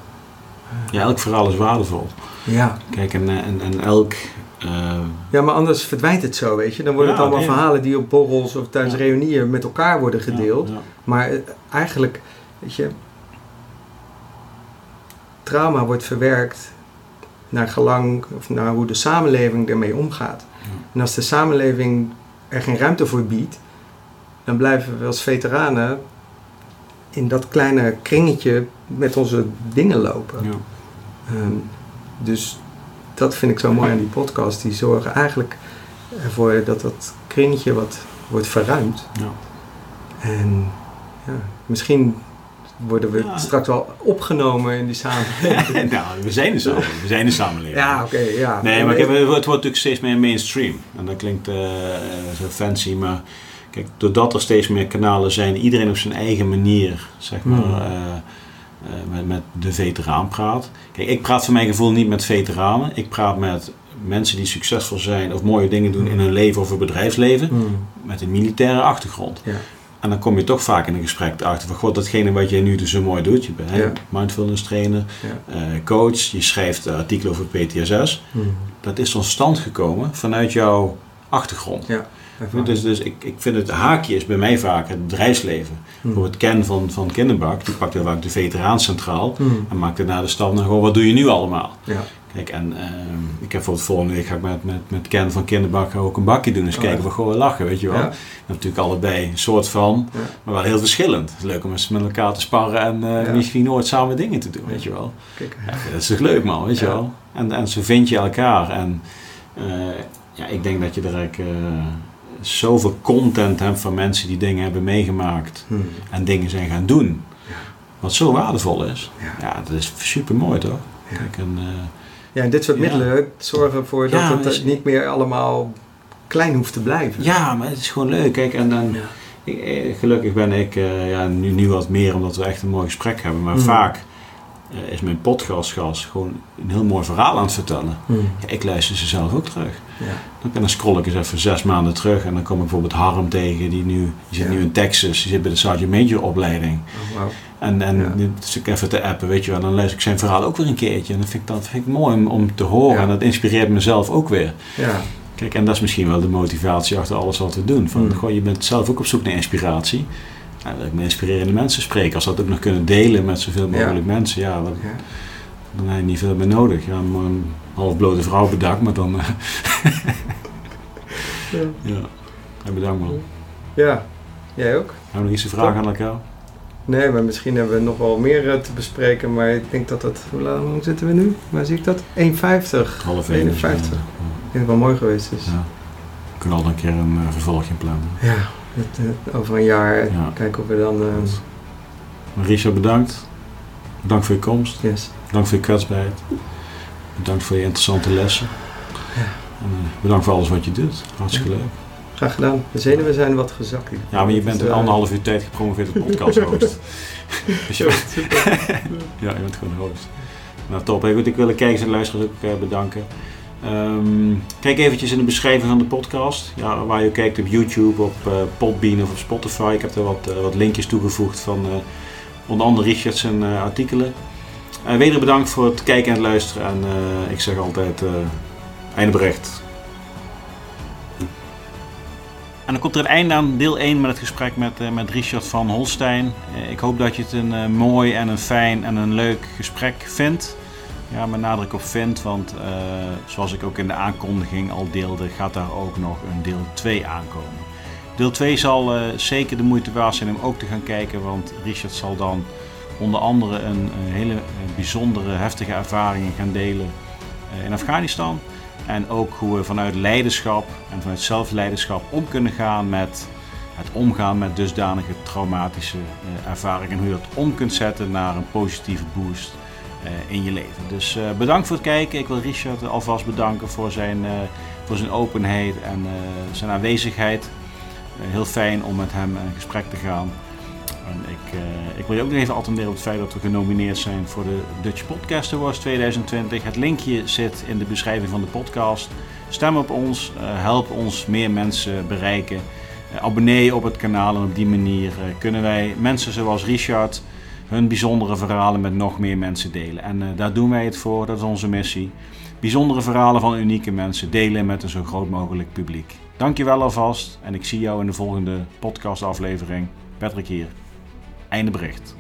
ja, elk verhaal is waardevol. Ja. Kijk, en, en, en elk... Uh... Ja, maar anders verdwijnt het zo, weet je. Dan worden het allemaal verhalen die op borrels of tijdens ja. reunieën met elkaar worden gedeeld. Maar eh, eigenlijk, weet je, trauma wordt verwerkt naar gelang of naar hoe de samenleving ermee omgaat. En als de samenleving er geen ruimte voor biedt, dan blijven we als veteranen in dat kleine kringetje met onze dingen lopen. Ja. Um, dus dat vind ik zo mooi aan die podcast. Die zorgen eigenlijk ervoor dat dat kringetje wat wordt verruimd. Ja. En ja, misschien worden we straks wel opgenomen in die samenleving. nou, we zijn de samenleving. We zijn de samenleving. Ja, oké, ja. Nee, maar kijk, het wordt natuurlijk steeds meer mainstream. En dat klinkt uh, zo fancy, maar kijk, doordat er steeds meer kanalen zijn, iedereen op zijn eigen manier, zeg maar, hmm. uh, uh, met, met de veteraan praat. Kijk, ik praat voor mijn gevoel niet met veteranen. Ik praat met mensen die succesvol zijn of mooie dingen doen in hun leven of hun bedrijfsleven, hmm. met een militaire achtergrond. Ja. En dan kom je toch vaak in een gesprek achter van god, datgene wat jij nu dus zo mooi doet. Je bent ja. mindfulness trainer, ja. uh, coach, je schrijft artikelen over PTSS. Mm. Dat is tot stand gekomen vanuit jouw achtergrond. Ja, dus dus ik, ik vind het haakje is bij mij vaak het bedrijfsleven. Mm. Bijvoorbeeld Ken van, van Kinderbak, die pakt heel vaak de veteraan centraal mm. en maakt daarna de stap naar gewoon wat doe je nu allemaal. Ja. Kijk, en uh, ik heb voor het volgende week ga ik met, met, met Ken van Kinderbak ook een bakje doen. Dus oh, kijken we gewoon lachen, weet je wel. Ja. Natuurlijk allebei een soort van, ja. maar wel heel verschillend. Het is leuk om eens met elkaar te sparren en uh, ja. misschien nooit samen dingen te doen, weet je wel. Kijk, dat is toch leuk man, weet je wel. En, en zo vind je elkaar. En uh, ja, ik denk dat je er eigenlijk zoveel content hebt van mensen die dingen hebben meegemaakt hmm. en dingen zijn gaan doen. Wat zo waardevol is. Ja, dat is super mooi toch? Kijk, en, ja, en dit soort middelen zorgen ervoor dat het niet meer allemaal klein hoeft te blijven. Ja, maar het is gewoon leuk. Kijk, en dan, ik, eh, gelukkig ben ik eh, ja, nu, nu wat meer omdat we echt een mooi gesprek hebben. Maar Mm. vaak eh, is mijn podcastgast gewoon een heel mooi verhaal aan het vertellen. Hmm. Ja, ik luister ze zelf ook terug. Ja. Dan, dan scroll ik eens even zes maanden terug en dan kom ik bijvoorbeeld Harm tegen. Die, nu, die zit Ja. nu in Texas. Die zit bij de Sergeant Major opleiding. Oh. En, en Ja. ik even te appen, weet je wel. Dan luister ik zijn verhaal ook weer een keertje. En dat vind ik, dat vind ik mooi om, om te horen. Ja. En dat inspireert mezelf ook weer. Ja. Kijk, en dat is misschien wel de motivatie achter alles wat we doen. Van, Mm. goh, je bent zelf ook op zoek naar inspiratie. En wil ik met inspirerende mensen spreken. Als dat ook nog kunnen delen met zoveel mogelijk mensen. Ja, Ja. dan heb je niet veel meer nodig. Ja, een halfblote vrouw bedankt, maar dan... eh, Ja. ja. ja, bedankt man. ja, jij ook? Hebben we nog iets te vragen aan elkaar? Nee, maar misschien hebben we nog wel meer eh, te bespreken. Maar ik denk dat dat... Hoe lang zitten we nu? Waar zie ik dat? 1,50. Half één. 51. Ja. Ik denk dat het wel mooi geweest is. Ja. We kunnen al een keer een eh, vervolgje plannen. Ja, het, eh, over een jaar Ja. kijken of we dan... eh, Richard, bedankt. Bedankt voor je komst. yes. Bedankt voor je kwetsbaarheid. Bedankt voor je interessante lessen. Ja. En, eh, bedankt voor alles wat je doet. Hartstikke leuk. Graag gedaan. De zenuwen zijn wat gezakt. Ja, maar je bent Dus, in eh, anderhalf uur tijd gepromoveerd tot podcast host. dus je, ja, je bent gewoon host. Nou, top. Hey, goed, ik wil de kijkers en luisteraars ook eh, bedanken. Ehm, kijk eventjes in de beschrijving van de podcast. Ja, waar je kijkt op YouTube, op eh, Podbean of op Spotify. Ik heb er wat, wat linkjes toegevoegd van onder andere Richard zijn eh, artikelen. Wederom bedankt voor het kijken en het luisteren. En ik zeg altijd, einde bericht. En dan komt er een einde aan deel 1 met het gesprek met, eh, met Richard van Holstein. Eh, ik hoop dat je het een eh, mooi en een fijn en een leuk gesprek vindt. Ja, met nadruk op vindt, want zoals ik ook in de aankondiging al deelde, gaat daar ook nog een deel 2 aankomen. Deel 2 zal zeker de moeite waard zijn om ook te gaan kijken, want Richard zal dan onder andere een, hele bijzondere, heftige ervaringen gaan delen in Afghanistan. En ook hoe we vanuit leiderschap en vanuit zelfleiderschap om kunnen gaan met het omgaan met dusdanige traumatische eh, ervaringen. En hoe je dat om kunt zetten naar een positieve boost eh, in je leven. Dus eh, bedankt voor het kijken. Ik wil Richard alvast bedanken voor zijn, voor zijn openheid en zijn aanwezigheid. Heel fijn om met hem in gesprek te gaan. En ik, eh, ik wil je ook nog even attenderen op het feit dat we genomineerd zijn voor de Dutch Podcast Awards 2020. Het linkje zit in de beschrijving van de podcast. Stem op ons, eh, help ons meer mensen bereiken. Eh, abonneer op het kanaal en op die manier kunnen wij mensen zoals Richard hun bijzondere verhalen met nog meer mensen delen. En daar doen wij het voor, dat is onze missie. Bijzondere verhalen van unieke mensen delen met een zo groot mogelijk publiek. Dankjewel alvast en ik zie jou in de volgende podcastaflevering. Patrick hier. Einde bericht.